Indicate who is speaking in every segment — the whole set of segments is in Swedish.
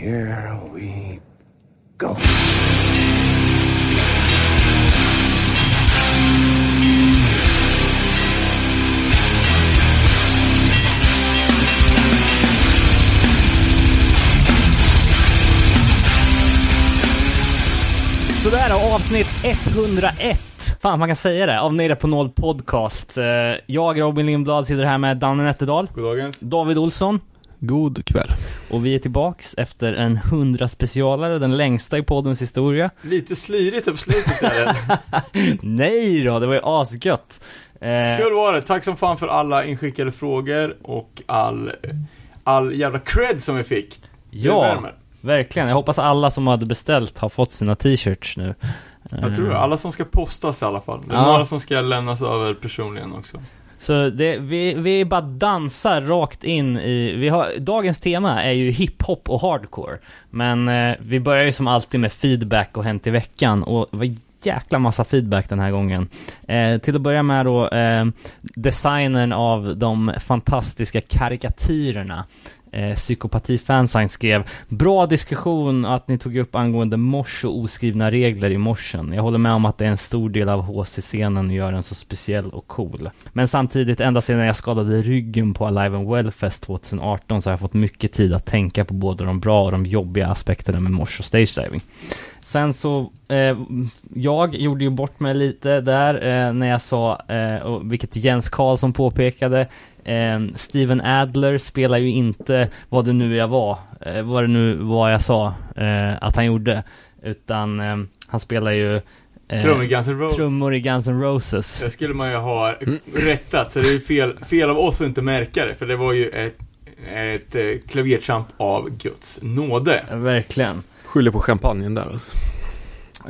Speaker 1: here we go.
Speaker 2: Sådär, avsnitt 101. Fan, man kan säga det. Av Nere på Noll Podcast. Eh, Jag, Robin Lindblad, sitter här med Danne Nätterdal,
Speaker 3: Goddagens.
Speaker 2: David Olsson
Speaker 4: God kväll.
Speaker 2: och vi är tillbaks efter en 100 specialare, den längsta i poddens historia.
Speaker 3: Lite slirigt på slutet är det.
Speaker 2: Nej då, det var ju asgött. Eh,
Speaker 3: Kul var det. Tack som fan för alla inskickade frågor och all, all jävla cred som vi fick.
Speaker 2: Ja, verkligen. Jag hoppas alla som hade beställt har fått sina t-shirts nu.
Speaker 3: Jag tror det. Alla som ska postas i alla fall. Det är
Speaker 2: Ja.
Speaker 3: några som ska lämnas över personligen också.
Speaker 2: Så det, vi, vi bara dansar rakt in i, vi har, dagens tema är ju hiphop och hardcore. Men eh, vi börjar ju som alltid med feedback och hänt i veckan och det var jäkla massa feedback den här gången. Eh, till att börja med då, eh, designen av de fantastiska karikatyrerna. Eh, Psykopati-fansign skrev Bra diskussion att ni tog upp angående mors och oskrivna regler i morsen. Jag håller med om att det är en stor del av HC-scenen och gör den så speciell och cool. Men samtidigt, ända sedan jag skadade ryggen på Alive and Wellfest 2018 så har jag fått mycket tid att tänka på både de bra och de jobbiga aspekterna med mors och stage diving. Sen så, eh, jag gjorde ju bort mig lite där eh, när jag sa, eh, och vilket Jens Karlsson påpekade, eh, Steven Adler spelar ju inte vad det nu jag var, eh, vad det nu var jag sa eh, att han gjorde, utan eh, han spelar ju eh,
Speaker 3: Trummor i Guns N' Roses.
Speaker 2: trummor i Guns N' Roses.
Speaker 3: Det skulle man ju ha rättat, så det är ju fel, fel av oss att inte märka det, för det var ju ett, ett eh, klavertramp av Guds nåde.
Speaker 2: Verkligen.
Speaker 4: Skyller på champagnen där alltså.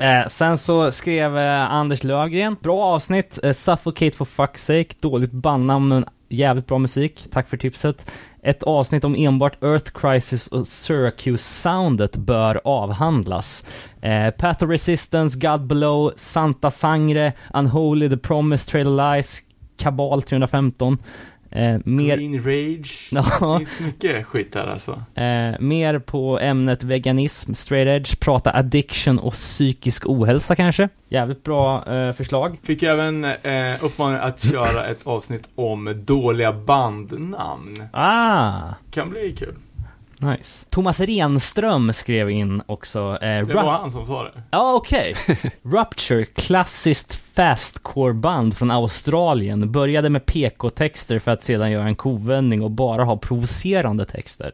Speaker 2: Eh, sen så skrev eh, Anders Lövgren, bra avsnitt, eh, Suffocate for fuck's sake, dåligt bandnamn men jävligt bra musik, tack för tipset. Ett avsnitt om enbart Earth Crisis och Syracuse-soundet bör avhandlas. Eh, Path of Resistance, God Below, Santa Sangre, Unholy, The Promise, Trail of Lies, Kabal 315. Eh, mer,
Speaker 3: Green Rage. Det
Speaker 2: ja,
Speaker 3: finns mycket skit här alltså.
Speaker 2: eh, mer på ämnet veganism, straight edge, prata addiction och psykisk ohälsa kanske. Jävligt bra eh, förslag.
Speaker 3: Fick även eh, uppmaning att köra ett avsnitt om dåliga bandnamn.
Speaker 2: Ah!
Speaker 3: Kan bli kul.
Speaker 2: Nice. Thomas Renström skrev in också. Eh,
Speaker 3: Det var han som sa det.
Speaker 2: Ja, okej. Rupture, klassiskt fastcore-band från Australien, började med PK-texter för att sedan göra en kovändning och bara ha provocerande texter.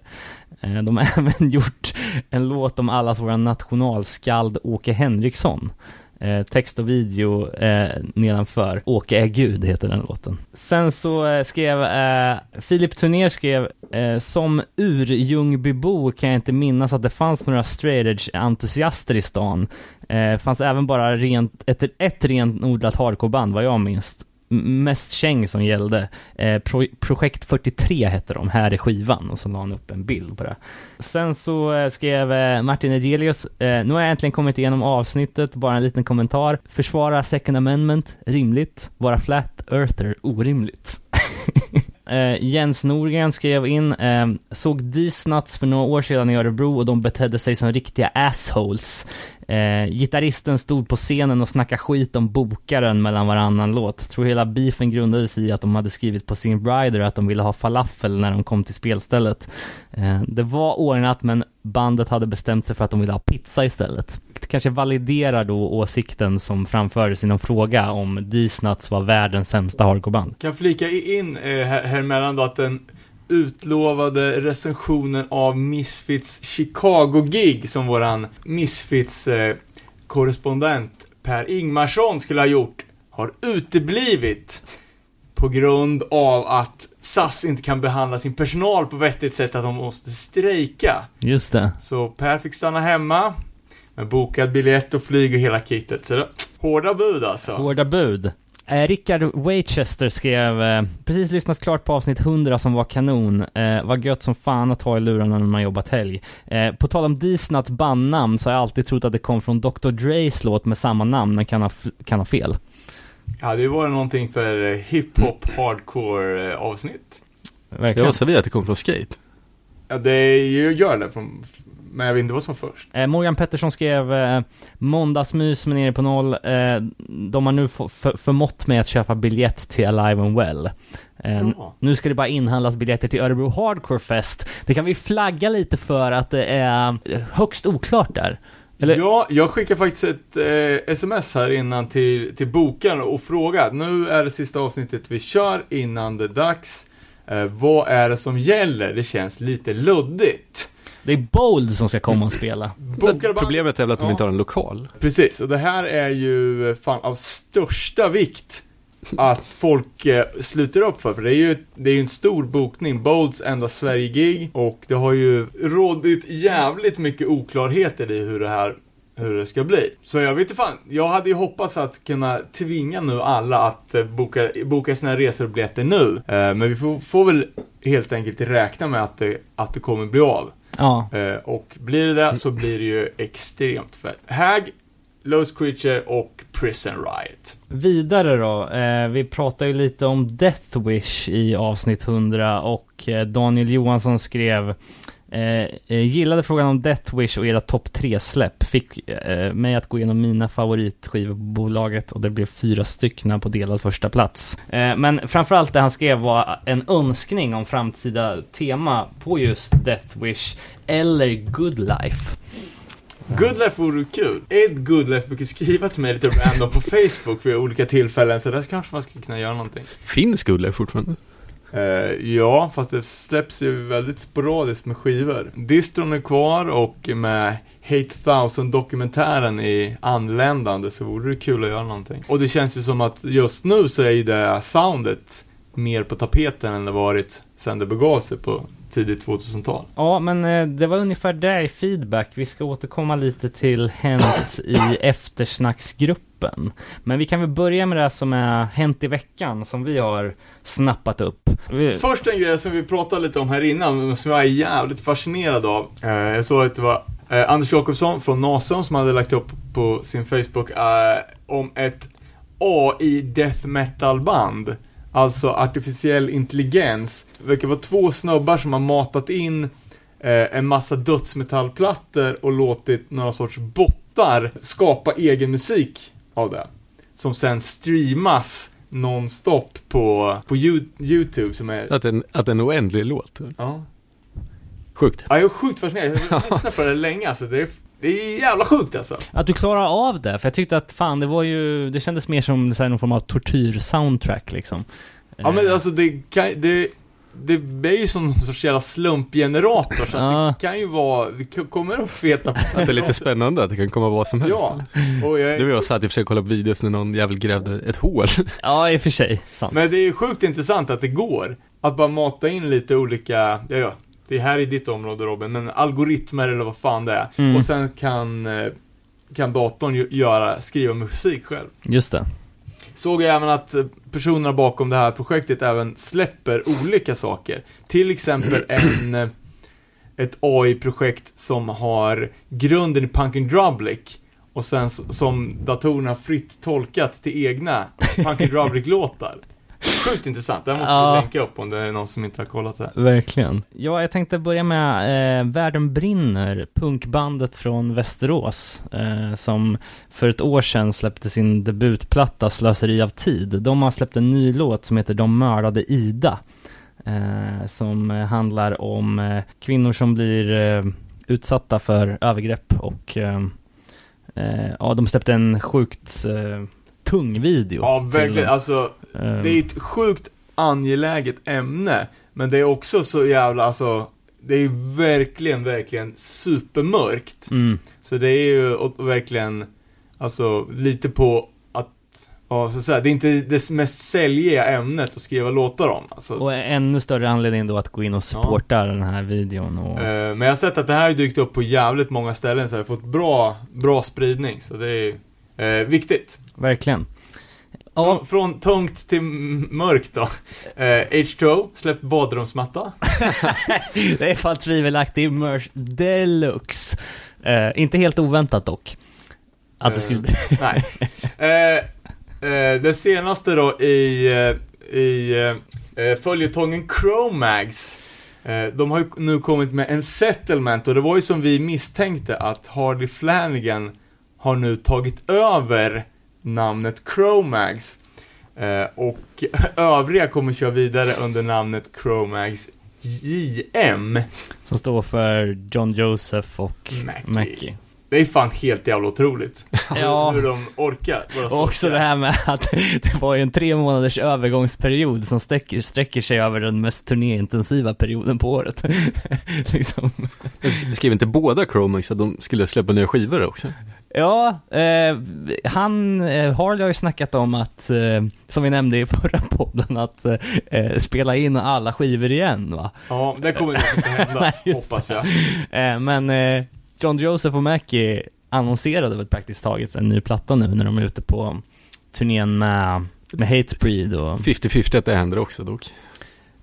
Speaker 2: Eh, De har även gjort en låt om allas våra nationalskald Åke Henriksson. Eh, text och video eh, nedanför. Åke är Gud heter den låten. Sen så eh, skrev eh, Filip Turner skrev eh, Som ur Ljungbybo kan jag inte minnas att det fanns några straight edge entusiaster i stan. Eh, fanns även bara rent, ett, ett renodlat hardcoreband vad jag minns. Mest käng som gällde. Eh, Pro, Projekt 43 hette de, här är skivan. Och så la han upp en bild på det. Sen så eh, skrev eh, Martin Egelius, eh, nu har jag äntligen kommit igenom avsnittet, bara en liten kommentar. Försvara second amendment, rimligt. Vara flat earther, orimligt. Eh, Jens Norgren skrev in, eh, såg Disnuts för några år sedan i Örebro och de betedde sig som riktiga assholes. Eh, gitarristen stod på scenen och snackade skit om bokaren mellan varannan låt. Tror hela beefen grundades i att de hade skrivit på sin rider att de ville ha falafel när de kom till spelstället. Eh, det var ordnat men bandet hade bestämt sig för att de ville ha pizza istället. Det kanske validerar då åsikten som framfördes i någon fråga om Disnuts var världens sämsta hardcoreband.
Speaker 3: Kan flika in eh, här, här emellan då att den utlovade recensionen av Misfits Chicago-gig som våran Misfits-korrespondent Per Ingmarsson skulle ha gjort har uteblivit på grund av att SAS inte kan behandla sin personal på vettigt sätt att de måste strejka.
Speaker 2: Just det.
Speaker 3: Så Per fick stanna hemma med bokad biljett och flyg och hela kittet. Så det, hårda bud alltså.
Speaker 2: Hårda bud. Eh, Rickard Waychester skrev, eh, precis lyssnat klart på avsnitt 100 som var kanon. Eh, var gött som fan att ha i lurarna när man jobbat helg. Eh, på tal om Disnuts bandnamn så har jag alltid trott att det kom från Dr. Dres låt med samma namn, men kan ha, kan ha fel.
Speaker 3: Ja, det var någonting för eh, hiphop hardcore eh, avsnitt.
Speaker 4: Jag
Speaker 2: Verkligen.
Speaker 4: var serverat att det kom från skate.
Speaker 3: Ja, det ju- gör det från Men jag vet inte vad som var först.
Speaker 2: Eh, Morgan Pettersson skrev eh, Måndagsmys med nere på noll. Eh, de har nu för, förmått mig att köpa biljett till Alive and Well. Eh. Nu ska det bara inhandlas biljetter till Örebro Hardcore Fest. Det kan vi flagga lite för att det är högst oklart där. Eller-
Speaker 3: Ja, jag skickar faktiskt ett eh, sms här innan till, till bokaren och frågar. Nu är det sista avsnittet vi kör innan det är dags. Eh, vad är det som gäller? Det känns lite luddigt.
Speaker 2: Det är Bold som ska komma och spela.
Speaker 4: Problemet är väl att de
Speaker 3: Ja.
Speaker 4: inte har en lokal.
Speaker 3: Precis, och det här är ju fan av största vikt att folk eh, sluter upp för, för det är ju det är ju en stor bokning, Bolds enda Sverige-gig, och det har ju rådit jävligt mycket oklarheter i hur det här hur det ska bli. Så jag vet inte fan, jag hade ju hoppats att kunna tvinga nu alla att eh, boka, boka sina resor och biljetter nu. Eh, Men vi får, får väl helt enkelt räkna med att det, att det kommer bli av.
Speaker 2: Ja,
Speaker 3: Eh, och blir det det så blir det ju extremt fett. Hag, Lost Creature och Prison Riot.
Speaker 2: vidare då. Eh, vi pratar ju lite om Death Wish i avsnitt 100 och eh, Daniel Johansson skrev Eh, eh, gillade frågan om Death Wish och era topp tre släpp Fick eh, mig att gå igenom mina favoritskivor på bolaget och det blev fyra stycken på delad första plats. Eh, men framförallt det han skrev var en önskning om framtida tema på just Death Wish eller Good Life.
Speaker 3: Good Life vore kul. Ed Goodlife brukar skriva till mig lite random på Facebook vid olika tillfällen, så där kanske man skulle kunna göra någonting.
Speaker 4: Finns Gulle fortfarande?
Speaker 3: Eh, ja, fast det släpps ju väldigt sporadiskt med skivor. Distron är kvar och med Hate Thousand dokumentären i anländande så vore det kul att göra någonting. Och det känns ju som att just nu så är ju det soundet mer på tapeten än det varit sen det begav sig på tidigt 2000-tal.
Speaker 2: Ja, men eh, det var ungefär där i feedback. Vi ska återkomma lite till Hänt i eftersnacksgruppen. Men vi kan väl börja med det som är Hänt i veckan, som vi har snappat upp. Vi,
Speaker 3: Först en grej som vi pratade lite om här innan, men som jag är jävligt fascinerad av. Eh, jag såg att det var eh, Anders Jakobsson från NASA som hade lagt upp på sin Facebook om ett AI death metal band. Alltså artificiell intelligens. Det verkar vara två snubbar som har matat in eh, en massa dödsmetallplattor och låtit några sorts bottar skapa egen musik av det. Som sen streamas nonstop på, på You- YouTube som är...
Speaker 4: Att en, att en oändlig låt.
Speaker 3: Ja.
Speaker 4: Sjukt.
Speaker 3: ja, jag är sjukt fascinerad. Jag har lyssnat på det länge alltså. Det är, det är jävla sjukt alltså.
Speaker 2: att du klarar av det, för jag tyckte att fan, det var ju, det kändes mer som så här, någon form av tortyr-soundtrack liksom.
Speaker 3: Ja men
Speaker 2: Eh,
Speaker 3: alltså det kan, det, det är ju som någon sorts jävla slumpgenerator så att
Speaker 2: Ja.
Speaker 3: det kan ju vara, det kommer upp feta
Speaker 4: Att det är lite spännande att det kan komma vad som helst.
Speaker 3: Ja, och jag,
Speaker 4: Det var jag satt i och för sig och kollade på videos när någon jävel grävde ett hål.
Speaker 2: Ja, i och för sig. Sant.
Speaker 3: men det är ju sjukt intressant att det går. Att bara mata in lite olika, ja ja, det är här i ditt område Robin, men algoritmer eller vad fan det är.
Speaker 2: Mm.
Speaker 3: Och sen kan, eh, kan datorn göra, skriva musik själv.
Speaker 2: Just det.
Speaker 3: Såg jag även att eh, personerna bakom det här projektet även släpper olika saker. Till exempel en, eh, ett AI-projekt som har grunden i Punk and Drublic och sen som datorerna fritt tolkat till egna Punk and Drublic-låtar. Sjukt intressant, det här måste
Speaker 2: Ja.
Speaker 3: vi länka upp om det är någon som inte har kollat det.
Speaker 2: Verkligen. Ja, jag tänkte börja med eh, Världen brinner, punkbandet från Västerås, eh, som för ett år sedan släppte sin debutplatta Slöseri av tid. De har släppt en ny låt som heter De mördade Ida, eh, som handlar om eh, kvinnor som blir eh, utsatta för övergrepp och eh, ja, de släppte en sjukt tung video.
Speaker 3: Ja,
Speaker 2: till,
Speaker 3: verkligen. Alltså,
Speaker 2: eh,
Speaker 3: det är ett sjukt angeläget ämne, men det är också så jävla, alltså, det är verkligen, verkligen supermörkt.
Speaker 2: mm,
Speaker 3: Så det är ju verkligen, alltså, lite på att, ja, så att säga, det är inte det mest säljiga ämnet att skriva låtar om. Alltså.
Speaker 2: Och ännu större anledning då att gå in och supporta den här videon och...
Speaker 3: Eh, Men jag har sett att det här har dykt upp på jävligt många ställen, så jag har fått bra, bra spridning, så det är eh, viktigt.
Speaker 2: Verkligen. Ja,
Speaker 3: Från, från tungt till mörkt då. Eh, H2O, släppt badrumsmatta.
Speaker 2: det är fan tvivelaktig merch deluxe. Eh, inte helt oväntat dock. Att det
Speaker 3: Eh,
Speaker 2: skulle bli...
Speaker 3: Nej. Eh, eh, det senaste då i, eh, i eh, eh, följetongen Chromags. Eh, de har ju nu kommit med en settlement och det var ju som vi misstänkte att Hardy Flanagan har nu tagit över namnet Chromags. Eh, och övriga kommer köra vidare under namnet Chromags JM.
Speaker 2: Som står för John Joseph och
Speaker 3: Mackie.
Speaker 2: Mackie.
Speaker 3: Det är fan helt jävla otroligt.
Speaker 2: Ja.
Speaker 3: Hur de orkar.
Speaker 2: Och också det här med att det var ju en tre månaders övergångsperiod som sträcker, sträcker sig över den mest turnéintensiva perioden på året. liksom.
Speaker 4: Skrev inte båda Chromax att de skulle släppa nya skivor också?
Speaker 2: Ja, eh, han, eh, Harley har ju snackat om att, eh, som vi nämnde i förra podden, att eh, eh, spela in alla skivor igen va.
Speaker 3: Ja, det kommer nog inte hända,
Speaker 2: Nej,
Speaker 3: hoppas jag.
Speaker 2: Eh, men eh, John Joseph och Mackie annonserade väl praktiskt taget en ny platta nu när de är ute på turnén med, med Hatebreed och
Speaker 4: 50-50 att det händer också dock.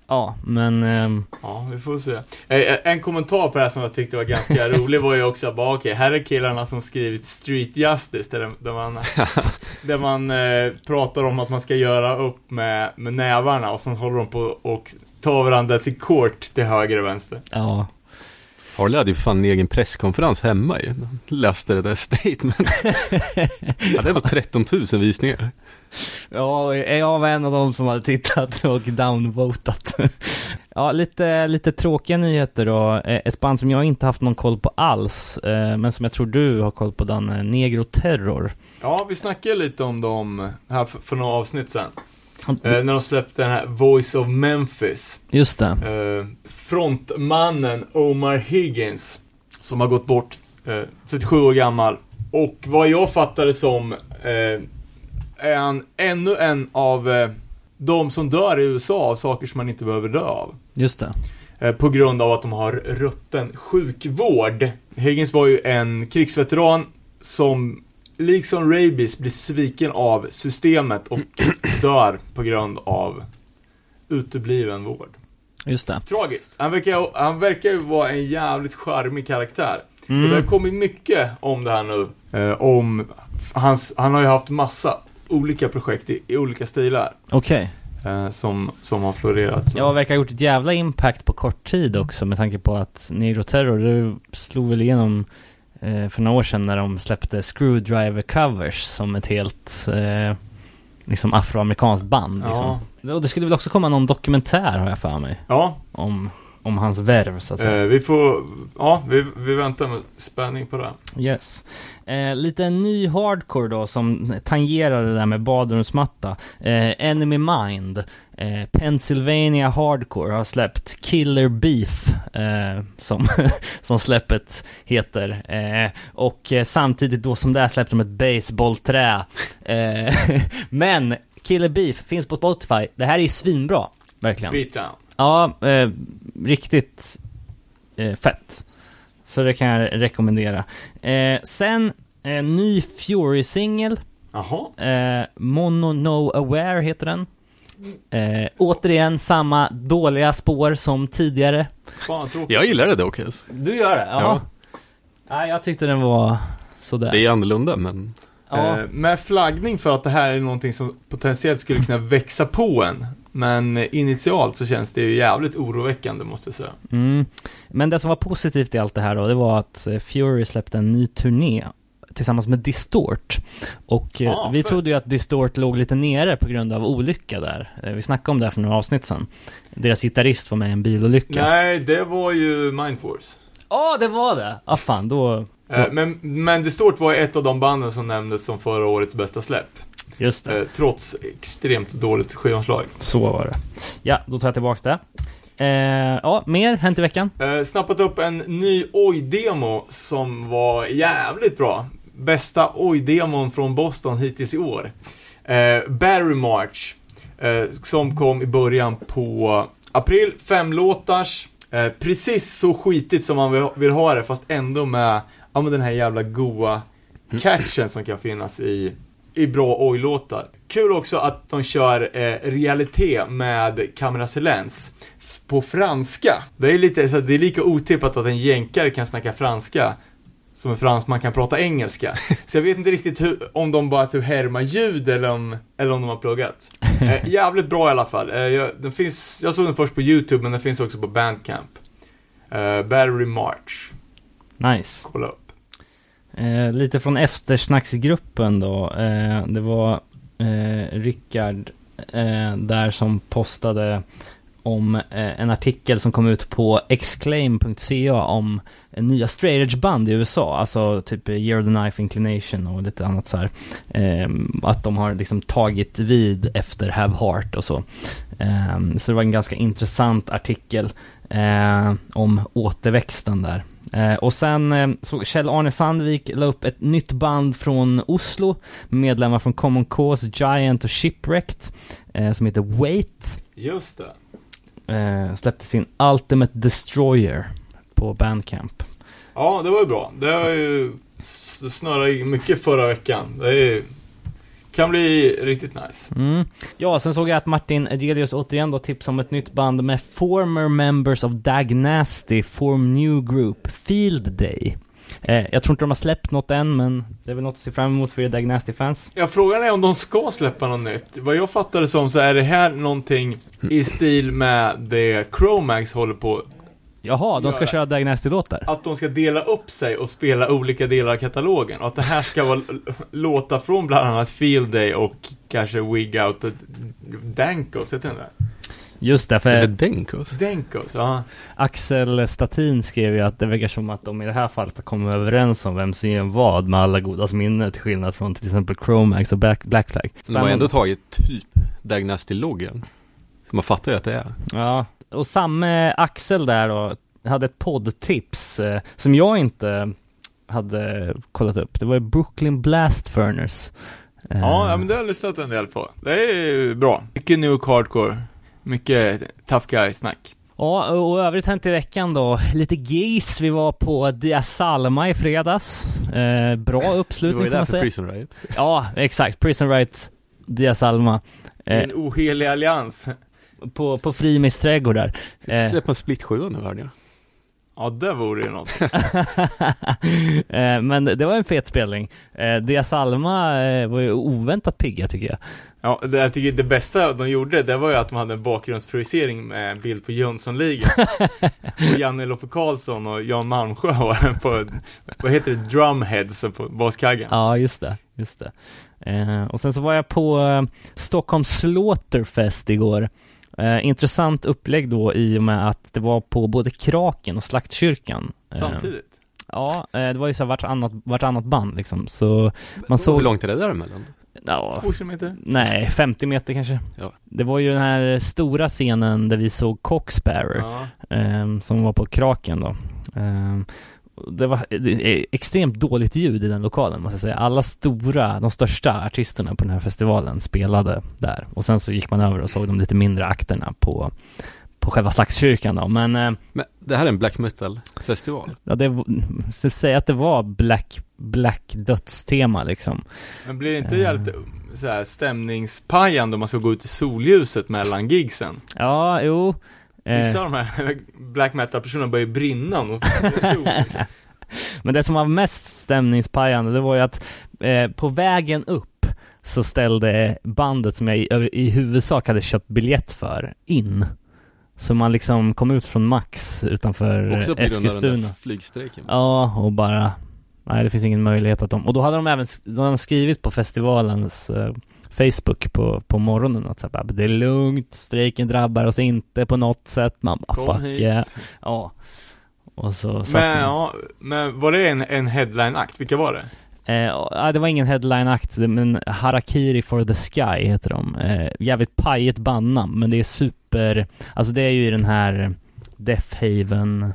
Speaker 2: Ja, men ehm,
Speaker 3: Ja, vi får se. Eh, En kommentar på det här som jag tyckte var ganska rolig var ju också bara, okej, här är killarna som skrivit Street Justice, där, där man, där man eh, pratar om att man ska göra upp med, med nävarna och sen håller de på och tar varandra till court till höger och vänster.
Speaker 2: ja.
Speaker 4: Harley hade ju fan en egen presskonferens hemma ju. Läste det där statement. ja, det var 13 000 visningar.
Speaker 2: Ja, jag var en av dem som hade tittat och downvotat. Ja, lite, lite tråkiga nyheter då. Eh, Ett band som jag inte haft någon koll på alls, eh, men som jag tror du har koll på, Danne, Negro Terror.
Speaker 3: Ja, vi snackade lite om dem här för, för några avsnitt sen. Eh, när de släppte den här Voice of Memphis.
Speaker 2: Just det.
Speaker 3: Eh, frontmannen Omar Higgins, som har gått bort, eh, 37 år gammal. Och vad jag fattade som, eh, är han ännu en av eh, de som dör i USA av saker som man inte behöver dö av.
Speaker 2: Just det.
Speaker 3: Eh, på grund av att de har rutten sjukvård. Higgins var ju en krigsveteran som, liksom rabies, blir sviken av systemet och dör på grund av utebliven vård.
Speaker 2: Just det.
Speaker 3: Tragiskt. Han verkar, han verkar ju vara en jävligt charmig karaktär. Och det har
Speaker 2: Mm.
Speaker 3: kommit mycket om det här nu. Eh, om hans, han har ju haft massa olika projekt i, i olika stilar.
Speaker 2: Okej.
Speaker 3: Eh, som, som har florerat. Så.
Speaker 2: Ja, verkar ha gjort ett jävla impact på kort tid också med tanke på att Negro Terror, det slog väl igenom eh, för några år sedan när de släppte Screwdriver Covers som ett helt eh, liksom afroamerikanskt band. Liksom. Och det skulle väl också komma någon dokumentär har jag för mig
Speaker 3: ja
Speaker 2: om, om hans värv så att säga.
Speaker 3: eh, vi får, ja, vi, vi väntar med spänning på det.
Speaker 2: Yes. Eh, lite ny hardcore då som tangerar det där med badrumsmatta. Eh, Enemy Mind. Eh, Pennsylvania Hardcore har släppt Killer Beef, eh, som, som släppet heter. Eh, och eh, samtidigt då som det här släppte de ett baseballträ. Eh, men Killer Beef finns på Spotify. Det här är svinbra, verkligen.
Speaker 3: Beatdown.
Speaker 2: Ja, riktigt eh, fett. Så det kan jag rekommendera. Eh, sen, eh, ny Fury-singel. Eh, Mono No Aware heter den. Eh, återigen samma dåliga spår som tidigare.
Speaker 3: Fan.
Speaker 4: Jag gillar det dock.
Speaker 2: Du gör det? Ja. Nej, jag tyckte den var sådär.
Speaker 4: Det är annorlunda men
Speaker 2: ja.
Speaker 3: Eh, med flaggning för att det här är någonting som potentiellt skulle kunna växa på en. Men initialt så känns det ju jävligt oroväckande måste jag säga.
Speaker 2: Mm. Men det som var positivt i allt det här då, det var att eh, Fury släppte en ny turné tillsammans med Distort. Och eh,
Speaker 3: Ah,
Speaker 2: vi
Speaker 3: fett.
Speaker 2: trodde ju att Distort låg lite nere på grund av olycka där. Eh, vi snackade om det här för några avsnitt sedan. Deras gitarrist var med i en bilolycka.
Speaker 3: Nej, det var ju Mindforce.
Speaker 2: Ja, det var det! Ah fan, då...
Speaker 3: Eh, men, men Distort var ett av de banden som nämndes som förra årets bästa släpp.
Speaker 2: Just det.
Speaker 3: Eh, trots extremt dåligt skivomslag.
Speaker 2: Så var det. Ja, då tar jag tillbaks det. Eh, ja, mer hänt i veckan?
Speaker 3: Eh, snappat upp en ny Oj-demo som var jävligt bra. Bästa Oj-demon från Boston hittills i år. Eh, Barry March. Eh, som kom i början på april. Fem låtars. Eh, precis så skitigt som man vill, vill ha det, fast ändå med ja, men den här jävla goa catchen som kan finnas i, i bra oj-låtar. Kul också att de kör eh, realitet med Camera Silence på franska. Det är lite så det är lika otippat att en jänkare kan snacka franska som en fransman kan prata engelska. Så jag vet inte riktigt hur, om de bara typ härmar ljud eller om, eller om de har pluggat. Eh, jävligt bra i alla fall. Eh, jag, den finns, jag såg den först på YouTube, men den finns också på Bandcamp. Eh, Battery March.
Speaker 2: Nice.
Speaker 3: Kolla upp.
Speaker 2: Eh, lite från eftersnacksgruppen då. Eh, det var eh, Rickard eh, där som postade om eh, en artikel som kom ut på exclaim.ca om eh, nya straight edge band i USA, alltså typ Year of the Knife Inclination och lite annat så här. Eh, att de har liksom tagit vid efter Have Heart och så. Eh, så det var en ganska intressant artikel eh, om återväxten där. Eh, och sen eh, så Kjell-Arne Sandvik la upp ett nytt band från Oslo, medlemmar från Common Cause, Giant och Shipwrecked, eh, som heter Wait.
Speaker 3: Just det.
Speaker 2: Släppte sin Ultimate Destroyer på Bandcamp.
Speaker 3: Ja, det var ju bra. Det har ju snurrat mycket förra veckan. Det är, ju- kan bli riktigt nice.
Speaker 2: Mm. Ja, sen såg jag att Martin Edelius återigen då tipsade om ett nytt band med former members of Dag Nasty Form New Group, Field Day. Eh, jag tror inte de har släppt något än, men det är väl något att se fram emot för er Dag Nasty-fans.
Speaker 3: Ja, frågan är om de ska släppa något nytt. Vad jag fattar det som så är det här någonting i stil med det Chromax håller på.
Speaker 2: Jaha, de ska köra Dag Nasty-låtar?
Speaker 3: Att de ska dela upp sig och spela olika delar av katalogen. Och att det här ska vara låtar från bland annat Field Day och kanske Wig Out och Dankos, heter den där?
Speaker 2: Just det,
Speaker 4: Eller
Speaker 2: för
Speaker 4: Denkos.
Speaker 3: Dankos, ja.
Speaker 2: Axel Statin skrev ju att det verkar som att de i det här fallet har kommit överens om vem som gör vad med alla godas minne, till skillnad från till exempel Chromax och Black, Black Flag.
Speaker 4: Men de har ändå tagit typ Dagnasty-loggen. Så man fattar ju att det är.
Speaker 2: Ja, och samma Axel där då, hade ett poddtips eh, som jag inte hade kollat upp. Det var ju Brooklyn Blast Furnace. Eh,
Speaker 3: Ja, men det har jag lyssnat en del på. Det är ju bra. Mycket New York Hardcore. Mycket tough guy-snack.
Speaker 2: Ja, och övrigt hänt i veckan då. Lite gigs. Vi var på Dia Salma i fredags. Eh, bra
Speaker 4: var
Speaker 2: uppslutning
Speaker 4: ju
Speaker 2: får man
Speaker 4: där för
Speaker 2: säga.
Speaker 4: Prison Riot.
Speaker 2: Ja, exakt. Prison Right, Dia Salma. Eh,
Speaker 3: En ohelig allians.
Speaker 2: På, på Frimis trädgård där. Eh.
Speaker 4: Släppa en split 7 nu hörde jag.
Speaker 3: Ja, det vore ju något.
Speaker 2: eh, men det var en fet spelning. Eh, Dia Salma eh, var ju oväntat pigga tycker jag.
Speaker 3: Ja, det, jag tycker det bästa de gjorde, det var ju att de hade en bakgrundsprojicering med en bild på Jönssonligan. och Janne Loffe Karlsson och Jan Malmsjö var på, vad heter det, drumheads på baskaggen.
Speaker 2: Ja, just det. Just det. Eh, och sen så var jag på eh, Stockholm Slaughterfest igår. Eh, intressant upplägg då i och med att det var på både Kraken och Slaktkyrkan. Eh,
Speaker 3: Samtidigt.
Speaker 2: Ja, eh, det var ju så vartannat, vartannat band liksom. Så man såg...
Speaker 4: Hur långt är det däremellan?
Speaker 2: Ja,
Speaker 3: Två kilometer.
Speaker 2: nej, 50 meter kanske.
Speaker 4: Ja.
Speaker 2: Det var ju den här stora scenen där vi såg Cocksparrow.
Speaker 3: Ja.
Speaker 2: ehm, som var på Kraken då. Ehm, det var det är extremt dåligt ljud i den lokalen måste jag säga. Alla stora, de största artisterna på den här festivalen spelade där. Och sen så gick man över och såg de lite mindre akterna på, på själva Slagskyrkan då. Men eh,
Speaker 4: Men det här är en black metal-festival.
Speaker 2: ja, det, så säga att det var black, black dödstema liksom.
Speaker 3: Men blir det inte jävligt så här, stämningspajande om man ska gå ut i solljuset mellan gigsen?
Speaker 2: Ja, jo. Eh,
Speaker 3: Vissa av de här black metal-personerna börjar ju brinna om de liksom.
Speaker 2: Men det som var mest stämningspajande, det var ju att eh, på vägen upp så ställde bandet som jag i, i huvudsak hade köpt biljett för in. Så man liksom kom ut från Max utanför
Speaker 4: Också på grund av den
Speaker 2: Eskilstuna.
Speaker 4: där flygstrejken.
Speaker 2: Ja, och bara Nej, det finns ingen möjlighet att de... Och då hade de även de hade skrivit på festivalens eh, Facebook på, på morgonen att så här, det är lugnt, strejken drabbar oss inte på något sätt. Man bara,
Speaker 3: Kom
Speaker 2: fuck
Speaker 3: hit.
Speaker 2: yeah. Ja. Och så
Speaker 3: Men,
Speaker 2: man-
Speaker 3: ja, men var det en, en headline-akt? Vilka var det?
Speaker 2: Eh, det var ingen headline-akt, men Harakiri for the Sky heter de. Eh, jävligt pajigt bandnamn, men det är super, alltså det är ju i den här Death Haven,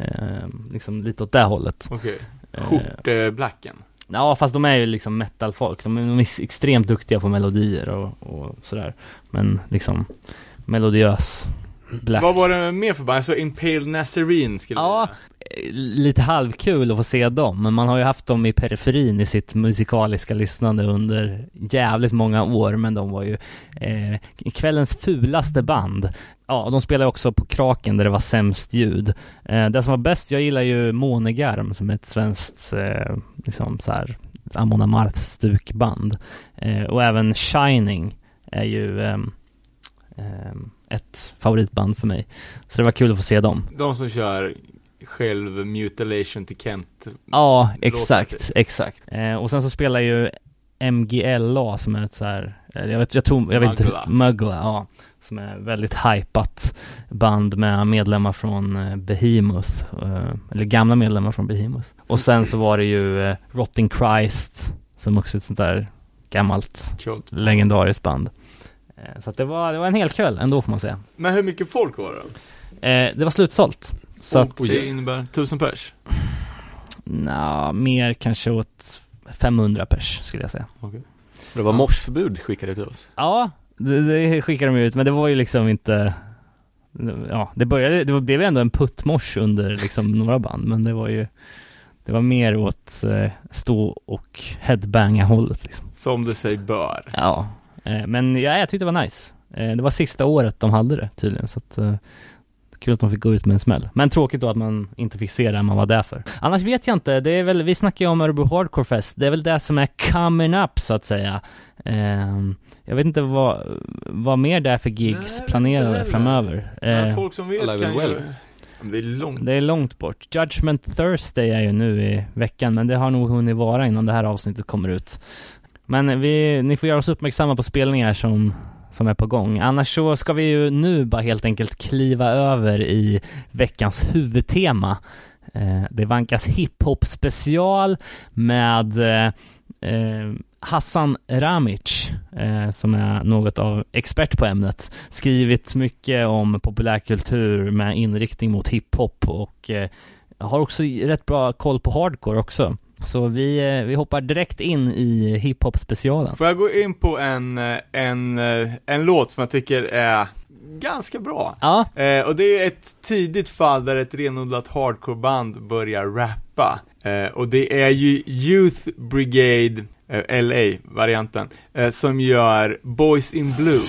Speaker 2: eh, liksom lite åt det hållet.
Speaker 3: Okej.
Speaker 2: Eh,
Speaker 3: Skjorteblacken.
Speaker 2: Ja, fast de är ju liksom metalfolk. De är, de är extremt duktiga på melodier och, och sådär. Men liksom melodiös Black.
Speaker 3: Vad var det mer för band? Jag såg Impale Nazarene skulle
Speaker 2: Ja.
Speaker 3: jag
Speaker 2: Eh, Lite halvkul att få se dem, men man har ju haft dem i periferin i sitt musikaliska lyssnande under jävligt många år, men de var ju eh, kvällens fulaste band. Ja, de spelade också på Kraken där det var sämst ljud. Eh, det som var bäst, jag gillar ju Månegarm som är ett svenskt, eh, liksom så här, Amon Amarth stukband. Eh, och även Shining är ju ehm, ett favoritband för mig. Så det var kul att få se dem.
Speaker 3: De som kör själv mutilation till Kent.
Speaker 2: Ja,
Speaker 3: Låter
Speaker 2: exakt,
Speaker 3: det.
Speaker 2: exakt. Eh, och sen så spelar ju MGLA som är ett så här, eh, jag vet, jag tror, jag vet inte,
Speaker 3: Muggla.
Speaker 2: Muggla, ja. Som är väldigt hypat band med medlemmar från eh, Behemoth, eh, eller gamla medlemmar från Behemoth. Och sen så var det ju Rotting Christ, som också är ett sånt där gammalt
Speaker 3: Coolt.
Speaker 2: legendariskt band. Eh, så att det var, det var en hel kväll ändå får man säga.
Speaker 3: Men hur mycket folk var det?
Speaker 2: Eh, det var slutsålt. Så att,
Speaker 3: det innebär tusen pers?
Speaker 2: nja, mer kanske åt 500 pers skulle jag säga.
Speaker 4: Det var morsförbud skickade till oss.
Speaker 2: Ja, det, det skickade de ut, men det var ju liksom inte Ja, det började, det blev ändå en puttmors under liksom några band, men det var ju Det var mer åt eh, stå och headbanga hållet liksom.
Speaker 3: Som det sig bör.
Speaker 2: Ja, men ja, jag tyckte det var nice. Eh, det var sista året de hade det tydligen, så att eh, Kul att de fick gå ut med en smäll. Men tråkigt då att man inte fick se det man var där för. Annars vet jag inte, det är väl, vi snackar ju om Örebro Hardcore Fest, det är väl det som är coming up så att säga. Ehm, jag vet inte vad, vad mer det är för gigs
Speaker 3: Nej,
Speaker 2: planerade framöver.
Speaker 3: Men
Speaker 2: Eh,
Speaker 3: folk som vet kan ju...
Speaker 4: well.
Speaker 3: Det är långt.
Speaker 2: det är långt bort. Judgment Thursday är ju nu i veckan, men det har nog hunnit vara innan det här avsnittet kommer ut. Men vi, ni får göra oss uppmärksamma på spelningar som, som är på gång. Annars så ska vi ju nu bara helt enkelt kliva över i veckans huvudtema. Eh, det vankas hiphop special med eh, eh, Hassan Ramic, eh, som är något av expert på ämnet, skrivit mycket om populärkultur med inriktning mot hiphop och eh, har också rätt bra koll på hardcore också. Så vi, eh, vi hoppar direkt in i hiphop specialen.
Speaker 3: Får jag gå in på en, eh, en, eh, en låt som jag tycker är ganska bra?
Speaker 2: Ja,
Speaker 3: Eh, och det är ett tidigt fall där ett renodlat hardcoreband börjar rappa. Eh, och det är ju Youth Brigade, eh, LA-varianten, som gör Boys in Blue.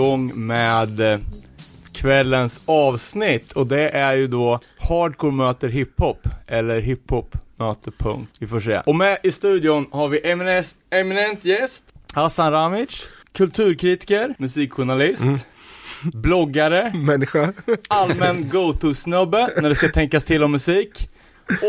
Speaker 3: Igång med eh, kvällens avsnitt och det är ju då Hardcore möter hiphop, eller hiphop möter punk, vi får se. Och med i studion har vi eminent, eminent gäst, Hassan Ramic, kulturkritiker, musikjournalist, bloggare,
Speaker 1: Människa.
Speaker 3: allmän go-to-snubbe när det ska tänkas till om musik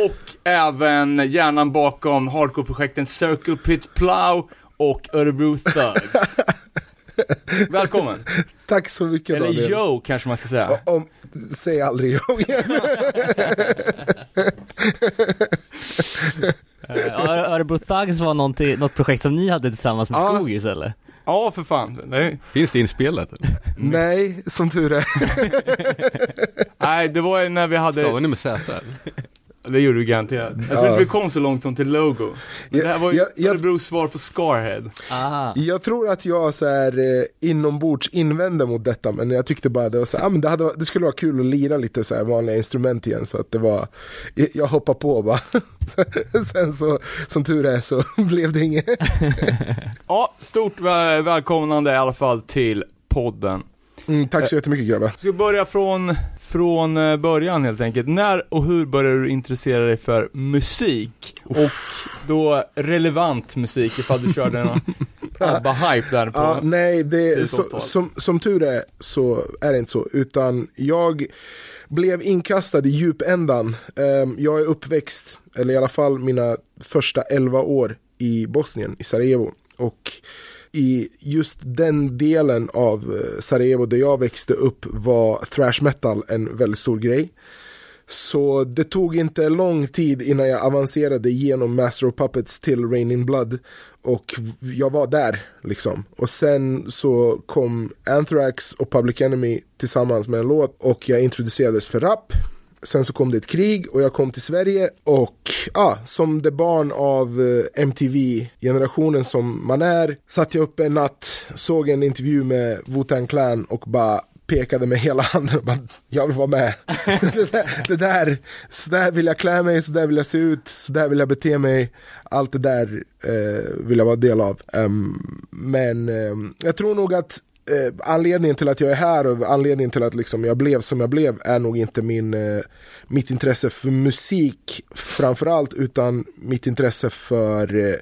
Speaker 3: och även hjärnan bakom hardcore-projekten Circle Pit Plow och Örebro Thugs. Välkommen!
Speaker 5: Tack så mycket
Speaker 3: Eller
Speaker 5: Daniel.
Speaker 3: Joe kanske man ska säga.
Speaker 5: Om, säg aldrig Joe igen.
Speaker 2: Uh, Örebro Thugs var någonting, något projekt som ni hade tillsammans med
Speaker 3: Ja.
Speaker 2: Skogis eller?
Speaker 3: Ja, för fan. Nej,
Speaker 4: Finns det inspelat?
Speaker 5: Nej, som tur är.
Speaker 3: Nej det var när vi hade...
Speaker 4: Stavar ni med Z?
Speaker 3: Det gjorde du garanterat. Jag tror inte vi kom så långt som till logo. Men
Speaker 5: Ja,
Speaker 3: det här var ju. Örebros svar på Scarhead.
Speaker 2: Aha.
Speaker 5: Jag tror att jag så här, eh, inombords invände mot detta men jag tyckte bara det var så här, ah, men det, hade, det skulle vara kul att lira lite så här vanliga instrument igen så att det var, jag, jag hoppade på bara. Sen så, som tur är så blev det inget.
Speaker 3: Ja, stort väl- välkomnande i alla fall till podden.
Speaker 5: Mm, tack så jättemycket grabbar.
Speaker 3: Vi ska börja från, från eh, början helt enkelt. När och hur började du intressera dig för musik? Och då relevant musik ifall du körde någon ABBA-hype där på.
Speaker 5: Ja, nej, det, så, som, som tur är så är det inte så, utan jag blev inkastad i djupändan. Ehm, jag är uppväxt, eller i alla fall mina första 11 år i Bosnien, i Sarajevo. Och i just den delen av eh, Sarajevo där jag växte upp var thrash metal en väldigt stor grej. Så det tog inte lång tid innan jag avancerade genom Master of Puppets till Rain in Blood. Och jag var där liksom. Och sen så kom Anthrax och Public Enemy tillsammans med en låt och jag introducerades för rap. Sen så kom det ett krig och jag kom till Sverige och ja, som det barn av eh, MTV-generationen som man är satt jag uppe en natt, såg en intervju med Wu-Tang Clan och bara pekade med hela handen och bara, jag vill vara med. det, där, det där, så där vill jag klä mig, så där vill jag se ut, så där vill jag bete mig. Allt det där eh, vill jag vara del av. Um, men ehm, jag tror nog att eh, anledningen till att jag är här och anledningen till att liksom jag blev som jag blev är nog inte min, eh, mitt intresse för musik framförallt utan mitt intresse för eh,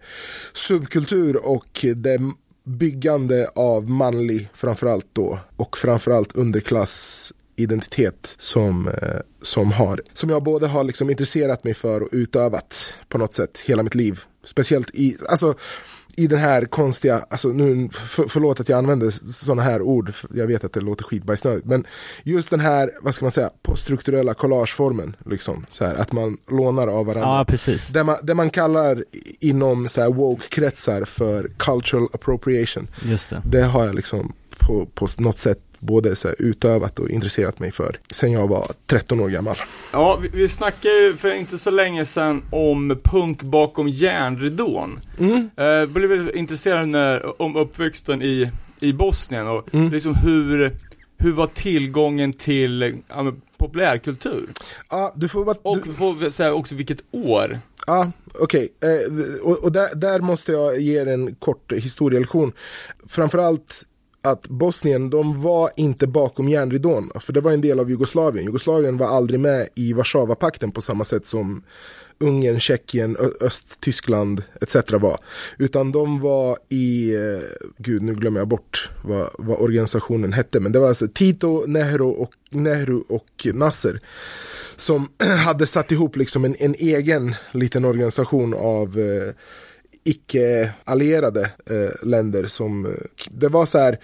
Speaker 5: subkultur och det byggande av manlig framförallt då och framförallt underklass identitet som, eh, som, har, som jag både har liksom intresserat mig för och utövat på något sätt hela mitt liv. Speciellt i, alltså i den här konstiga, alltså nu, för, förlåt att jag använder sådana här ord, jag vet att det låter skitbajsnödigt, men just den här, vad ska man säga, poststrukturella collageformen, liksom, så här, att man lånar av varandra.
Speaker 2: Ja, precis.
Speaker 5: Det man, det man kallar inom så här woke-kretsar för cultural appropriation.
Speaker 2: Just det.
Speaker 5: Det har jag liksom på, på något sätt både så här utövat och intresserat mig för sen jag var 13 år gammal.
Speaker 3: Ja, vi, vi snackade ju för inte så länge sedan om punk bakom järnridån.
Speaker 5: Mm.
Speaker 3: Eh, blev intresserad när, om uppväxten i, i Bosnien och
Speaker 5: Mm.
Speaker 3: liksom hur, hur var tillgången till ja, men, populärkultur?
Speaker 5: Ja, du får bara...
Speaker 3: Och
Speaker 5: du,
Speaker 3: får vi säga också vilket år?
Speaker 5: Ja, okej. Eh, och och där, där måste jag ge er en kort historielektion. Framförallt att Bosnien, de var inte bakom järnridån. För det var en del av Jugoslavien. Jugoslavien var aldrig med i Warszawapakten på samma sätt som Ungern, Tjeckien, Östtyskland etc. var. Utan de var i, eh, gud nu glömmer jag bort vad, vad organisationen hette. Men det var alltså Tito, Nehru och, Nehru och Nasser som hade satt ihop liksom en, en egen liten organisation av eh, icke-allierade eh, länder som, eh, det var så här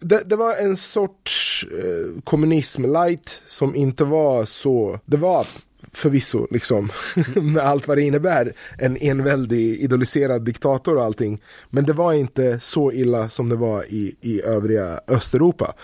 Speaker 5: det, det var en sorts eh, kommunism light som inte var så, det var förvisso liksom med allt vad det innebär en enväldig idoliserad diktator och allting. Men det var inte så illa som det var i, i övriga Östeuropa.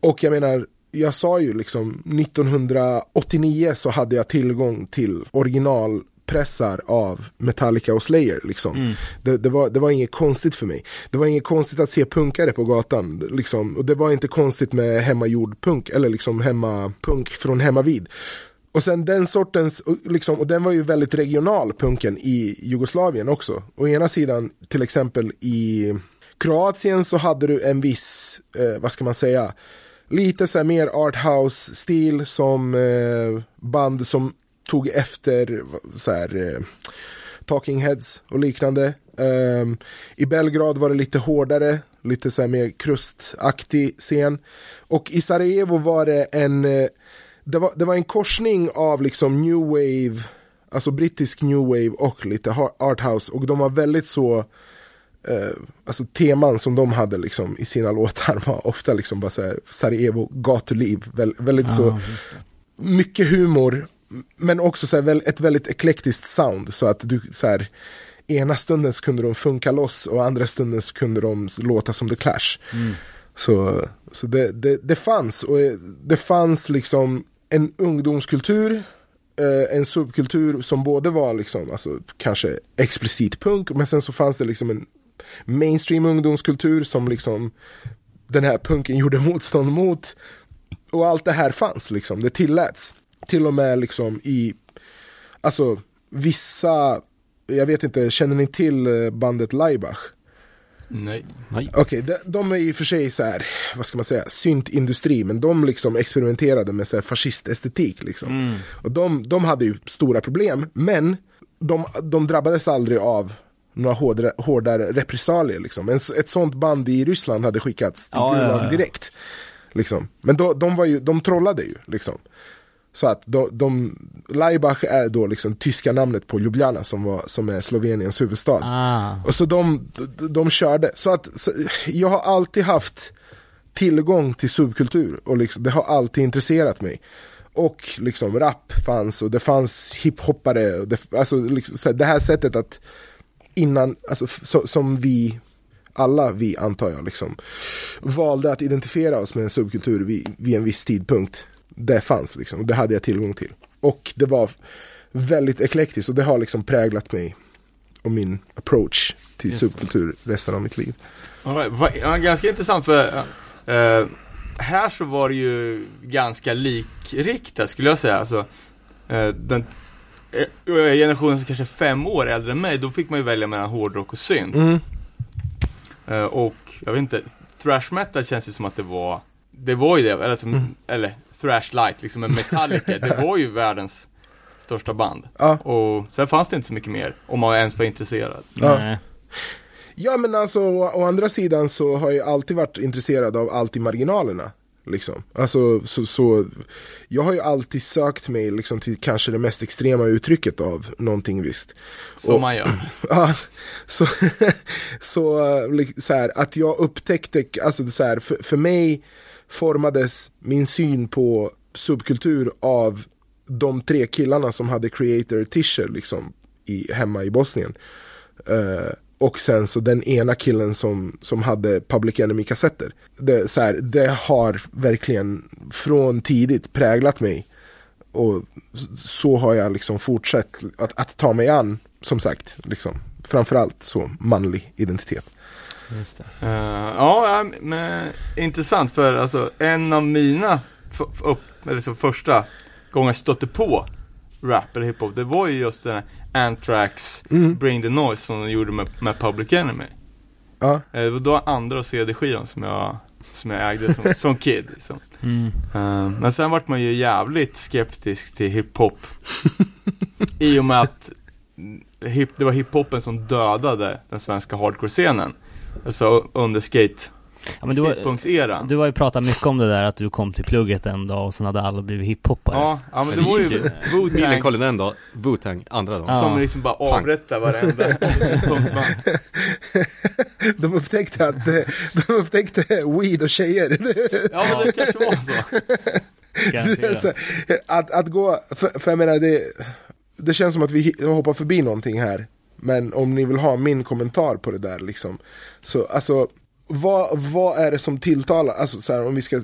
Speaker 5: Och jag menar jag sa ju liksom 1989 så hade jag tillgång till original originalpressar av Metallica och Slayer liksom. Det, det, var, det var inget konstigt för mig. Det var inget konstigt att se punkare på gatan liksom. Och det var inte konstigt med hemmagjord punk eller liksom hemmapunk från hemmavid. Och sen den sortens, liksom, och den var ju väldigt regional punken i Jugoslavien också. Å ena sidan till exempel i Kroatien så hade du en viss, eh, vad ska man säga, lite så här mer arthouse-stil som eh, band som tog efter så här, eh, Talking Heads och liknande. Ehm, I Belgrad var det lite hårdare, lite så här mer krustaktig scen. Och i Sarajevo var det en, eh, det var, det var en korsning av liksom new wave, alltså brittisk new wave och lite arthouse och de var väldigt så, eh, alltså teman som de hade liksom i sina låtar var ofta liksom bara så här Sarajevo gatuliv, Väl, väldigt så,
Speaker 2: just det.
Speaker 5: mycket humor, men också så här, ett väldigt eklektiskt sound så att du så här, ena stunden så kunde de funka loss och andra stunden så kunde de låta som The Clash. Så, så det, det, det fanns och eh, det fanns liksom en ungdomskultur, eh, en subkultur som både var liksom, alltså kanske explicit punk, men sen så fanns det liksom en mainstream ungdomskultur som liksom den här punken gjorde motstånd mot. Och allt det här fanns liksom, det tilläts. Till och med liksom i, alltså vissa, jag vet inte, känner ni till eh, bandet Laibach?
Speaker 3: Nej.
Speaker 4: Nej.
Speaker 5: Okej, de, de är i och för sig så här, vad ska man säga, syntindustri, men de liksom experimenterade med så här fascistestetik liksom. Och de, de hade ju stora problem, men de, de drabbades aldrig av några hårdare, hårdare repressalier liksom. En, ett sånt band i Ryssland hade skickats till
Speaker 2: Ja, ja, ja.
Speaker 5: direkt. Liksom. Men då, de, var ju, de trollade ju liksom. Så att de, de, Laibach är då liksom tyska namnet på Ljubljana som, var, som är Sloveniens huvudstad.
Speaker 2: Ah.
Speaker 5: Och så de, de, de körde. Så att så, jag har alltid haft tillgång till subkultur och liksom, det har alltid intresserat mig. Och liksom rap fanns och det fanns hiphoppare. Och det, alltså, liksom, så här, det här sättet att innan, alltså, så, som vi, alla vi antar jag, liksom, valde att identifiera oss med en subkultur vid, vid en viss tidpunkt. Det fanns liksom, och det hade jag tillgång till. Och det var väldigt eklektiskt och det har liksom präglat mig och min approach till subkultur resten av mitt liv.
Speaker 3: Right. Ja, ganska intressant för eh, här så var det ju ganska likriktat skulle jag säga. Alltså, eh, den eh, generationen som kanske är fem år äldre än mig, då fick man ju välja mellan hårdrock och synt.
Speaker 5: Mm.
Speaker 3: Och jag vet inte, thrash metal känns ju som att det var, det var ju det, eller, som,
Speaker 5: Mm.
Speaker 3: eller thrash light, liksom en Metallica, det var ju världens största band.
Speaker 5: Ja.
Speaker 3: Och sen fanns det inte så mycket mer, om man ens var intresserad.
Speaker 5: Ja.
Speaker 2: Nej.
Speaker 5: Ja men alltså å, å andra sidan så har jag alltid varit intresserad av allt i marginalerna. Liksom. Alltså så, så jag har ju alltid sökt mig liksom, till kanske det mest extrema uttrycket av någonting visst.
Speaker 3: Som
Speaker 5: Och-
Speaker 3: man gör.
Speaker 5: Ja, så, så, eh, så här, att jag upptäckte, alltså så här, för, för mig formades min syn på subkultur av de tre killarna som hade creator t-shirt liksom i, hemma i Bosnien. Uh, och sen så den ena killen som, som hade Public Enemy-kassetter. Det, så här, det har verkligen från tidigt präglat mig. Och så har jag liksom fortsatt att, att ta mig an, som sagt, liksom, framförallt så manlig identitet.
Speaker 2: Just det.
Speaker 3: Eh, ja, men intressant för alltså en av mina upp, eller så första gånger jag stötte på rap eller hiphop, det var ju just den här Anthrax
Speaker 5: Mm.
Speaker 3: Bring the Noise som de gjorde med, med Public Enemy.
Speaker 5: Ja,
Speaker 3: Eh, Det var då andra CD-skivan som jag, som jag ägde som, som kid. Liksom.
Speaker 2: Mm.
Speaker 3: Eh, men sen vart man ju jävligt skeptisk till hiphop. I och med att hip, det var hiphopen som dödade den svenska hardcore-scenen. Alltså under skate,
Speaker 2: Ja, men du, har, du har ju pratat mycket om det där att du kom till plugget en dag och sen hade alla blivit hiphoppare.
Speaker 3: Ja, ja men det var ju Wu-Tang
Speaker 4: en dag, Wu-Tang andra dagen.
Speaker 2: Ja.
Speaker 3: som liksom bara avrättar varenda
Speaker 5: de upptäckte att eh, de upptäckte weed och tjejer.
Speaker 3: Ja men det kanske var så.
Speaker 2: Garanterat.
Speaker 5: Så, att, att gå, för, för jag menar det, det känns som att vi hoppar förbi någonting här. Men om ni vill ha min kommentar på det där liksom. Så alltså, vad, vad är det som tilltalar, alltså så här, om vi ska,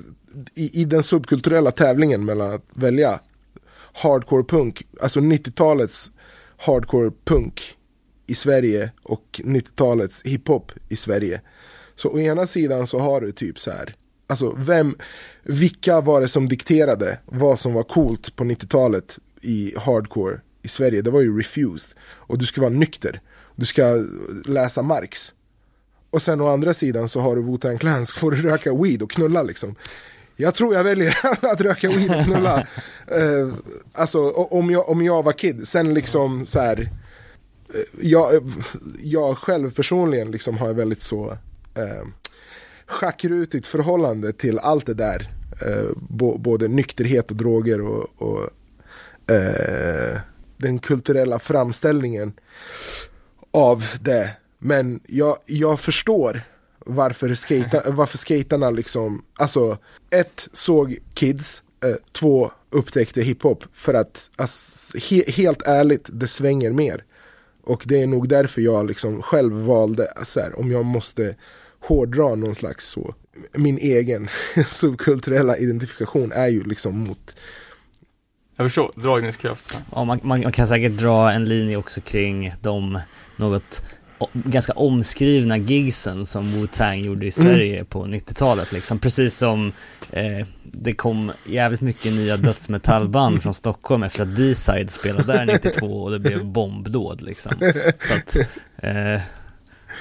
Speaker 5: i, i den subkulturella tävlingen mellan att välja hardcore punk, alltså 90-talets hardcore punk i Sverige och 90-talets hiphop i Sverige. Så å ena sidan så har du typ så här, alltså vem, vilka var det som dikterade vad som var coolt på 90-talet i hardcore i Sverige? Det var ju Refused. Och du ska vara nykter. Du ska läsa Marx. Och sen å andra sidan så har du Wu-Tang Clan, så får du röka weed och knulla liksom. Jag tror jag väljer att röka weed och knulla. Eh, alltså om jag, om jag var kid, sen liksom så här. eh, Jag, jag själv personligen liksom har väldigt så eh, schackrutigt förhållande till allt det där. eh, bo, både nykterhet och droger och, och eh, den kulturella framställningen av det. Men jag, jag förstår varför, skata, varför skaterna liksom, alltså ett såg kids, eh, två upptäckte hiphop för att alltså, he, helt ärligt det svänger mer. Och det är nog därför jag liksom själv valde, så här, om jag måste hårdra någon slags så, min egen subkulturella identifikation är ju liksom mot
Speaker 3: Jag förstår, dragningskraft.
Speaker 2: Ja, man, man, man kan säkert dra en linje också kring de något o- ganska omskrivna gigsen som Wu-Tang gjorde i Sverige på 90-talet liksom. Precis som eh, det kom jävligt mycket nya dödsmetallband från Stockholm efter att D-Side spelade där 92 och det blev bombdåd liksom. Så att, eh,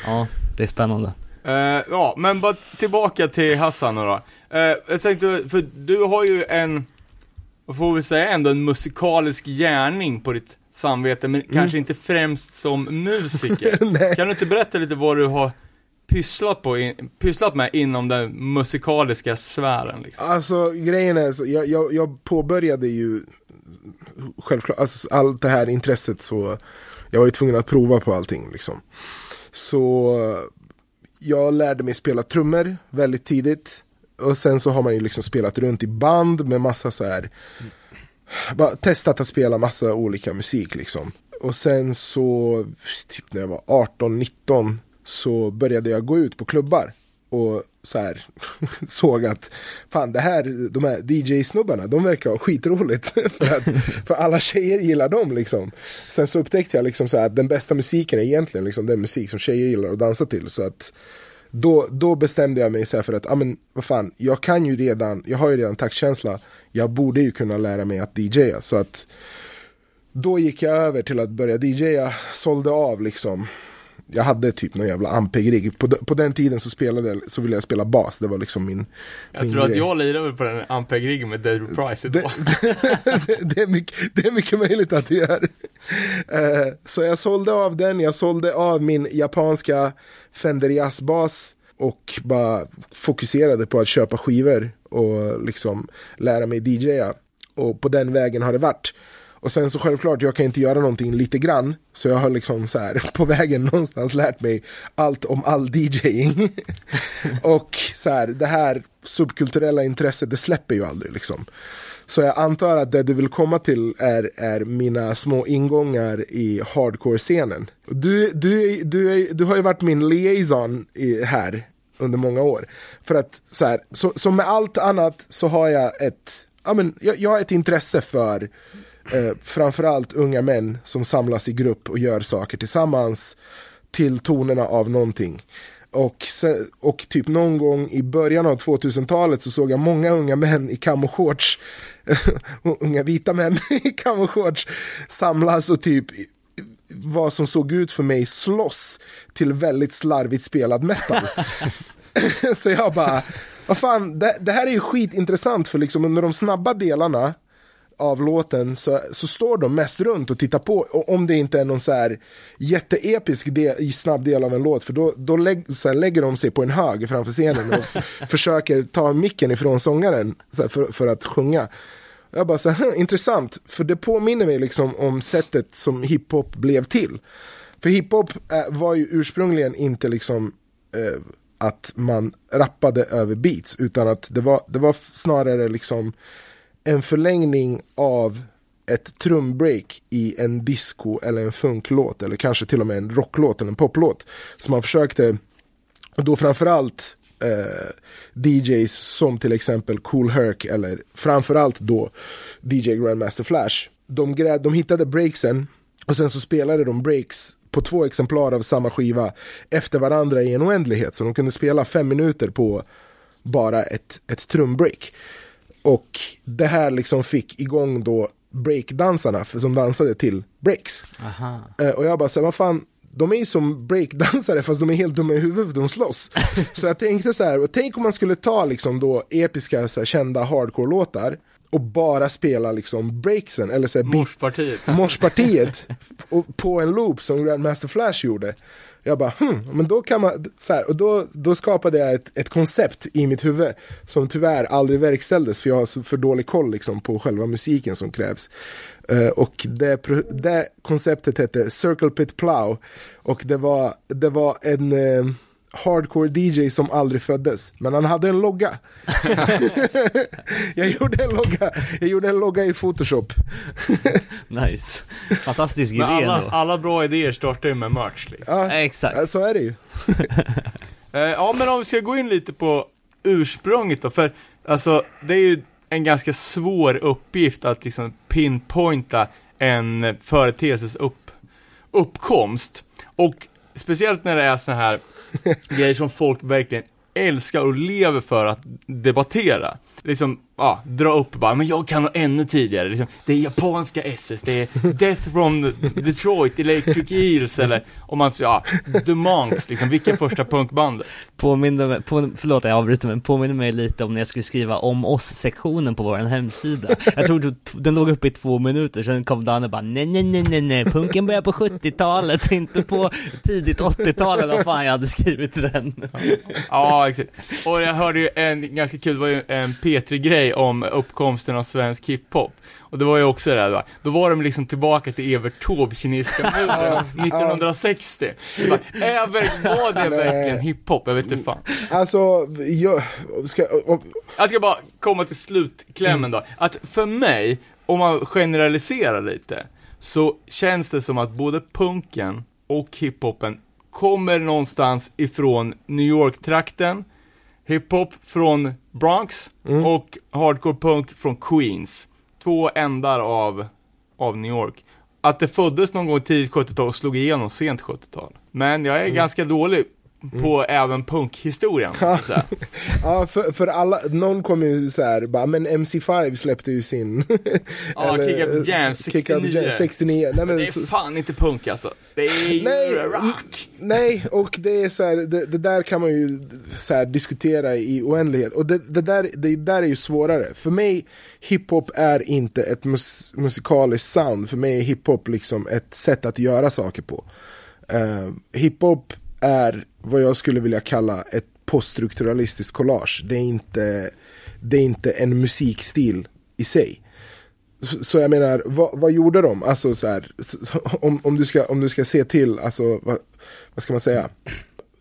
Speaker 2: ja, det är spännande.
Speaker 3: Eh, ja, men bara tillbaka till Hassan nu då. Eh, jag tänkte, för du har ju en, vad får vi säga, ändå en musikalisk gärning på ditt samvete, men kanske inte främst som musiker. Kan du inte berätta lite vad du har pysslat, på, in, pysslat med inom den musikaliska sfären liksom?
Speaker 5: Alltså grejen är, så, jag, jag, jag påbörjade ju självklart, alltså, allt det här intresset så jag var ju tvungen att prova på allting liksom. Så jag lärde mig spela trummor väldigt tidigt. Och sen så har man ju liksom spelat runt i band med massa så här bara testat att spela massa olika musik liksom. Och sen så, typ när jag var 18-19 så började jag gå ut på klubbar och så här såg att fan det här, de här DJ-snubbarna, de verkar ha skitroligt för att för alla tjejer gillar dem liksom. Sen så upptäckte jag liksom så här att den bästa musiken är egentligen liksom den musik som tjejer gillar att dansa till så att då, då bestämde jag mig så här för att, ja men vad fan, jag kan ju redan, jag har ju redan taktkänsla, jag borde ju kunna lära mig att DJa så att då gick jag över till att börja DJa, sålde av liksom jag hade typ någon jävla Ampeg-rigg. På, på den tiden så spelade så ville jag spela bas, det var liksom min
Speaker 3: Jag
Speaker 5: min
Speaker 3: tror att
Speaker 5: grej.
Speaker 3: jag lirar väl på den Ampeg-riggen med David Price idag.
Speaker 5: det, det, är mycket, det är mycket möjligt att det gör. Eh, så jag sålde av den, jag sålde av min japanska Fender jazzbas och bara fokuserade på att köpa skivor och liksom lära mig DJa. Och på den vägen har det varit. Och sen så självklart, jag kan inte göra någonting lite grann. Så jag har liksom så här på vägen någonstans lärt mig allt om all DJing. och så här, det här subkulturella intresset, det släpper ju aldrig liksom. Så jag antar att det du vill komma till är, är mina små ingångar i hardcore-scenen. Du, du, du, du har ju varit min liaison i, här under många år. För att så här, så, som med allt annat så har jag ett, ja men jag, jag har ett intresse för eh, framförallt unga män som samlas i grupp och gör saker tillsammans till tonerna av någonting. Och, och typ någon gång i början av 2000-talet så såg jag många unga män i camoshorts, unga vita män i camoshorts samlas och typ vad som såg ut för mig slåss till väldigt slarvigt spelad metal. så jag bara, vad fan, det, det här är ju skitintressant för liksom under de snabba delarna av låten så, så står de mest runt och tittar på och om det inte är någon så här jätteepisk del, i snabb del av en låt för då, då lägg, så här, lägger de sig på en hög framför scenen och försöker ta micken ifrån sångaren så här, för, för att sjunga. Jag bara så här, "Hm, intressant, för det påminner mig liksom om sättet som hiphop blev till. För hiphop eh, var ju ursprungligen inte liksom eh, att man rappade över beats, utan att det var, det var snarare liksom en förlängning av ett trumbreak i en disco eller en funklåt eller kanske till och med en rocklåt eller en poplåt. Så man försökte, och då framförallt eh, DJs som till exempel Cool Herc eller framförallt då DJ Grandmaster Flash. De, grä, de hittade breaksen och sen så spelade de breaks på två exemplar av samma skiva efter varandra i en oändlighet. Så de kunde spela fem minuter på bara ett, ett trumbreak. Och det här liksom fick igång då breakdansarna som dansade till breaks. Eh, och jag bara, så här, vad fan, de är ju som breakdansare fast de är helt dumma i huvudet de slåss. så jag tänkte så här, tänk om man skulle ta liksom då episka så här, kända hardcore-låtar och bara spela liksom breaksen, eller så här,
Speaker 3: Morspartiet.
Speaker 5: morspartiet och på en loop som Grandmaster Flash gjorde. Jag bara, hmm, men då kan man, så här, och då, då skapade jag ett, ett koncept i mitt huvud som tyvärr aldrig verkställdes för jag har så för dålig koll liksom, på själva musiken som krävs. Uh, och det, det konceptet hette Circle Pit Plow och det var, det var en uh, hardcore DJ som aldrig föddes, men han hade en logga. jag gjorde en logga, jag gjorde en logga i Photoshop.
Speaker 2: Nice. Fantastisk idé
Speaker 3: alla, alla bra idéer startar ju med merch liksom.
Speaker 5: Ja,
Speaker 2: Exakt.
Speaker 5: så är det ju.
Speaker 3: Eh, ja, men om vi ska gå in lite på ursprunget då, för alltså det är ju en ganska svår uppgift att liksom pinpointa en företeelses upp, uppkomst. Och speciellt när det är så här grejer som folk verkligen älskar och lever för att debattera. Liksom, ja, dra upp bara, men jag kan ännu tidigare. Liksom, det är japanska SS, det är Death from Detroit, Electric Eels eller om man, ja, The Monks, liksom, vilka första punkbandet?
Speaker 2: Påminner mig, på, förlåt jag avbryter men påminner mig lite om när jag skulle skriva om oss-sektionen på vår hemsida. Jag tror den låg uppe i två minuter, sen kom Dan och bara nej nej nej nej nej, punken börjar på 70-talet, inte på tidigt 80-talet, vad fan jag hade skrivit den.
Speaker 3: Ja, exakt. Och jag hörde ju en ganska kul, det var ju en P3-grej om uppkomsten av svensk hiphop. Och det var ju också det där, va? då var de liksom tillbaka till Evert Taube, kinesiska muren, 1960. Det bara, Evert, var det verkligen hiphop? Jag vet inte fan.
Speaker 5: Alltså, jag ska, om,
Speaker 3: Jag ska bara komma till slutklämmen då. Att för mig, om man generaliserar lite, så känns det som att både punken och hiphopen kommer någonstans ifrån New York-trakten, hiphop från Bronx och hardcore punk från Queens. Två ändar av, av New York. Att det föddes någon gång tidigt 70-tal och slog igenom sent 70-tal. Men jag är ganska dålig på även punkhistorien, säga.
Speaker 5: ja, för, för alla, någon kommer ju så här, bara, men MC5 släppte ju sin...
Speaker 3: Ja, Kick the Jam,
Speaker 5: Kick Out the
Speaker 3: 69.
Speaker 5: Jam, 69. Nej, men,
Speaker 3: Det är fan inte punk alltså. Det är ju
Speaker 5: Nej,
Speaker 3: rock.
Speaker 5: Nej, och det är så här, det, det där kan man ju så här, diskutera i oändlighet. Och det, det, där, det där är ju svårare. För mig, hiphop är inte ett mus, musikaliskt sound. För mig är hiphop liksom ett sätt att göra saker på. Uh, hiphop är vad jag skulle vilja kalla ett poststrukturalistiskt collage. Det är inte, det är inte en musikstil i sig. Så, så jag menar, vad, vad gjorde de? Alltså så här, om, om, du ska, om du ska se till, alltså vad, vad ska man säga?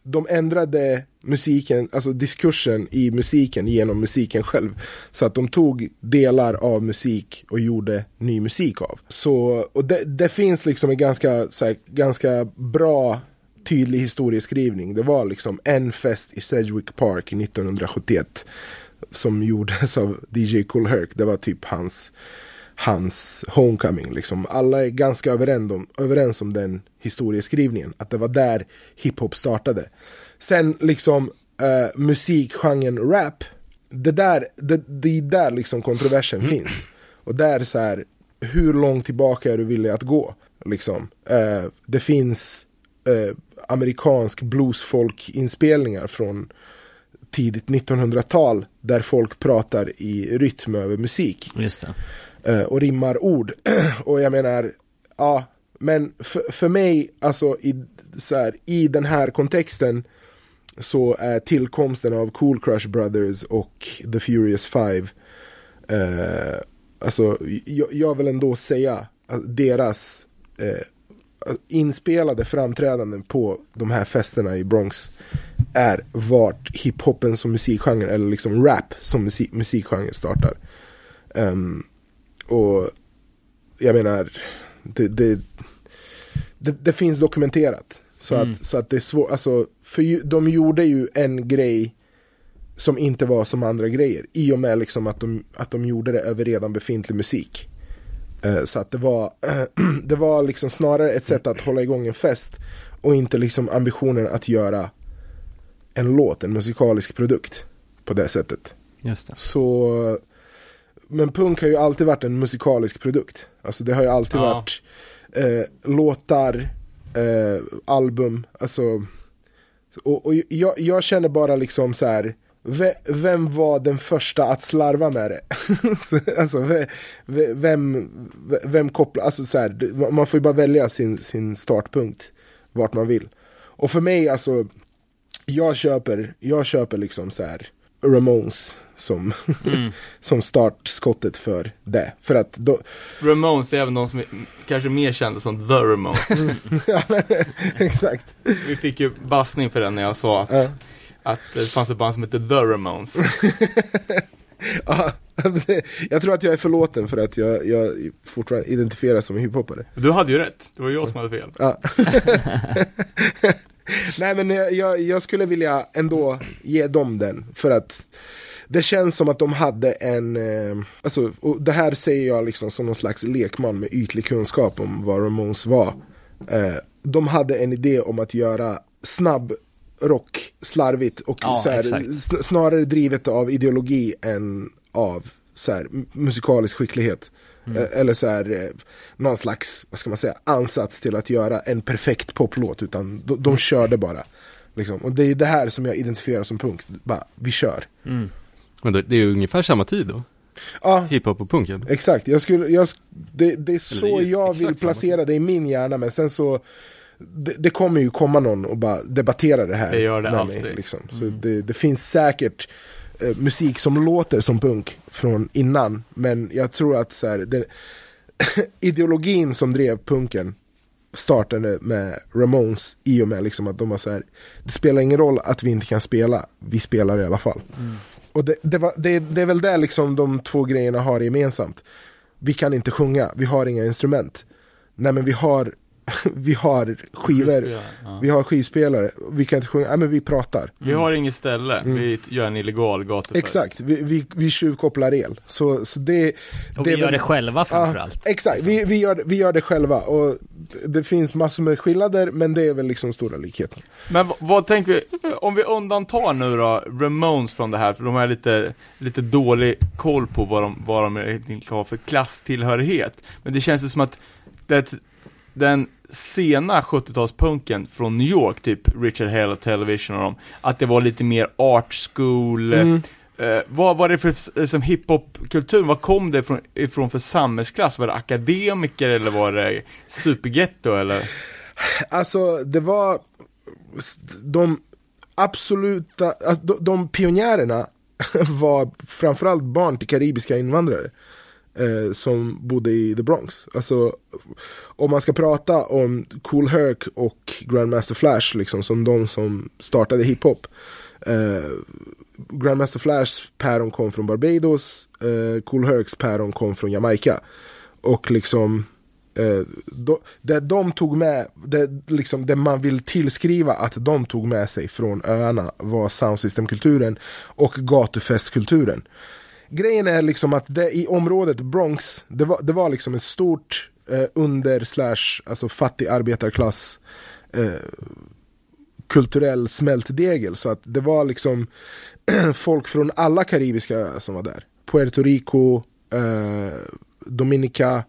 Speaker 5: De ändrade musiken, alltså diskursen i musiken genom musiken själv. Så att de tog delar av musik och gjorde ny musik av. Så, och det, det finns liksom en ganska, så här, ganska bra tydlig historieskrivning. Det var liksom en fest i Sedgwick Park 1971 som gjordes av DJ Cool Herc. Det var typ hans, hans homecoming. Liksom. Alla är ganska överens om, överens om den historieskrivningen. Att det var där hiphop startade. Sen liksom eh, musikgenren rap. Det, där, det, det är där liksom kontroversen finns. Och där så här, hur långt tillbaka är du villig att gå? Liksom. Eh, det finns eh, amerikansk bluesfolk-inspelningar från tidigt 1900-tal där folk pratar i rytm över musik eh, och rimmar ord. och jag menar, ja, men för, för mig, alltså i, så här, i den här kontexten så är tillkomsten av Cool Crush Brothers och The Furious Five eh, alltså jag, jag vill ändå säga att deras eh, inspelade framträdanden på de här festerna i Bronx är vart hiphopen som musikgenre eller liksom rap som musik, musikgenre startar. Ehm, och jag menar, det, det, det, det finns dokumenterat. Så, att, så att det är svårt, alltså, för ju, de gjorde ju en grej som inte var som andra grejer. I och med liksom att, de, att de gjorde det över redan befintlig musik. Eh, så att det var, det var liksom snarare ett sätt att hålla igång en fest och inte liksom ambitionen att göra en låt, en musikalisk produkt på det sättet.
Speaker 2: Just det.
Speaker 5: Så Men punk har ju alltid varit en musikalisk produkt Alltså det har ju alltid
Speaker 3: Ja.
Speaker 5: varit eh, Låtar eh, Album Alltså Och, och jag, jag känner bara liksom så här Vem var den första att slarva med det? Så, alltså ve- ve- vem, vem kopplar, alltså så här, man får ju bara välja sin, sin startpunkt Vart man vill Och för mig alltså, jag köper, jag köper liksom så här Ramones som, som startskottet för det. För att då,
Speaker 3: Ramones är även de som är kanske mer kända som The Ramones.
Speaker 5: ja, men, exakt.
Speaker 3: Vi fick ju bassning för den när jag sa att,
Speaker 5: Ja.
Speaker 3: Att det fanns ett band som hette The Ramones.
Speaker 5: Ja, jag tror att jag är förlåten för att jag, jag fortfarande identifieras som hiphoppare.
Speaker 3: Du hade ju rätt, det var jag som hade fel.
Speaker 5: Ja. Nej men jag, jag, jag skulle vilja ändå ge dem den för att det känns som att de hade en, eh, alltså, och det här säger jag liksom som någon slags lekman med ytlig kunskap om vad Ramones var. Eh, de hade en idé om att göra snabb rock slarvigt och
Speaker 2: Ja,
Speaker 5: så här, sn- snarare drivet av ideologi än av så här, musikalisk skicklighet.
Speaker 2: Mm.
Speaker 5: Eh, Eller så här, eh, någon slags, vad ska man säga, ansats till att göra en perfekt poplåt. Utan de, de körde bara. Liksom. Och det är det här som jag identifierar som punk. Bara, vi kör.
Speaker 4: Men det, är ju ungefär samma tid då,
Speaker 5: Ja,
Speaker 4: hiphop och punken.
Speaker 5: exakt. Jag skulle, jag, det, det är så
Speaker 4: det är
Speaker 5: jag vill placera det i min hjärna. Men sen så, det, det kommer ju komma någon och bara debattera det här
Speaker 3: Det gör det
Speaker 5: med
Speaker 3: alltid.
Speaker 5: mig. Liksom. Så det, det finns säkert eh, musik som låter som punk från innan. Men jag tror att så här, det, ideologin som drev punken startade med Ramones i och med liksom att de var så här, det spelar ingen roll att vi inte kan spela, vi spelar i alla fall. Och det, det, var, det, det är väl där liksom de två grejerna har gemensamt. Vi kan inte sjunga, vi har inga instrument. Nej men vi har, vi har skivor,
Speaker 3: Ja.
Speaker 5: vi har skivspelare, vi kan inte sjunga, nej men vi pratar.
Speaker 3: Vi har inget ställe, vi gör en illegal gatufest.
Speaker 5: Exakt, vi, vi, vi tjuvkopplar el. Så, så det,
Speaker 2: Och
Speaker 5: det
Speaker 2: vi gör
Speaker 5: väl-
Speaker 2: det själva
Speaker 5: Ja,
Speaker 2: framförallt.
Speaker 5: exakt, vi, vi, gör, vi gör det själva och det finns massor med skillnader men det är väl liksom stora likheter.
Speaker 3: Men vad, vad tänker vi, om vi undantar nu då Ramones från det här, för de har lite, lite dålig koll på vad de, vad de egentligen har för klasstillhörighet. Men det känns ju som att det, den sena 70-talspunken från New York, typ Richard Hell Television och dem, att det var lite mer art school,
Speaker 5: Mm.
Speaker 3: eh, vad var det för som hiphop-kultur, vad kom det ifrån, ifrån för samhällsklass? Var det akademiker eller var det supergetto eller?
Speaker 5: Alltså det var de absoluta, alltså, de, de pionjärerna var framförallt barn till karibiska invandrare. Eh, som bodde i the Bronx. Alltså, om man ska prata om Cool Herc och Grandmaster Flash, liksom, som de som startade hiphop. Eh, Grandmaster Flashs päron kom från Barbados, eh, Cool Hercs päron kom från Jamaica. Och liksom, eh, det de tog med, det, liksom, det man vill tillskriva att de tog med sig från öarna var soundsystemkulturen och gatufestkulturen. Grejen är liksom att det i området Bronx, det var, det var liksom ett stort eh, under slash, alltså fattig arbetarklass eh, kulturell smältdegel. Så att det var liksom folk från alla karibiska öar som var där. Puerto Rico, eh, Dominica,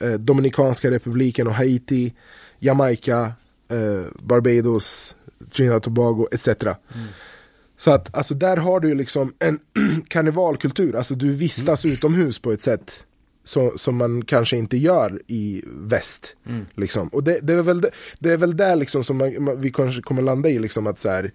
Speaker 5: eh, Dominikanska republiken och Haiti, Jamaica, eh, Barbados, Trinidad och Tobago etc. Så att alltså där har du ju liksom en karnevalkultur, alltså du vistas utomhus på ett sätt så, som man kanske inte gör i väst. Liksom. Och det, det, är väl, det, är väl där liksom som man, vi kanske kommer landa i liksom att så här,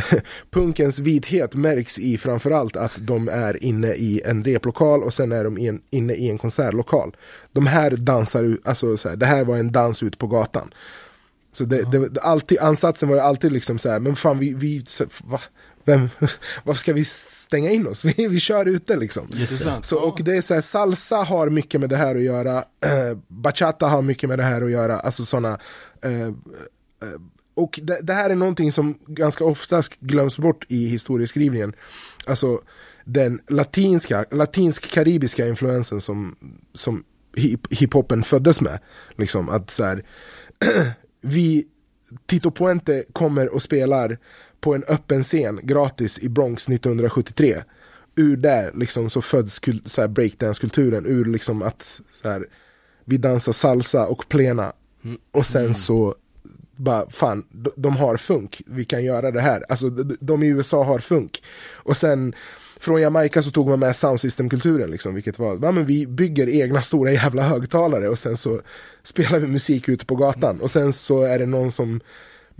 Speaker 5: punkens vithet märks i framförallt att de är inne i en replokal och sen är de i en, inne i en konsertlokal. De här dansar alltså så här, det här var en dans ut på gatan. Så det, det, alltid, ansatsen var ju alltid liksom så här, men fan vi, vi va? Vem, varför ska vi stänga in oss? Vi, vi kör ute liksom. Så, och det är så här, salsa har mycket med det här att göra, eh, bachata har mycket med det här att göra, alltså sådana eh, eh, och det, det här är någonting som ganska ofta glöms bort i historieskrivningen. Alltså den latinska, latinsk-karibiska influensen som, som hip, hiphopen föddes med. Liksom att så här, vi, Tito Puente kommer och spelar på en öppen scen gratis i Bronx 1973. Ur det liksom så föds så breakdance-kulturen, ur liksom att så här, vi dansar salsa och plena. Och sen så bara fan, de, har funk, vi kan göra det här. Alltså de, de i USA har funk. Och sen från Jamaica så tog man med soundsystemkulturen liksom, vilket var, ja men vi bygger egna stora jävla högtalare och sen så spelar vi musik ute på gatan. Och sen så är det någon som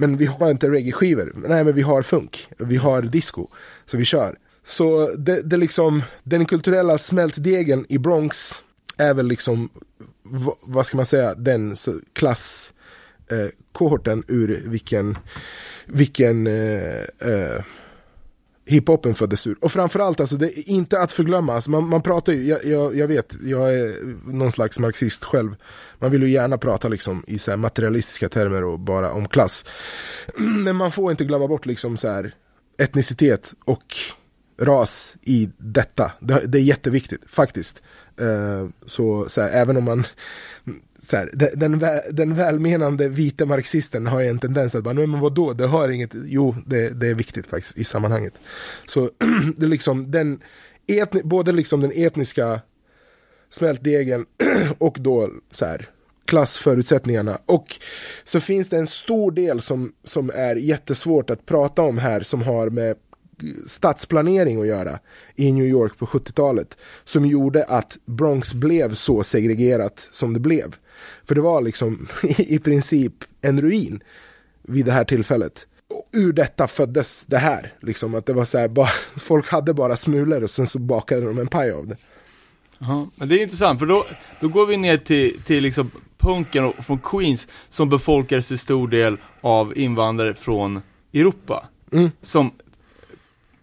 Speaker 5: men vi har inte reggae-skivor. Nej, men vi har funk. Vi har disco. Så vi kör. Så det, det liksom, den kulturella smältdegen i Bronx är väl liksom, v- vad ska man säga, den klasskohorten klass eh, kohorten ur vilken, vilken eh, eh, hiphopen föddes ur. Och framförallt, alltså, det är inte att förglömma, alltså, man, man pratar ju, jag, jag, jag vet, jag är någon slags marxist själv. Man vill ju gärna prata liksom, i så här, materialistiska termer och bara om klass. Men man får inte glömma bort liksom, så här, etnicitet och ras i detta. Det, det är jätteviktigt, faktiskt. Uh, så, så här, även om man så här, den, den, välmenande vita marxisten har ju en tendens att bara, "Nej, men vadå, det har inget, jo det, det är viktigt faktiskt i sammanhanget. Så det är liksom den, etni, både liksom den etniska smältdegen och då så här klassförutsättningarna. Och så finns det en stor del som, som är jättesvårt att prata om här som har med stadsplanering att göra i New York på 70-talet som gjorde att Bronx blev så segregerat som det blev. För det var liksom i princip en ruin vid det här tillfället. Och ur detta föddes det här, liksom att det var så här, bara, folk hade bara smulor och sen så bakade de en paj av det.
Speaker 3: Ja, men det är intressant, för då, då går vi ner till, till liksom punken och, från Queens, som befolkades till stor del av invandrare från Europa.
Speaker 5: Mm.
Speaker 3: Som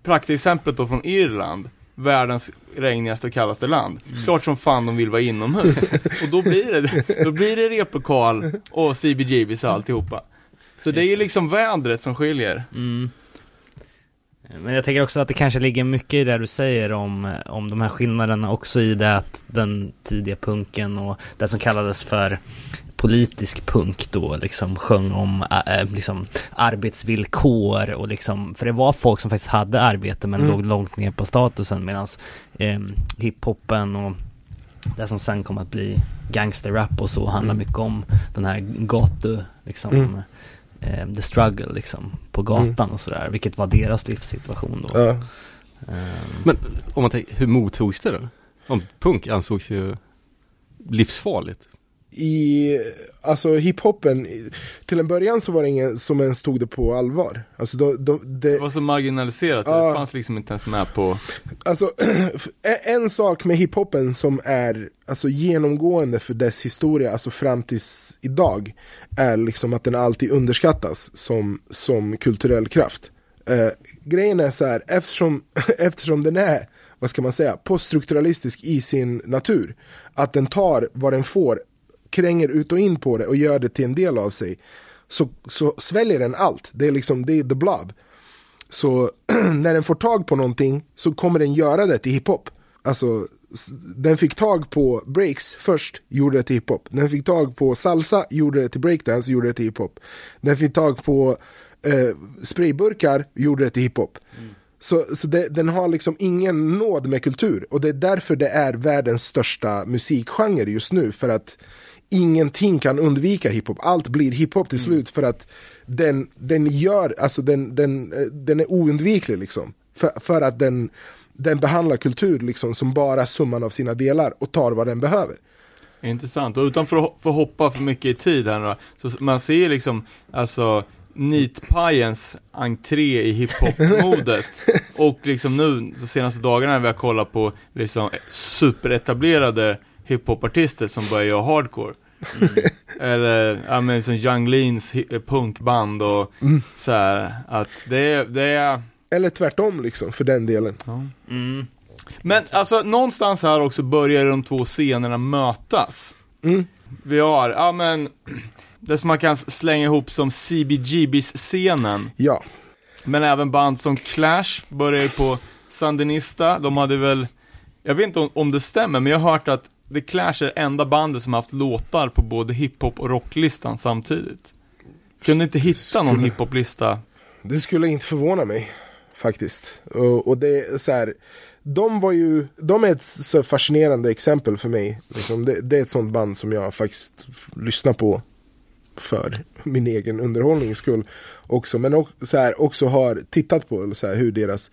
Speaker 3: praktexemplet då från Irland, världens regnigaste och kallaste land. Klart som fan de vill vara inomhus. och då blir det, då blir det replokal och CBGBs och alltihopa. Så det är ju liksom vädret som skiljer.
Speaker 2: Mm. Men jag tänker också att det kanske ligger mycket i det du säger om, om de här skillnaderna också i det att den tidiga punken och det som kallades för politisk punk då liksom sjöng om äh, liksom arbetsvillkor och liksom, för det var folk som faktiskt hade arbete men
Speaker 5: Mm.
Speaker 2: låg långt ner på statusen medan eh, hiphopen och det som sen kom att bli gangsterrap och så handlar mycket om den här gatu, liksom
Speaker 5: Mm.
Speaker 2: eh, the struggle liksom på gatan och sådär, vilket var deras livssituation då.
Speaker 5: Ja.
Speaker 2: Ehm,
Speaker 4: Men om man tänker, hur mottogs det då? Om punk ansågs ju livsfarligt.
Speaker 5: I, alltså hiphopen, till en början så var det ingen som ens tog det på allvar. Alltså, då, då,
Speaker 3: Det
Speaker 5: det,
Speaker 3: var så marginaliserat, så
Speaker 5: Ja.
Speaker 3: det fanns liksom inte ens med på...
Speaker 5: alltså en sak med hiphopen som är alltså, genomgående för dess historia, alltså fram tills idag, är liksom att den alltid underskattas som, som kulturell kraft. Eh, grejen är så här, eftersom, eftersom den är, vad ska man säga, poststrukturalistisk i sin natur, att den tar vad den får, kränger ut och in på det och gör det till en del av sig, så, så sväljer den allt. Det är liksom, det är the blob. Så när den får tag på någonting så kommer den göra det till hiphop. Alltså, den fick tag på breaks först, gjorde det till hiphop. Den fick tag på salsa, gjorde det till breakdance, gjorde det till hiphop. Den fick tag på eh, sprayburkar, gjorde det till hiphop. Så, så det, den har liksom ingen nåd med kultur och det är därför det är världens största musikgenre just nu. För att ingenting kan undvika hiphop. Allt blir hiphop till slut för att den, den gör, alltså den, den, eh, den är oundviklig liksom. För, för att den, den behandlar kultur liksom som bara summan av sina delar och tar vad den behöver.
Speaker 3: Intressant, och utan för att hoppa för mycket i tid här nu så man ser liksom, alltså Nitpajens entré i hiphop-modet och liksom nu, de senaste dagarna när vi har kollat på liksom superetablerade hiphopartister som börjar göra hardcore. Eller, ja men som Young Leans eh, punkband och så här att det är, det är
Speaker 5: Eller tvärtom liksom, för den delen.
Speaker 2: mm.
Speaker 3: Men alltså någonstans här också börjar de två scenerna mötas.
Speaker 5: Mm.
Speaker 3: Vi har, ja men, det som man kan slänga ihop som CBGBs-scenen.
Speaker 5: Ja,
Speaker 3: Men även band som Clash börjar ju på Sandinista. De hade väl, jag vet inte om, om det stämmer, men jag har hört att The Clash är enda bandet som har haft låtar på både hiphop och rocklistan samtidigt. Kunde inte hitta någon hiphoplista.
Speaker 5: det skulle inte förvåna mig faktiskt. Och, och det är så här, de var ju, de är ett så fascinerande exempel för mig. Liksom, det, det är ett sånt band som jag faktiskt lyssnar på för min egen underhållnings skull också. Men också, så här, också har tittat på så här, hur deras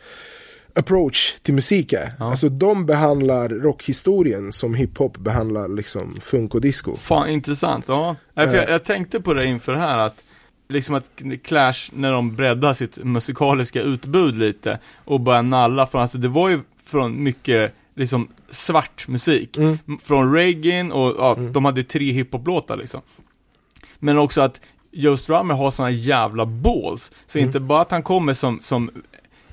Speaker 5: approach till musik är.
Speaker 3: Ja.
Speaker 5: Alltså de behandlar rockhistorien som hiphop behandlar liksom funk och disco.
Speaker 3: Fan, intressant. Ja, Nej, för jag,
Speaker 5: Eh.
Speaker 3: jag tänkte på det inför det här att liksom att Clash, när de breddar sitt musikaliska utbud lite och börjar nalla från, alltså det var ju från mycket liksom svart musik.
Speaker 5: Mm.
Speaker 3: Från reggae och ja, de hade tre hiphop-låtar liksom. Men också att Joe Strummer har såna jävla balls. Så
Speaker 5: Mm.
Speaker 3: inte bara att han kommer som, som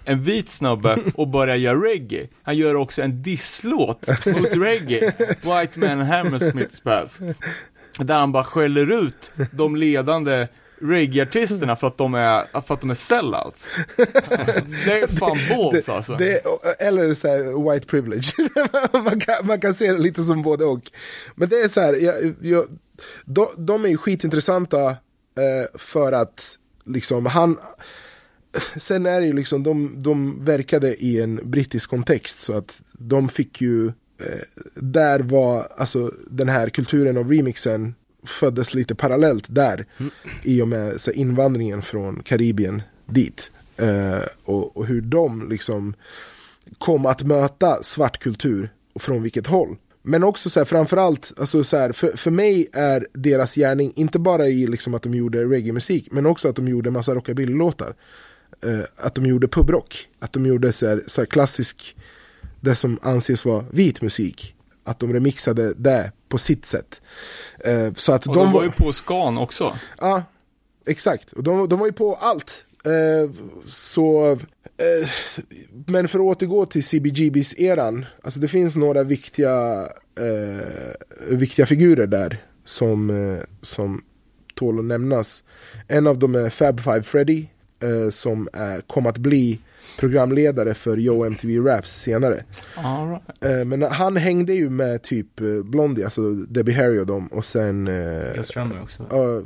Speaker 3: en vit snubbe och börjar göra reggae. Han gör också en disslåt mot reggae. White Man Hammersmith Spells. Där han bara skäller ut de ledande reggae-artisterna för att de är, för att de är sellouts. Det är fan balls alltså.
Speaker 5: Det, eller så här, white privilege. man, kan, man kan se det lite som både och. Men det är så här, jag, jag, de, de är ju skitintressanta eh, för att liksom han Sen är det ju liksom, de, de verkade i en brittisk kontext så att de fick ju eh, Där var, alltså den här kulturen av remixen föddes lite parallellt där i och med så här, invandringen från Karibien dit. Eh, och, och hur de liksom kom att möta svart kultur och från vilket håll. Men också så här, framförallt, alltså så här, för, för mig är deras gärning inte bara i liksom att de gjorde reggae-musik, men också att de gjorde massa rockabilly-låtar. Eh, att de gjorde pubrock, att de gjorde så här, så här klassisk, det som anses vara vit musik. Att de remixade det på sitt sätt. Eh, så att
Speaker 3: och
Speaker 5: de
Speaker 3: de var ju på skan också.
Speaker 5: Ja, exakt. Och de, de var ju på allt. Eh, så, men för att återgå till CBGBs eran, alltså det finns några viktiga, viktiga figurer där som, som tål att nämnas. En av dem är Fab Five Freddy, eh, som är, kom att bli programledare för Yo MTV Raps senare.
Speaker 3: Right.
Speaker 5: Eh, men han hängde ju med typ eh, Blondie, alltså Debbie Harry och dem och sen eh,
Speaker 2: Joe Strummer också.
Speaker 5: Ja,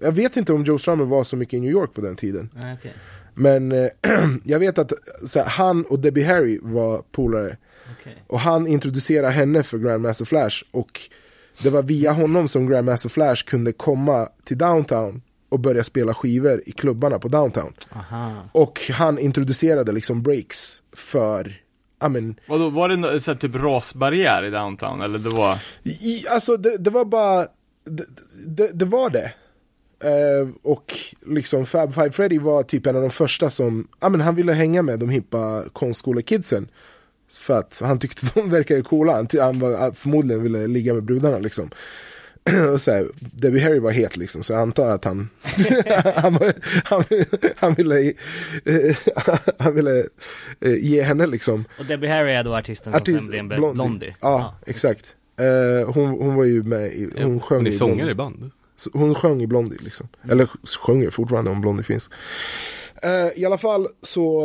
Speaker 5: jag vet inte om Joe Strummer var så mycket i New York på den tiden.
Speaker 2: Nej, okej.
Speaker 5: Men eh, jag vet att så här, han och Debbie Harry var polare.
Speaker 2: Okej.
Speaker 5: Och han introducerade henne för Grandmaster Flash. Och det var via honom som Grandmaster Flash kunde komma till Downtown och börja spela skivor i klubbarna på Downtown.
Speaker 2: Aha.
Speaker 5: Och han introducerade liksom breaks för, ja men,
Speaker 3: Vadå, var det en sån här typ rasbarriär i downtown, eller det var?
Speaker 5: I, alltså det, det var bara, det, det, det var det. Eh, och liksom Fab Five Freddy var typ en av de första som, ja men han ville hänga med de hippa konstskolekidsen. För att han tyckte de verkade coola, han, han var, förmodligen ville ligga med brudarna liksom. Och så här, Debbie Harry var het liksom, så jag antar att han, han, han, han ville, han ville eh, ge henne liksom
Speaker 2: Och Debbie Harry är då artisten som
Speaker 5: Artist,
Speaker 2: sen blev
Speaker 5: Blondie.
Speaker 2: Blondie.
Speaker 5: Ja, exakt. Eh, hon, hon var ju med i, hon sjöng
Speaker 4: Hon är
Speaker 5: i
Speaker 4: sångare
Speaker 5: Blondie.
Speaker 4: i band.
Speaker 5: Hon sjöng i Blondie liksom. Eller sjunger fortfarande om Blondie finns. Eh, I alla fall så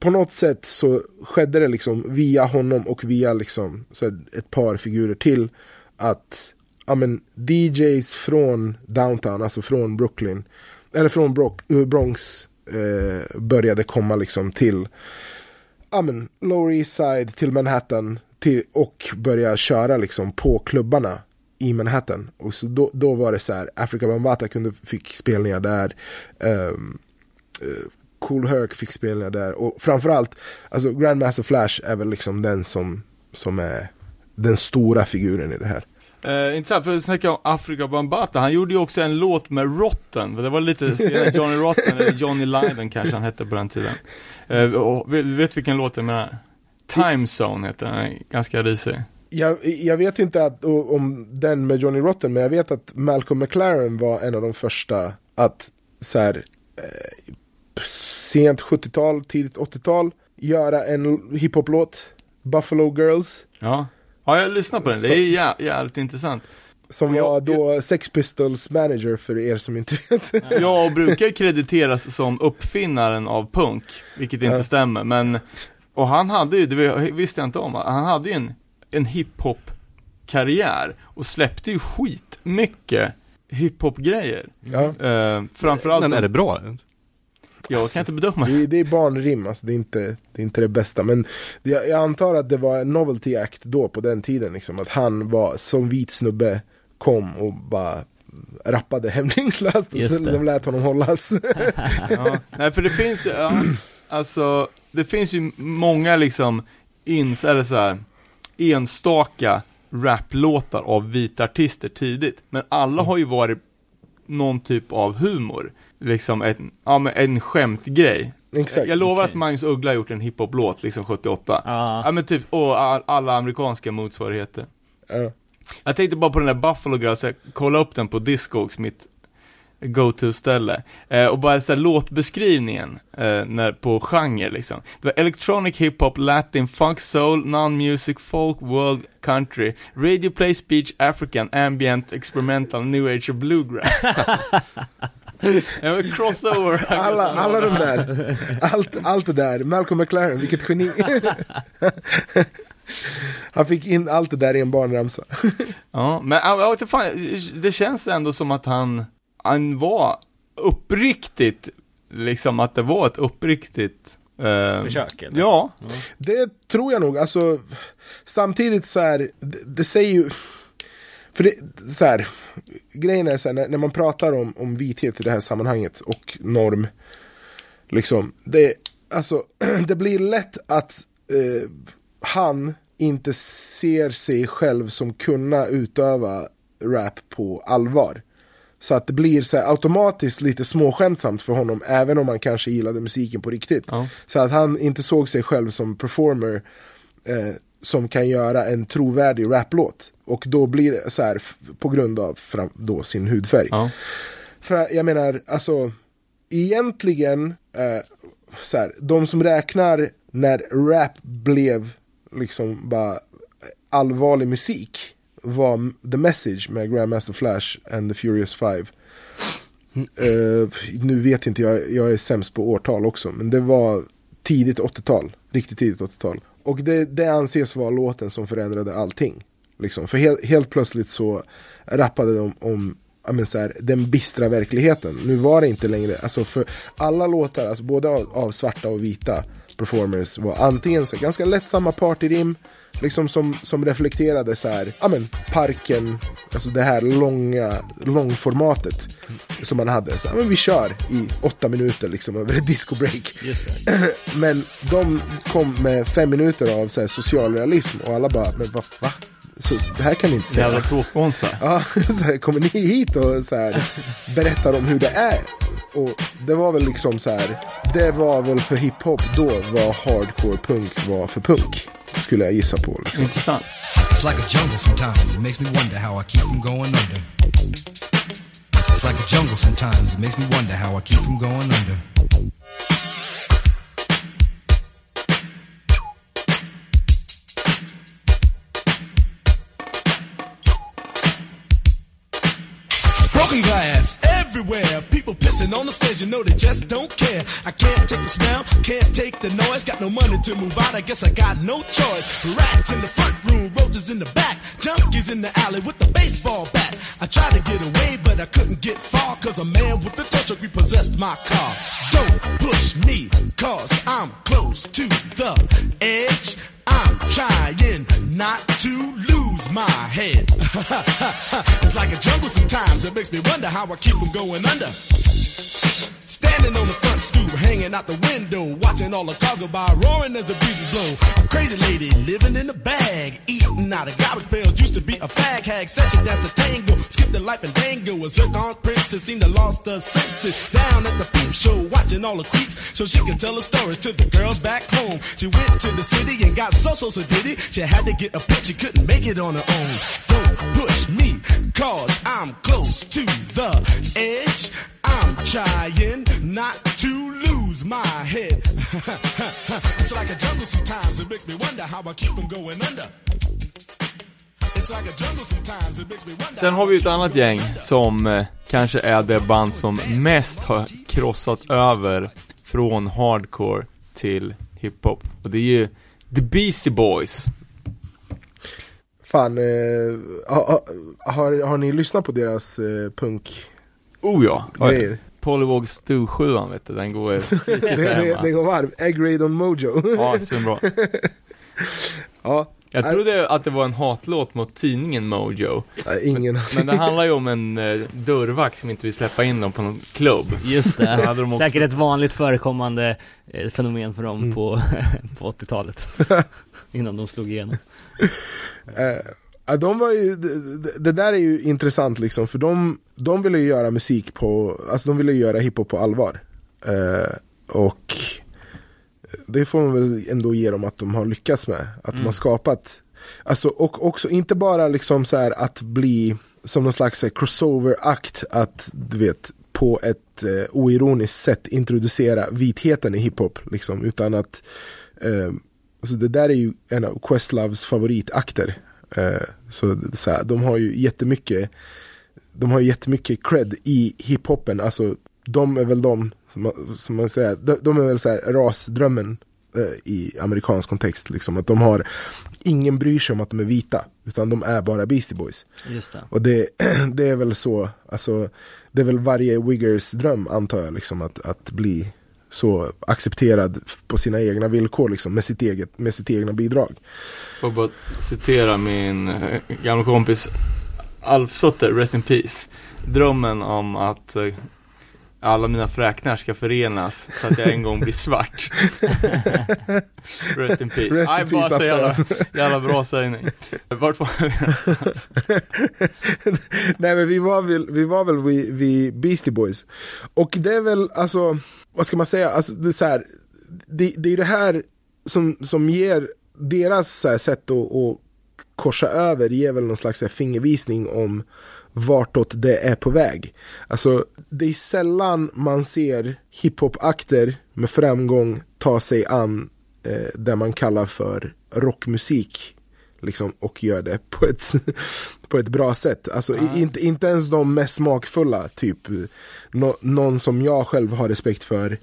Speaker 5: på något sätt så skedde det liksom via honom och via liksom så här, ett par figurer till att ja, men, DJs från downtown, alltså från Brooklyn eller från eh, Bronx eh, började komma liksom till ja, men, Lower East Side till Manhattan till, och börja köra liksom på klubbarna i Manhattan. Och så då, då var det så här, Africa Bambata kunde, fick spelningar där. Um, uh, cool Herc fick spelningar där. Och framförallt, alltså Grandmaster Flash är väl liksom den som, som är den stora figuren i det här.
Speaker 3: Eh, intressant, för att snacka om Afrika Bambata, han gjorde ju också en låt med Rotten, det var lite Johnny Rotten, eller Johnny Lyden kanske han hette på den tiden. Eh, och, vet, vet vilken låt jag menar? Time Zone heter den, ganska risig.
Speaker 5: Jag, jag vet inte att, om den med Johnny Rotten, men jag vet att Malcolm McLaren var en av de första att så här, eh, sent 70-tal, tidigt 80-tal, göra en hiphop-låt, Buffalo Girls,
Speaker 3: Ja. Ja, jag lyssnar på den, det är jä jävligt intressant.
Speaker 5: som
Speaker 3: Och jag-
Speaker 5: var då Sex Pistols manager för er som inte vet.
Speaker 3: Jag brukar krediteras som uppfinnaren av punk, vilket inte
Speaker 5: Ja.
Speaker 3: stämmer, men och han hade ju, det visste jag inte om, han hade ju en, en hiphop-karriär och släppte ju skitmycket hiphop-grejer.
Speaker 5: ja.
Speaker 3: Eh, framförallt,
Speaker 4: Men är
Speaker 3: de-
Speaker 4: det bra?
Speaker 3: Jag kan inte bedöma.
Speaker 5: det, är- det är barnrim, alltså, det, är inte, det är inte det bästa. Men det, jag antar att det var en novelty act då på den tiden, liksom, att han var som vit snubbe kom och bara rappade hämningslöst och
Speaker 2: det.
Speaker 5: de lät honom hållas.
Speaker 3: Ja. Nej, för det finns ju, ja, alltså, det finns ju många liksom, ins, eller så här, enstaka raplåtar av vita artister tidigt, men alla har ju varit någon typ av humor. Liksom en, ja, men en skämtgrej.
Speaker 5: Exakt.
Speaker 3: Jag lovar
Speaker 2: okej.
Speaker 3: att Magnus Uggla har gjort en hiphop-låt liksom 78.
Speaker 2: Ja.
Speaker 3: Ja men typ, och all, alla amerikanska motsvarigheter.
Speaker 5: Ja.
Speaker 3: Jag tänkte bara på den där Buffalo Girls, jag kolla upp den på Discogs, mitt go-to-ställe. Eh, och bara såhär låtbeskrivningen, eh, när, på genre liksom. Det var electronic hiphop, latin, funk, soul, non-music, folk, world, country, radio play, speech, african, ambient, experimental, new age och bluegrass. Crossover.
Speaker 5: Alla, alla de där, allt, allt det där, Malcolm McLaren, vilket geni. Han fick in allt det där i en barnramsa.
Speaker 3: Ja, men alltså, fan, det känns ändå som att han, han var uppriktigt, liksom att det var ett uppriktigt eh,
Speaker 2: Försök, eller?
Speaker 3: Ja,
Speaker 5: Det tror jag nog, alltså samtidigt så här, det, det säger ju för det, så här, grejen är så här, när, när man pratar om, om vithet i det här sammanhanget och norm, liksom, det, alltså, det blir lätt att eh, han inte ser sig själv som kunna utöva rap på allvar. Så att det blir så automatiskt lite småskämtsamt för honom, även om han kanske gillade musiken på riktigt.
Speaker 3: Ja.
Speaker 5: Så att han inte såg sig själv som performer eh, som kan göra en trovärdig raplåt. Och då blir det så här på grund av då sin hudfärg.
Speaker 3: ja.
Speaker 5: För jag menar, alltså egentligen, eh, så här, de som räknar när rap blev liksom bara allvarlig musik var The Message med Grandmaster Flash and the Furious Five. Eh, nu vet inte jag, jag är sämst på årtal också, men det var tidigt 80-tal, riktigt tidigt 80-tal. Och det, det anses vara låten som förändrade allting. Liksom. För helt, helt plötsligt så rappade de om men så här, den bistra verkligheten. Nu var det inte längre, alltså för alla låtar, alltså både av, av svarta och vita performers var antingen så här, ganska lättsamma partyrim, liksom som, som reflekterade så här, ja men parken, alltså det här långa, långformatet som man hade. Så här, men vi kör i åtta minuter liksom över ett discobreak. Men de kom med fem minuter av så här, socialrealism och alla bara, men vad va? Så, det här kan ni inte säga.
Speaker 3: Jävla tråkmånsar.
Speaker 5: Ja, så här, kommer ni hit och så här, berättar om hur det är? Och det var väl liksom så här, det var väl för hiphop då vad hardcore punk var för punk. Skulle jag gissa på liksom.
Speaker 3: Intressant.
Speaker 6: It's like a jungle sometimes. It makes me wonder how I keep from going under. It's like a jungle sometimes. It makes me wonder how I keep from going under.
Speaker 7: Everywhere. People pissing on the stage, you know they just don't care. I can't take the smell, can't take the noise. Got no money to move out, I guess I got no choice. Rats in the front room, roaches in the back. Junkies in the alley with the baseball bat. I tried to get away, but I couldn't get far. Cause a man with a tow truck repossessed my car. Don't push me, cause I'm close to the edge. I'm trying not to lose my head. it's like a jungle sometimes. It makes me wonder how I keep from going under. Standing on the front stoop, hanging out the window, watching all the cars go by, roaring as the breezes blow. A crazy lady living in a bag, eating out of garbage pails. Used to be a fag hag, such a dance to tango. Skipped the life and dango. A zircon princess seemed to lost her senses. Down at the peep show, watching all the creeps, so she could tell her stories to the girls back home. She went to the city and got so so so did it. She had to get a pimp, she couldn't make it on her own. Don't push me, cause I'm close to the edge. I'm trying not to lose my head. it's like a jungle sometimes. It makes me wonder how I keep from going under.
Speaker 3: Sen har vi ett annat gäng som eh, kanske är det band som mest har krossat över från hardcore till hiphop. Och det är ju The Beastie Boys.
Speaker 5: Fan, eh, har, har, har ni lyssnat på deras eh, punk
Speaker 3: Oh ja.
Speaker 5: grejer?
Speaker 3: Polywog Stu 7 vet du, den går
Speaker 5: det,
Speaker 3: riktigt
Speaker 5: det, det går varm. Egg raid on mojo.
Speaker 3: Ja, svinbra.
Speaker 5: ja.
Speaker 3: Jag trodde att det var en hatlåt mot tidningen Mojo.
Speaker 5: Nej, ingen
Speaker 3: Men det handlar ju om en eh, dörrvakt som inte vill släppa in dem på någon klubb.
Speaker 2: Just
Speaker 3: Då hade de
Speaker 2: det.
Speaker 3: också-
Speaker 2: Säkert ett vanligt förekommande eh, fenomen för dem
Speaker 5: Mm.
Speaker 2: på, på 80-talet. Innan de slog igenom.
Speaker 5: Eh, de var ju, det, det där är ju intressant liksom, för de, de ville ju göra musik på, alltså de ville göra hiphop på allvar. Eh, och det får man väl ändå ge dem att de har lyckats med. Att de har skapat, alltså och också inte bara liksom så här att bli som någon slags här crossover-akt att du vet på ett eh, oironiskt sätt introducera vitheten i hiphop liksom, utan att eh, alltså det där är ju en av Questloves favoritakter. Eh, så, så här, de har ju jättemycket de har ju jättemycket cred i hiphopen, alltså de är väl de, som, man- som man säger, de, de är väl så här rasdrömmen eh, i amerikansk kontext liksom, att de har, ingen bryr sig om att de är vita, utan de är bara Beastie Boys.
Speaker 2: Just det.
Speaker 5: Och det, det är väl så, alltså, det är väl varje Wiggers dröm antar jag, liksom, att, att bli så accepterad på sina egna villkor, liksom, med, sitt eget, med sitt egna bidrag.
Speaker 3: Får bara citera min eh, gamla kompis Alf Sutter, Rest in Peace. Drömmen om att eh, alla mina fräknar ska förenas så att jag en gång blir svart. Rest in Peace.
Speaker 5: Rest in peace,
Speaker 3: så jävla,
Speaker 5: Affe,
Speaker 3: jävla bra sägning. Vart var vi någonstans?
Speaker 5: Nej men vi var väl, vi var väl vid, vid Beastie Boys. Och det är väl, alltså, vad ska man säga, alltså, det är så här, det, det är det här som, som ger deras så här, sätt att, att korsa över, ger väl någon slags här, fingervisning om vartåt det är på väg. Alltså, det är sällan man ser hiphop-akter med framgång ta sig an eh, det man kallar för rockmusik liksom, och gör det på ett, på ett bra sätt. Alltså, i- inte, inte ens de mest smakfulla, typ nå, någon som jag själv har respekt för,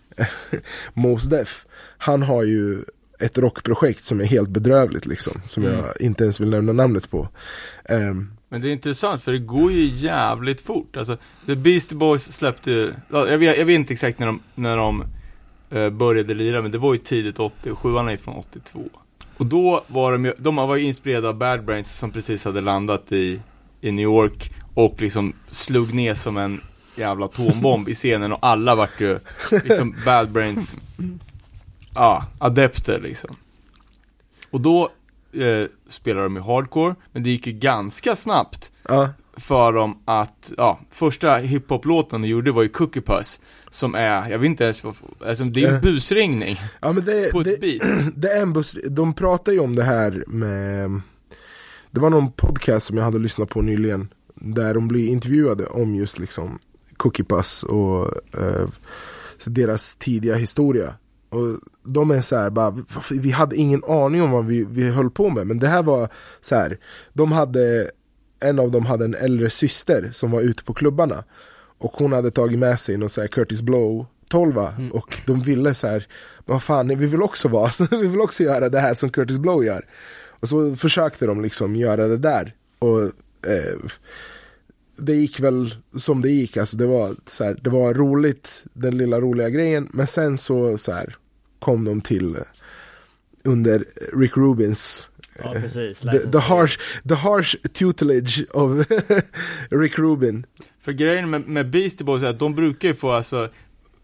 Speaker 5: Mos Def, han har ju ett rockprojekt som är helt bedrövligt liksom, som jag inte ens vill nämna namnet på. Ehm,
Speaker 3: Men det är intressant för det går ju jävligt fort. Alltså, The Beastie Boys släppte ju, ja, jag vet, jag vet inte exakt när de, när de eh, började lira, men det var ju tidigt 80 och sjuan är från 82. Och då var de ju, de var ju inspirerade av Bad Brains som precis hade landat i, i New York och liksom slog ner som en jävla atombomb i scenen och alla vart ju liksom Bad Brains, ja, adepter liksom. Och då eh, spelade de ju hardcore, men det gick ju ganska snabbt
Speaker 5: ja,
Speaker 3: för dem att, ja, första hiphop-låten de gjorde var ju Cookie Puss, som är, jag vet inte ens alltså det är en
Speaker 5: Eh.
Speaker 3: busringning
Speaker 5: ja men det,
Speaker 3: på ett
Speaker 5: det,
Speaker 3: beat.
Speaker 5: det är en buss, de pratar ju om det här med Det var någon podcast som jag hade lyssnat på nyligen Där de blir intervjuade om just liksom Cookie Puss och eh, deras tidiga historia Och de är så här bara, "Varför- vi hade ingen aning om vad vi, vi höll på med. Men det här var så här De hade En av dem hade en äldre syster som var ute på klubbarna. Och hon hade tagit med sig någon så här Curtis Blow 12 och de ville så här vad fan, vi vill också vara, vi vill också göra det här som Curtis Blow gör. Och så försökte de liksom göra det där. Och eh, det gick väl som det gick, alltså det var, så här, det var roligt, den lilla roliga grejen, men sen så, så här, kom de till eh, under Rick Rubins
Speaker 2: Ja, precis.
Speaker 5: the, the, harsh, the harsh tutelage of Rick Rubin.
Speaker 3: För grejen med, med Beastie Boys är att de brukar ju få alltså,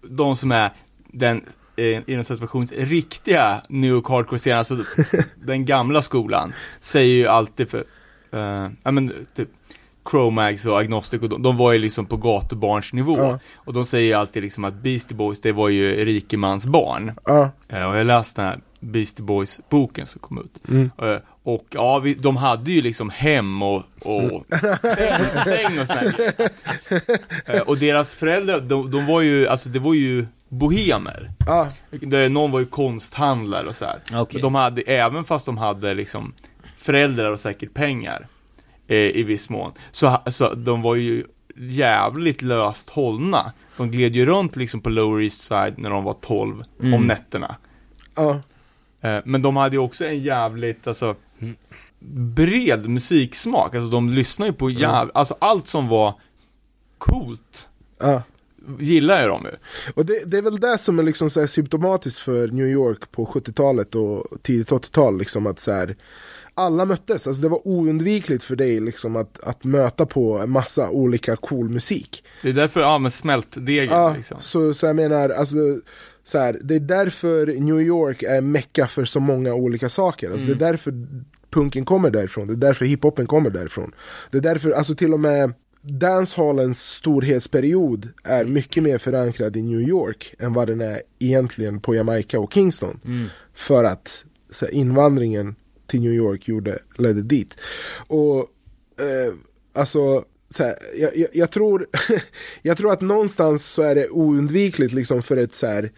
Speaker 3: de som är den, eh, inom situations riktiga New York hardcore-scenen, alltså den gamla skolan, säger ju alltid för, eh, ja men typ Chromags och Agnostic och de, de var ju liksom på gatubarnsnivå.
Speaker 5: Ja.
Speaker 3: Och de säger ju alltid liksom att Beastie Boys, det var ju rikemans barn.
Speaker 5: Ja,
Speaker 3: Eh, Och jag läste den här Beastie Boys-boken som kom ut.
Speaker 5: Mm.
Speaker 3: Eh, Och ja, vi, de hade ju liksom hem och, och säng, säng och sådär. Eh, Och deras föräldrar, de, de var ju, alltså det var ju bohemer.
Speaker 5: ja,
Speaker 3: någon var ju konsthandlare och så här. Men De hade, även fast de hade liksom föräldrar och säkert pengar eh, i viss mån, så, så de var ju jävligt löst hållna. De gled ju runt liksom på Lower East Side när de var 12 om
Speaker 2: Mm.
Speaker 3: nätterna.
Speaker 5: ja,
Speaker 3: Eh, Men de hade ju också en jävligt, alltså bred musiksmak, alltså de lyssnar ju på jäv... alltså allt som var coolt
Speaker 5: ja.
Speaker 3: gillar ju de ju.
Speaker 5: Och det, det är väl det som är liksom så här symptomatiskt för New York på 70-talet och tidigt 80-tal. Liksom att så här, alla möttes, alltså det var oundvikligt för dig liksom att, att möta på en massa olika cool musik.
Speaker 3: Det är därför, ja men smältdegen
Speaker 5: Ja,
Speaker 3: liksom.
Speaker 5: så, så jag menar, alltså, så här, det är därför New York är mecka för så många olika saker. Alltså, Det är därför punken kommer därifrån, det är därför hiphopen kommer därifrån. Det är därför, alltså till och med dancehallens storhetsperiod är mycket mer förankrad i New York än vad den är egentligen på Jamaica och Kingston. För att så här, invandringen till New York gjorde, ledde dit. Och eh, alltså, så här, jag, jag, jag, tror, jag tror att någonstans så är det oundvikligt liksom för ett så här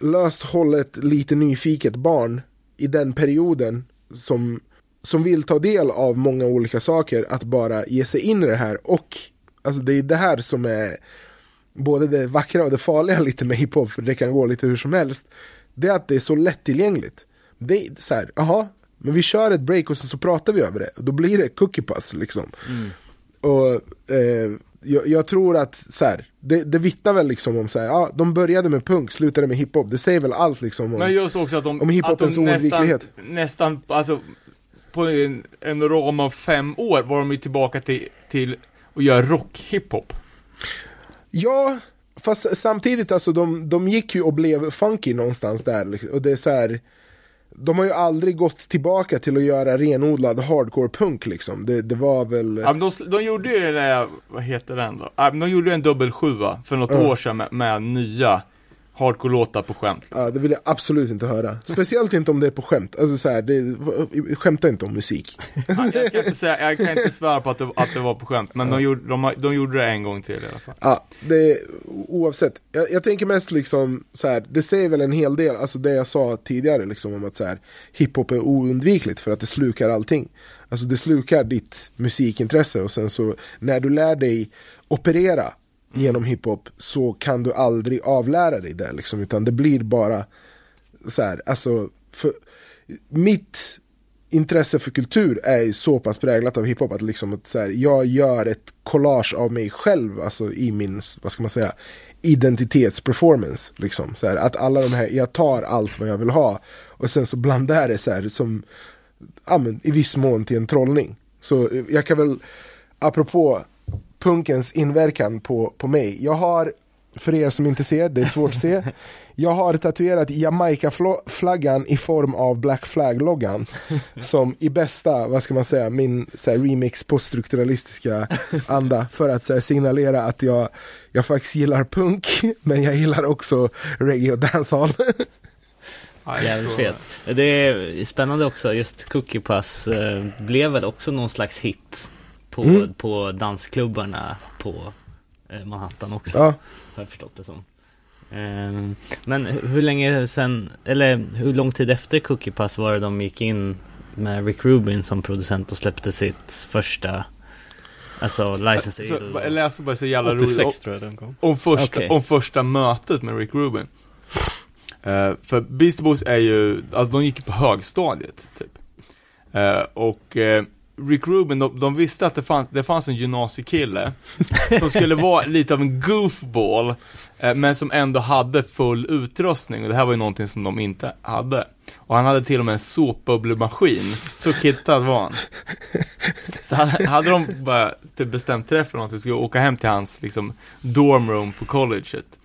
Speaker 5: löst hållet, lite nyfiket barn i den perioden som, som vill ta del av många olika saker att bara ge sig in i det här. Och alltså det är det här som är både det vackra och det farliga lite med hiphop för det kan gå lite hur som helst. Det är att det är så lättillgängligt. Det är så här, jaha men vi kör ett break och sen så pratar vi över det då blir det cookie pass liksom och eh, jag, jag tror att så här, det, det vittnar väl liksom om så här, ja, de började med punk, slutade med hiphop. Det säger väl allt liksom om,
Speaker 3: Men just också att de,
Speaker 5: om hiphopens
Speaker 3: de nästan,
Speaker 5: oundviklighet.
Speaker 3: nästan, alltså på en, en ram av fem år var de ju tillbaka till, till att göra rock-hiphop.
Speaker 5: Ja, fast samtidigt alltså de, de gick ju och blev funky någonstans där. liksom. Och det är så här, de har ju aldrig gått tillbaka till att göra renodlad hardcore punk liksom. Det, det var väl...
Speaker 3: Ja, de, de gjorde ju vad heter den då? Ja, de gjorde en dubbel sjua för något
Speaker 5: Ja.
Speaker 3: år sedan med, med nya hardcore-låtar på skämt.
Speaker 5: Ja, det vill jag absolut inte höra. Speciellt inte om det är på skämt. Alltså så här, det, skämta inte om musik.
Speaker 3: Ja, jag, kan inte säga, jag kan inte svära på att det, att det var på skämt, men de, gjorde, de, de gjorde det en gång till i alla fall.
Speaker 5: Ja, det, oavsett. Jag, jag tänker mest liksom så här, det säger väl en hel del, alltså det jag sa tidigare liksom om att så här, hiphop är oundvikligt för att det slukar allting. Alltså det slukar ditt musikintresse och sen så när du lär dig operera genom hiphop så kan du aldrig avlära dig det liksom, utan det blir bara så här, alltså för, mitt intresse för kultur är så pass präglat av hiphop att, liksom att så här, jag gör ett collage av mig själv, alltså i min, vad ska man säga, identitetsperformance. Liksom, så här, att alla de här, jag tar allt vad jag vill ha och sen så blandar jag det så här som, ja men i viss mån till en trollning. Så jag kan väl, apropå punkens inverkan på, på mig, jag har för er som inte ser, det är svårt att se. Jag har tatuerat Jamaica-flaggan i form av Black Flag-loggan. Som i bästa, vad ska man säga, min så här, remix poststrukturalistiska anda. För att så här, signalera att jag, jag faktiskt gillar punk, men jag gillar också reggae och dancehall.
Speaker 3: Ja, jag
Speaker 2: Jävligt fet. Det är spännande också, just Cookie Pass eh, blev väl också någon slags hit på,
Speaker 5: Mm.
Speaker 2: på dansklubbarna på eh, Manhattan också.
Speaker 5: Ja.
Speaker 2: Har jag förstått det som. Ehm, men hu- hur länge sen, eller hur lång tid efter Cookie Pass var det de gick in med Rick Rubin som producent och släppte sitt första, alltså License to Ill.
Speaker 3: jag läste bara så jävla roligt
Speaker 4: 86 tror jag den kom.
Speaker 3: om första,
Speaker 2: Okej.
Speaker 3: om första mötet med Rick Rubin. Eh, för Beastie Boys är ju, alltså de gick på högstadiet, typ. Eh, och eh, Rick Rubin, de, de visste att det fanns, det fanns en gymnasiekille som skulle vara lite av en goofball, eh, men som ändå hade full utrustning. Och det här var ju någonting som de inte hade. Och han hade till och med en såpbubblemaskin, så kittad var han. Så hade, hade de bara typ bestämt träff för någonting, skulle åka hem till hans liksom dormroom på colleget.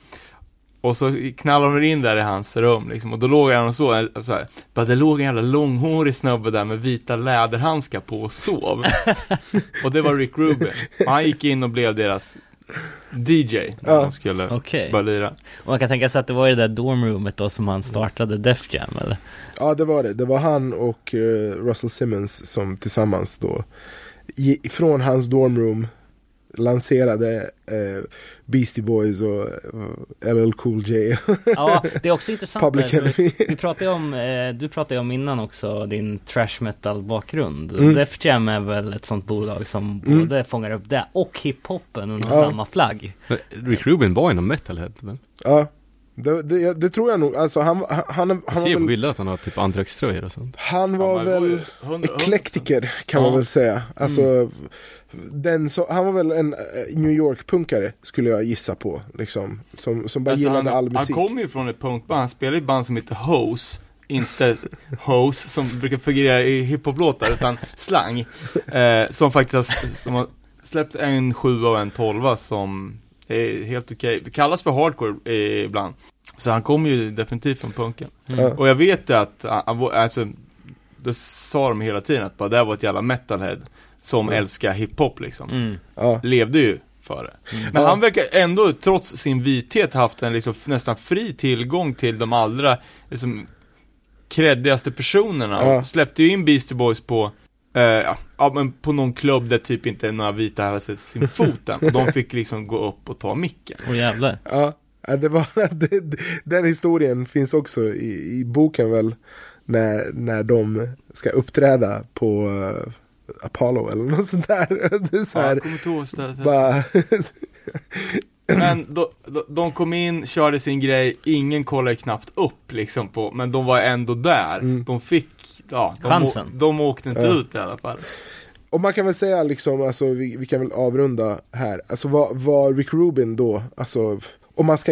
Speaker 3: Och så knallade de in där i hans rum liksom, och då låg han och så, så här, bara det låg en jävla långhårig snubbe där med vita läderhandskar på och sov. och det var Rick Rubin. Och han gick in och blev deras DJ när
Speaker 5: Ja.
Speaker 3: de skulle
Speaker 2: Okej.
Speaker 3: börja lira.
Speaker 2: Och man kan tänka sig att det var i det där dormroomet då som han startade Def Jam eller?
Speaker 5: Ja det var det, det var han och eh, Russell Simmons som tillsammans då i- från hans dormroom lanserade eh, Beastie Boys och eh, LL Cool J.
Speaker 2: Ja, det är också intressant
Speaker 5: Public Enemy.
Speaker 2: Vi pratade om, eh, du pratade om innan också din trash metal bakgrund.
Speaker 5: Mm.
Speaker 2: Def Jam är väl ett sånt bolag som
Speaker 5: Mm.
Speaker 2: både fångar upp det och hiphopen under
Speaker 5: Ja.
Speaker 2: samma flagg.
Speaker 4: Rick Rubin var ju någon metalhead väl?
Speaker 5: Ja, det, det, det tror jag nog. Alltså han, han, han, han,
Speaker 4: Jag ser
Speaker 5: var,
Speaker 4: på
Speaker 5: väl,
Speaker 4: bilder att han har typ androxtröjor och sånt.
Speaker 5: han var
Speaker 3: ju
Speaker 5: väl eklektiker kan man
Speaker 3: Ja.
Speaker 5: väl säga. Alltså, den så, han var väl en eh, New York-punkare skulle jag gissa på. Liksom, som, som bara
Speaker 3: Alltså,
Speaker 5: gillade
Speaker 3: han,
Speaker 5: all
Speaker 3: han
Speaker 5: musik.
Speaker 3: kommer ju från ett punkband, han spelar i ett band som heter Hose inte Hose som brukar figurera i hiphop-låtar utan slang eh, Som faktiskt har, som har släppt en 7 och en 12 som är helt okej, det kallas för hardcore eh, ibland Så han kommer ju definitivt från punken
Speaker 5: Ja.
Speaker 3: Och jag vet ju att, han, han alltså det sa de hela tiden att bara det här var ett jävla metalhead som älskar hiphop liksom.
Speaker 2: Mm.
Speaker 5: Ja.
Speaker 3: Levde ju för det. Men
Speaker 5: Ja.
Speaker 3: han verkar ändå, trots sin vithet, haft en liksom nästan fri tillgång till de allra, liksom, creddigaste personerna.
Speaker 5: Ja.
Speaker 3: Släppte ju in Beastie Boys på, eh, ja, ja, men på någon klubb där typ inte några vita hade sett sin fot än. Och de fick liksom gå upp och ta micken.
Speaker 2: Åh jävlar.
Speaker 5: Ja, ja, det var, det, den historien finns också i, i boken väl. När, när de ska uppträda på eh, Apollo eller något sånt där. Det är så
Speaker 3: Ja,
Speaker 5: här,
Speaker 3: jag kommer inte ihåg stället.
Speaker 5: bara,
Speaker 3: Men de, de, de kom in, körde sin grej, ingen kollade knappt upp liksom på, men de var ändå där. De fick, ja, de,
Speaker 2: Chansen.
Speaker 3: å- de åkte inte
Speaker 5: Ja.
Speaker 3: ut i alla fall.
Speaker 5: Och man kan väl säga liksom, alltså, vi, vi kan väl avrunda här. Alltså vad, vad Rick Rubin då, alltså om man ska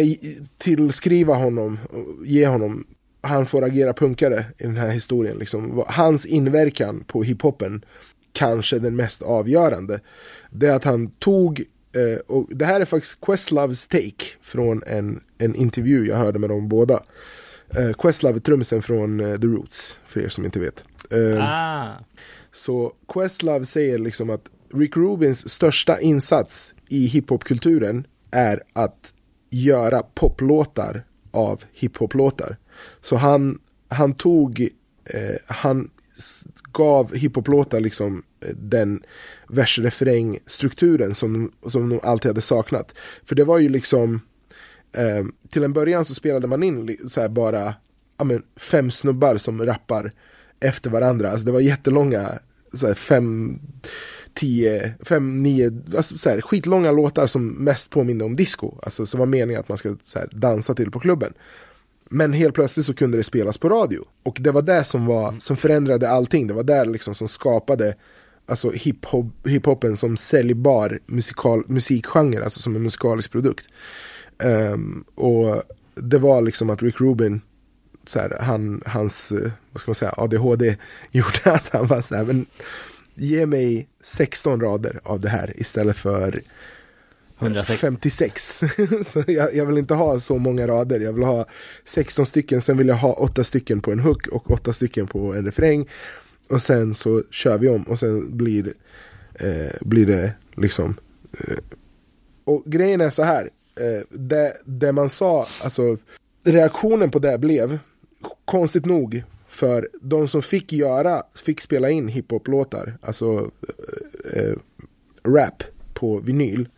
Speaker 5: tillskriva honom, och ge honom, han får agera punkare i den här historien. Liksom. Hans inverkan på hiphopen, kanske den mest avgörande, det är att han tog, eh, och det här är faktiskt Questloves take från en, en intervju jag hörde med dem båda. Eh, Questlove är trummisen från eh, The Roots, för er som inte vet. Eh,
Speaker 2: Ah.
Speaker 5: så Questlove säger liksom att Rick Rubins största insats i hiphopkulturen är att göra poplåtar av hiphoplåtar. Så han, han tog, eh, han gav hiphoplåtar liksom eh, den vers-refräng-strukturen som, som de alltid hade saknat. För det var ju liksom, eh, till en början så spelade man in så här bara ja, men, fem snubbar som rappar efter varandra. Alltså det var jättelånga, så här, fem, tio, fem, nio, alltså, så här, skitlånga låtar som mest påminner om disco. Alltså som var meningen att man ska så här, dansa till på klubben. Men helt plötsligt så kunde det spelas på radio. Och det var det som, var, som förändrade allting. Det var där liksom som skapade alltså hiphop, hiphopen som säljbar musikal, musikgenre, alltså som en musikalisk produkt. Ehm, och det var liksom att Rick Rubin, så här, han, hans, eh, vad ska man säga, ADHD gjorde att han var så här, men ge mig 16 rader av det här istället för
Speaker 2: 160.
Speaker 5: 56. så jag, jag vill inte ha så många rader, jag vill ha 16 stycken, sen vill jag ha 8 stycken på en hook och 8 stycken på en refräng. Och sen så kör vi om och sen blir, eh, blir det liksom eh, och grejen är så här, eh, det, det man sa, alltså reaktionen på det blev, konstigt nog, för de som fick göra, fick spela in hiphop-låtar, alltså eh, eh rap på vinyl,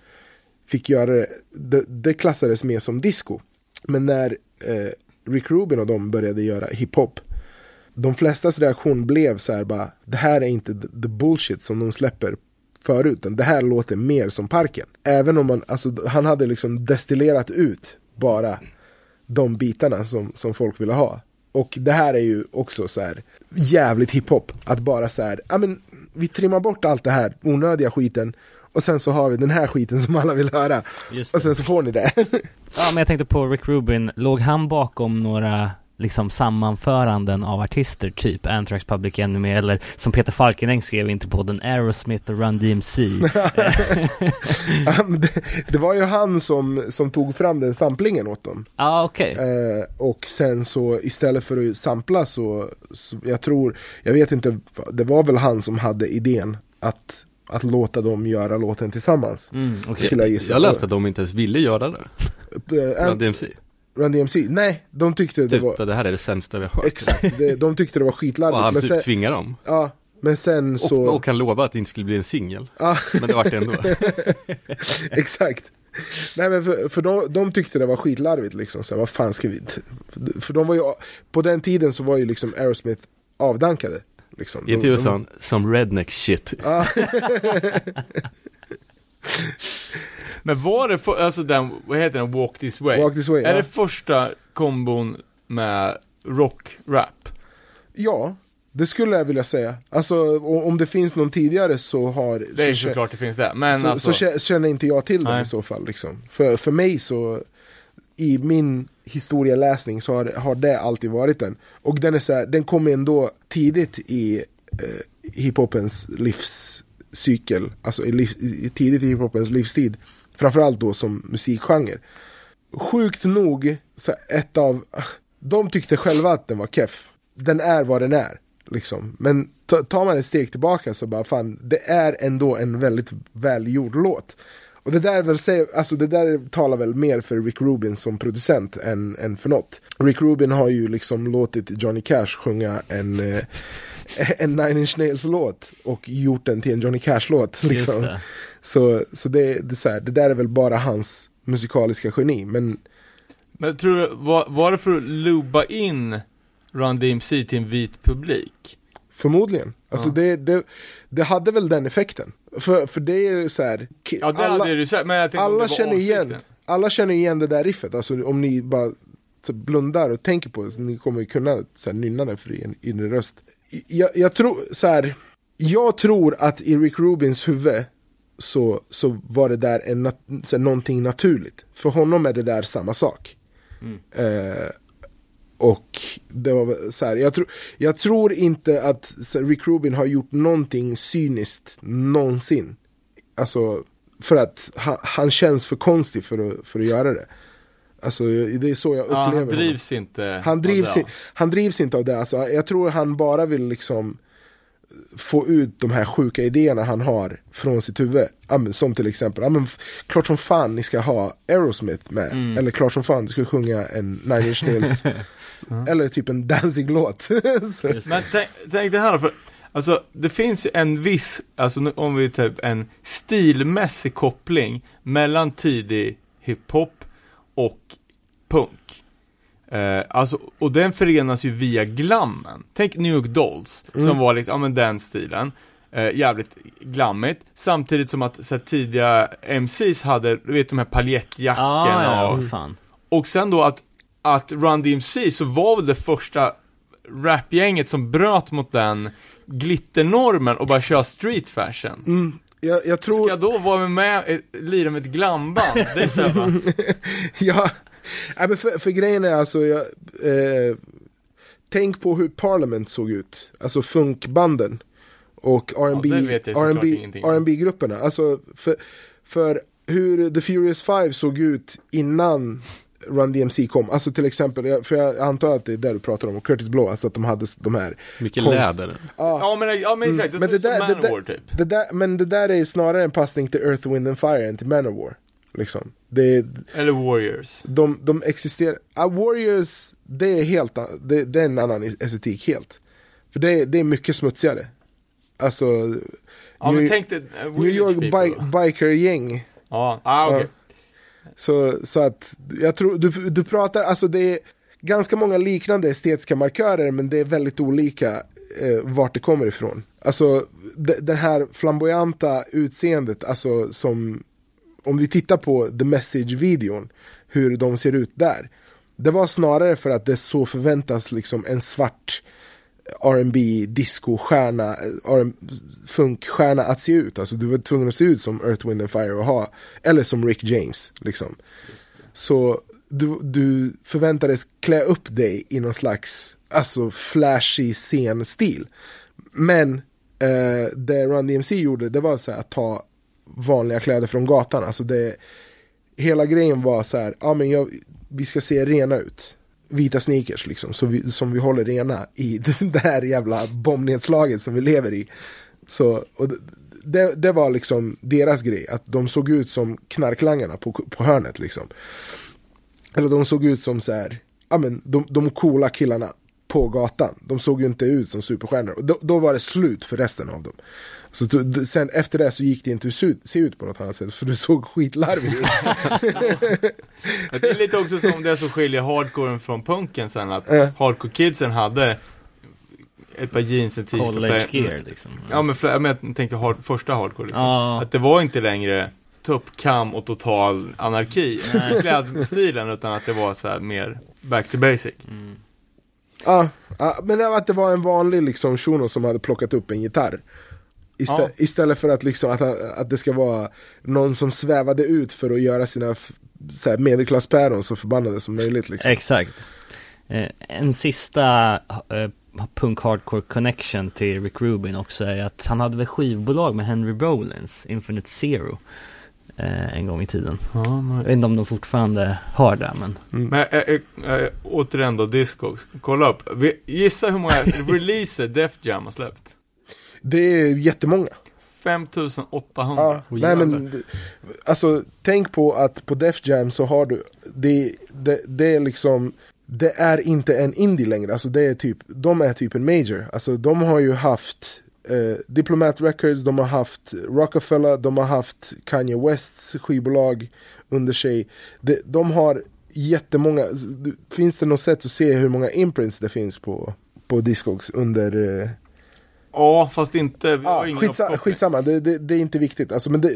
Speaker 5: fick göra det, det, det klassades mer som disco. Men när eh, Rick Rubin och de började göra hiphop, de flestas reaktion blev så här bara, det här är inte the, bullshit som de släpper förut, utan det här låter mer som parken. Även om man, alltså han hade liksom destillerat ut bara de bitarna som, som folk ville ha. Och det här är ju också så här jävligt hiphop, att bara så här, ja men vi trimmar bort allt det här onödiga skiten och sen så har vi den här skiten som alla vill höra.
Speaker 2: Just
Speaker 5: Och sen så får ni det.
Speaker 2: Ja, men jag tänkte på Rick Rubin, låg han bakom några liksom sammanföranden av artister, typ Anthrax Public Enemy eller som Peter Falkenäng skrev in till podden Aerosmith och Run DMC.
Speaker 5: Det, det var ju han som, som tog fram den samplingen åt dem.
Speaker 2: Ja, ah, okej.
Speaker 5: Eh, och sen så istället för att sampla så, så, jag tror, jag vet inte, det var väl han som hade idén att, att låta dem göra låten tillsammans.
Speaker 2: Mm.
Speaker 5: Skulle jag gissa.
Speaker 4: Jag läste att de inte ens ville göra det.
Speaker 5: Eh,
Speaker 4: Run DMC.
Speaker 5: Run DMC, nej, de tyckte det
Speaker 4: Typ,
Speaker 5: var,
Speaker 4: det här är det sämsta vi har hört.
Speaker 5: exakt, det, de tyckte det var
Speaker 4: Och
Speaker 5: skitlarvigt.
Speaker 4: han
Speaker 5: Men
Speaker 4: typ
Speaker 5: sen,
Speaker 4: tvingar dem.
Speaker 5: ja, men sen så,
Speaker 4: Och, och kan lova att det inte skulle bli en singel.
Speaker 5: ja,
Speaker 4: Men det vart det ändå.
Speaker 5: exakt. Nej men för, för de, de tyckte det var skitlarvigt liksom, så här, vad fan ska vi, för de var ju, på den tiden så var ju liksom Aerosmith avdankade. Liksom.
Speaker 4: I intervjun
Speaker 5: De-
Speaker 4: sa han, som redneck shit.
Speaker 3: Men var det, för, alltså den, vad heter den, Walk This Way?
Speaker 5: Walk This Way,
Speaker 3: Är
Speaker 5: ja.
Speaker 3: det första kombon med rock-rap?
Speaker 5: Ja, det skulle jag vilja säga. Alltså om det finns någon tidigare så har...
Speaker 3: Det är
Speaker 5: så,
Speaker 3: såklart det finns det, men
Speaker 5: så,
Speaker 3: alltså,
Speaker 5: så kä- känner inte jag till den
Speaker 3: Nej.
Speaker 5: i så fall. Liksom. För, för mig så, i min historieläsning så har, har det alltid varit den. Och den är så här, den kom ändå tidigt i eh, hiphopens livscykel. Alltså i liv, i, tidigt i hiphopens livstid. Framförallt då som musikgenre. Sjukt nog, så ett av, de tyckte själva att den var keff. Den är vad den är. Liksom. Men tar man ett steg tillbaka så bara fan, det är ändå en väldigt välgjord låt. Och det där, väl säger, alltså det där talar väl mer för Rick Rubin som producent än, än för något. Rick Rubin har ju liksom låtit Johnny Cash sjunga en, eh, en Nine Inch Nails låt och gjort den till en Johnny Cash-låt. Liksom.
Speaker 2: det.
Speaker 5: Så, så det, det, är så här, det där är väl bara hans musikaliska geni. Men
Speaker 3: Men tror du, var, var det för att luba in Run DMC till en vit publik?
Speaker 5: Förmodligen. Alltså
Speaker 3: Ja.
Speaker 5: det, det, det hade väl den effekten. För, för det är så här,
Speaker 3: Ja, det
Speaker 5: alla,
Speaker 3: hade du sagt, men jag tänkte
Speaker 5: alla känner igen,
Speaker 3: avsikten.
Speaker 5: alla känner igen det där riffet. Alltså om ni bara så blundar och tänker på det så ni kommer kunna så här, nynna det för en inre röst. Jag, jag tror så här, jag tror att i Rick Rubins huvud så, så var det där en, så här, någonting naturligt. För honom är det där samma sak. Eh, och det var så här, jag, tro, jag tror inte att Rick Rubin har gjort någonting cyniskt någonsin. Alltså, för att han, han känns för konstig för att, för att göra det. Alltså, det är så jag
Speaker 3: Ja,
Speaker 5: upplever
Speaker 3: han
Speaker 5: honom.
Speaker 3: drivs inte
Speaker 5: Han drivs,
Speaker 3: det.
Speaker 5: i, han drivs inte av det. Alltså, jag tror han bara vill liksom få ut de här sjuka idéerna han har från sitt huvud. Som till exempel, ja, men, f- klart som fan ni ska ha Aerosmith med.
Speaker 3: Mm.
Speaker 5: Eller klart som fan du ska sjunga en Nine Inch Nails. eller typ en Danzig-låt. Så-
Speaker 3: Men tänk, tänk det här för alltså det finns ju en viss, alltså om vi typ en stilmässig koppling mellan tidig hiphop och punk. Eh, alltså, och den förenas ju via glammen. Tänk New York Dolls, som var liksom, ja men den stilen. Eh, jävligt glammigt, samtidigt som att så här, tidiga MCs hade, du vet de här paljettjackorna
Speaker 2: Ah,
Speaker 3: och
Speaker 2: ja,
Speaker 3: och sen då att, att Run DMC så var väl det första rapgänget som bröt mot den glitternormen och bara kör street fashion.
Speaker 5: Mm, jag, jag tror...
Speaker 3: Ska då vara med, eh, lira med ett glamband? Det är så här,
Speaker 5: ja, Nej, men för, för grejen är alltså, jag, eh, tänk på hur Parliament såg ut, alltså funkbanden och R&B,
Speaker 3: Ja, det vet jag såklart
Speaker 5: R&B,
Speaker 3: ingenting om.
Speaker 5: R&B grupperna alltså för, för hur The Furious Five såg ut innan Run DMC kom, alltså till exempel, för jag antar att det är det du pratar om, och Curtis Blow, alltså att de hade de här
Speaker 4: Mycket
Speaker 5: konst-
Speaker 4: läder.
Speaker 5: Ja,
Speaker 3: Ja men, ja, men exakt, det
Speaker 5: men
Speaker 3: ser
Speaker 5: det
Speaker 3: ut som
Speaker 5: där- det
Speaker 3: Manowar
Speaker 5: där-
Speaker 3: typ.
Speaker 5: det där, men det där är snarare en passning till Earth, Wind and Fire än till Manowar. Liksom. Det,
Speaker 3: Eller Warriors.
Speaker 5: de, de existerar, ah, Warriors, det är helt, det, det är en annan estetik helt. För det, det är mycket smutsigare. Alltså,
Speaker 3: Ja
Speaker 5: New,
Speaker 3: men tänk dig, uh,
Speaker 5: New York bi, biker-gäng.
Speaker 3: Ja, ah, okej.
Speaker 5: Så, så att, jag tror, du, du pratar, alltså det är ganska många liknande estetiska markörer men det är väldigt olika eh, vart det kommer ifrån. Alltså det, det här flamboyanta utseendet, alltså som, om vi tittar på The Message-videon, hur de ser ut där. Det var snarare för att det så förväntas liksom en svart R&B disco-stjärna, eh, funkstjärna att se ut. Alltså du var tvungen att se ut som Earth, Wind and Fire och ha, eller som Rick James liksom. Så du, du förväntades klä upp dig i någon slags, alltså flashy scenstil. Men eh, det Run DMC gjorde, det var så här att ta vanliga kläder från gatan. Alltså det, hela grejen var så här, ja men jag, vi ska se rena ut. Vita sneakers liksom, så vi, som vi håller rena i det här jävla bombnedslaget som vi lever i. Så, och det- det, var liksom deras grej, att de såg ut som knarklangarna på, på hörnet liksom. Eller de såg ut som så här, ja men de, de coola killarna på gatan. De såg ju inte ut som superstjärnor. Och då, då var det slut för resten av dem. Så sen efter det så gick det inte att se ut, se ut på något annat sätt, för du såg skitlarvig ut.
Speaker 3: Men Det är lite också som det som skiljer hardcoren från punken sen, att
Speaker 5: Ja.
Speaker 3: hardcore kidsen hade ett par jeans, en t-shirt
Speaker 2: College gear liksom.
Speaker 3: Ja men, flera, men jag tänkte hard, första hardcore liksom.
Speaker 2: Ja.
Speaker 3: Att det var inte längre tuppkam och total anarki i klädstilen utan att det var så här mer back to basic.
Speaker 5: Ja, ja, men det var att det var en vanlig liksom shuno som hade plockat upp en gitarr. Istä
Speaker 3: Ja.
Speaker 5: Istället för att, liksom, att, han- att det ska vara någon som svävade ut för att göra sina så medelklasspäron så förbannade som möjligt. Liksom.
Speaker 2: Exakt. Eh, en sista eh, punk hardcore connection till Rick Rubin också är att han hade väl skivbolag med Henry Rollins, Infinite Zero. eh, en gång i tiden.
Speaker 3: Ja, men,
Speaker 2: Jag vet inte om de fortfarande har det, men
Speaker 3: men äh, äh, äh, återigen då, Discogs. Kolla upp. Gissa hur många releaser Def Jam har släppt?
Speaker 5: Det är jättemånga.
Speaker 3: 5800.
Speaker 5: Ja, nej men, alltså tänk på att på Def Jam så har du, det, det, det är liksom, det är inte en indie längre, alltså det är typ, de är typ en major. Alltså de har ju haft eh, Diplomat Records, de har haft Rockefeller, de har haft Kanye Wests skivbolag under sig. De, de har jättemånga, finns det något sätt att se hur många imprints det finns på, på Discogs under eh,
Speaker 3: Ja, fast inte.
Speaker 5: Ja, skitsa, skitsamma, det, det, det är inte viktigt. Alltså, men det,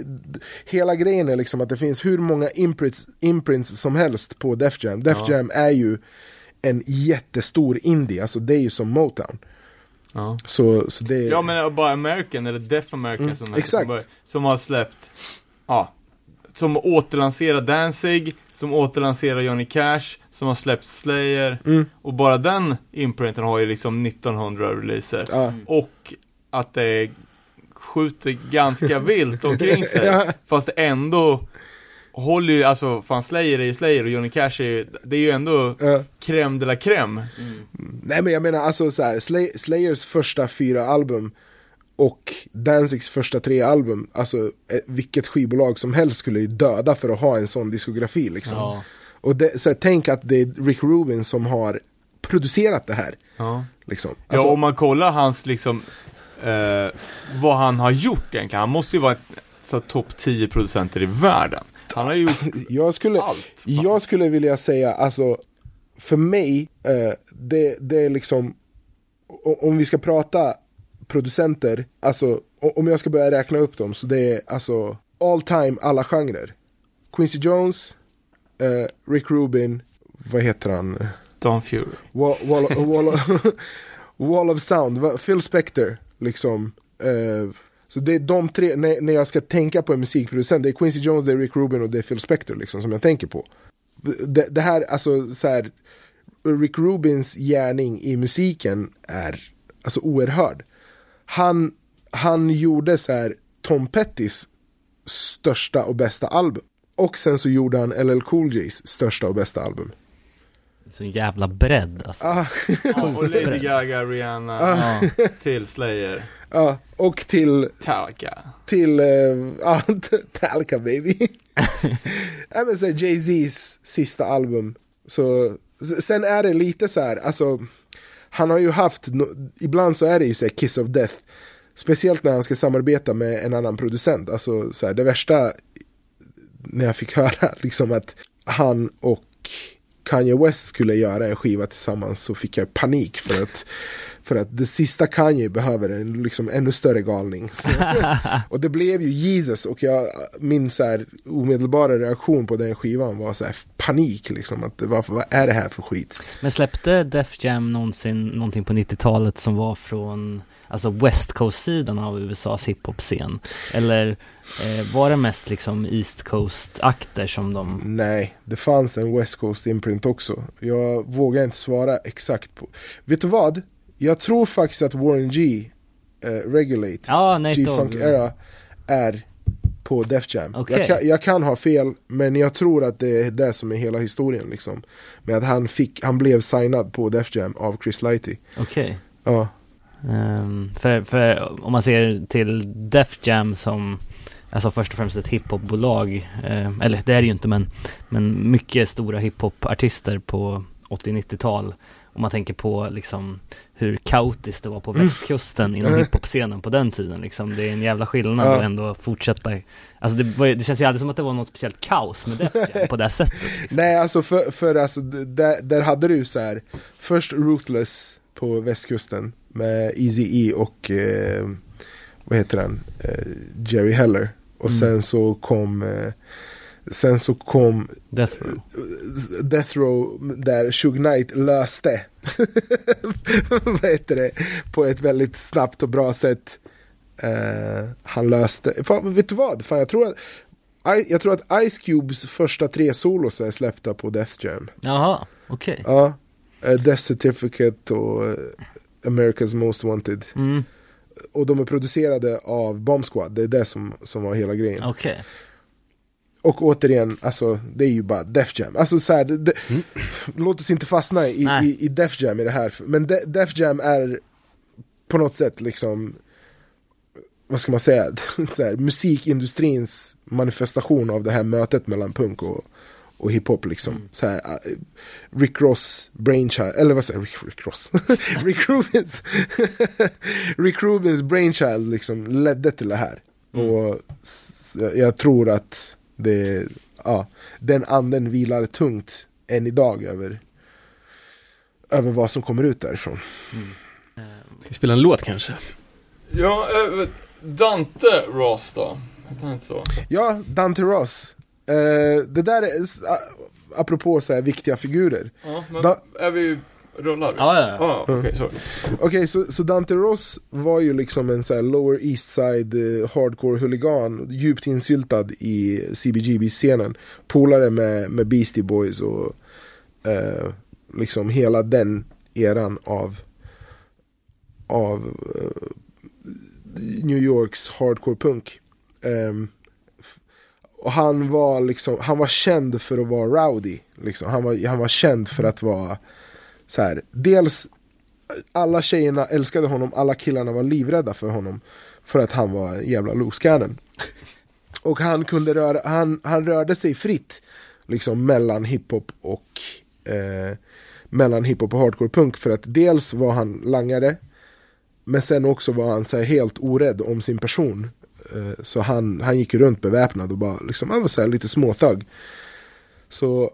Speaker 5: hela grejen är liksom att det finns hur många imprints, imprints som helst på Def Jam. Def
Speaker 3: Ja.
Speaker 5: Jam är ju en jättestor indie, alltså det är ju som Motown.
Speaker 3: Ja.
Speaker 5: Så, så det är...
Speaker 3: Ja men bara American, eller Def American
Speaker 5: Mm,
Speaker 3: som
Speaker 5: exakt.
Speaker 3: början, Som har släppt, ja. Som återlanserar Danzig, som återlanserar Johnny Cash, som har släppt Slayer.
Speaker 5: Mm.
Speaker 3: Och bara den imprinten har ju liksom 1900 releaser.
Speaker 5: Ja.
Speaker 3: Och att det skjuter ganska vilt omkring sig.
Speaker 5: Ja.
Speaker 3: Fast det ändå håller ju, alltså fan Slayer är ju Slayer och Johnny Cash är ju, det är ju ändå
Speaker 5: Ja.
Speaker 3: crème de la crème.
Speaker 5: Nej men jag menar alltså så här, Slay, Slayers första fyra album och Danzigs första tre album, alltså eh, vilket skivbolag som helst skulle ju döda för att ha en sån diskografi liksom.
Speaker 2: ja.
Speaker 5: Och det, så tänk att det är Rick Rubin som har producerat det här.
Speaker 3: Ja.
Speaker 5: Liksom. Alltså,
Speaker 3: ja, om man kollar hans liksom, eh, vad han har gjort egentligen. Han måste ju vara topp 10 producenter i världen. Han har ju gjort
Speaker 5: jag skulle,
Speaker 3: allt. fan.
Speaker 5: Jag skulle vilja säga, alltså, för mig, eh, det, det är liksom, om vi ska prata producenter, alltså, om jag ska börja räkna upp dem, så det är alltså all time, alla genrer. Quincy Jones, eh, Rick Rubin, vad heter han?
Speaker 3: Don Fury.
Speaker 5: Wall, wall, wall, wall of Sound, Phil Spector, liksom. Eh, så det är de tre, när, när jag ska tänka på en musikproducent, det är Quincy Jones, det är Rick Rubin och det är Phil Spector liksom, som jag tänker på. Det, det här, alltså så här, Rick Rubins gärning i musiken är alltså oerhörd. Han, han gjorde så här Tom Pettys största och bästa album. Och sen så gjorde han LL Cool J's största och bästa album.
Speaker 2: Så jävla bredd alltså.
Speaker 5: Ah,
Speaker 3: Ja, och Lady Gaga, Rihanna,
Speaker 2: Ja.
Speaker 3: till Slayer,
Speaker 5: ja, och till
Speaker 3: Metallica.
Speaker 5: till, eh, ja, Talca baby. Nej men så Jay-Z's sista album. Så, sen är det lite så här, alltså, han har ju haft, ibland så är det ju så här Kiss of Death. Speciellt när han ska samarbeta med en annan producent. Alltså så här, det värsta när jag fick höra liksom att han och Kanye West skulle göra en skiva tillsammans så fick jag panik för att för att det sista Kanye behöver en liksom ännu större galning. Så, och det blev ju Jesus och jag, min så här omedelbara reaktion på den skivan var så här panik liksom. Att, varför, vad är det här för skit?
Speaker 2: Men släppte Def Jam någonsin någonting på 90-talet som var från Alltså West Coast-sidan av USAs hiphop-scen? Eller eh, var det mest liksom East Coast-akter som de
Speaker 5: Nej, det fanns en West Coast imprint också. Jag vågar inte svara exakt på. Vet du vad? Jag tror faktiskt att Warren G, eh, Regulate,
Speaker 2: Nate
Speaker 5: G-Funk. Era är på Def Jam.
Speaker 2: Okej.
Speaker 5: Jag, kan, jag kan ha fel, men jag tror att det är det som är hela historien liksom. Med att han fick, han blev signad på Def Jam av Chris Lighty.
Speaker 2: Okej
Speaker 5: Ja,
Speaker 2: Ehm, för, för om man ser till Def Jam som Alltså först och främst ett hiphopbolag eh, Eller det är det ju inte men Men mycket stora hiphopartister på 80-90-tal Om man tänker på liksom Hur kaotiskt det var på västkusten inom
Speaker 5: Mm.
Speaker 2: hiphop-scenen på den tiden liksom Det är en jävla skillnad
Speaker 5: Ja.
Speaker 2: att ändå fortsätta Alltså det, var, det känns ju aldrig som att det var något speciellt kaos med Jam på det sättet liksom.
Speaker 5: Nej, alltså för, för alltså, där, där hade du ju så här först Ruthless på västkusten med Easy E och eh, vad heter han, eh, Jerry Heller. Och
Speaker 2: Mm.
Speaker 5: sen så kom eh, Sen så kom
Speaker 2: Death Row.
Speaker 5: Death Row där Shug Knight löste Vad heter det? På ett väldigt snabbt och bra sätt. Eh, Han löste, fan, vet du vad? Fan, jag, tror att, I, jag tror att Ice Cubes första tre solos är släppta på Death Jam.
Speaker 2: Jaha, okej.
Speaker 5: Ja, eh, Death Certificate och eh, America's Most Wanted.
Speaker 2: Mm,
Speaker 5: Och de är producerade av Bomb Squad, det är det som, som var hela grejen.
Speaker 2: Okej
Speaker 5: och återigen, alltså det är ju bara Def Jam. Alltså så här, det, det, låt oss inte fastna i,
Speaker 2: Nej.
Speaker 5: i, i Def Jam i det här. Men De, Def Jam är på något sätt liksom, vad ska man säga, så här, musikindustrins manifestation av det här mötet mellan punk och, och hiphop liksom. Så här, äh, Rick Ross brainchild, eller vad säger Rick, Rick Ross? Rick Rubins, Rick Rubins brainchild liksom ledde till det här. Och s- jag tror att det, ja, den anden vilar tungt än idag över, över vad som kommer ut därifrån.
Speaker 4: Ska vi spela en låt kanske?
Speaker 3: Ja, eh, Dante Ross då? Heter han inte så?
Speaker 5: Ja, Dante Ross. Eh, det där är, apropå så här viktiga figurer.
Speaker 3: Ja, men
Speaker 5: Da-
Speaker 3: är vi, rullar vi?
Speaker 2: Ja, ja, ja.
Speaker 3: Ja, okej, sorry.
Speaker 5: Okej, så, så Dante Ross var ju liksom en så här lower east side eh, hardcore huligan, djupt insyltad i CBGB-scenen. Polare med, med Beastie Boys och eh, liksom hela den eran av, av eh, New Yorks hardcore punk. Ehm, och han var liksom, han var känd för att vara rowdy. Liksom. Han, var, han var känd för att vara så här, dels alla tjejerna älskade honom, alla killarna var livrädda för honom. För att han var jävla cannon. Och han kunde röra, han, han rörde sig fritt. Liksom mellan hiphop och eh, mellan hiphop och hardcore punk. För att dels var han langare. Men sen också var han så här helt orädd om sin person. Eh, så han, han gick runt beväpnad och bara liksom, han var så här lite småthugg. Så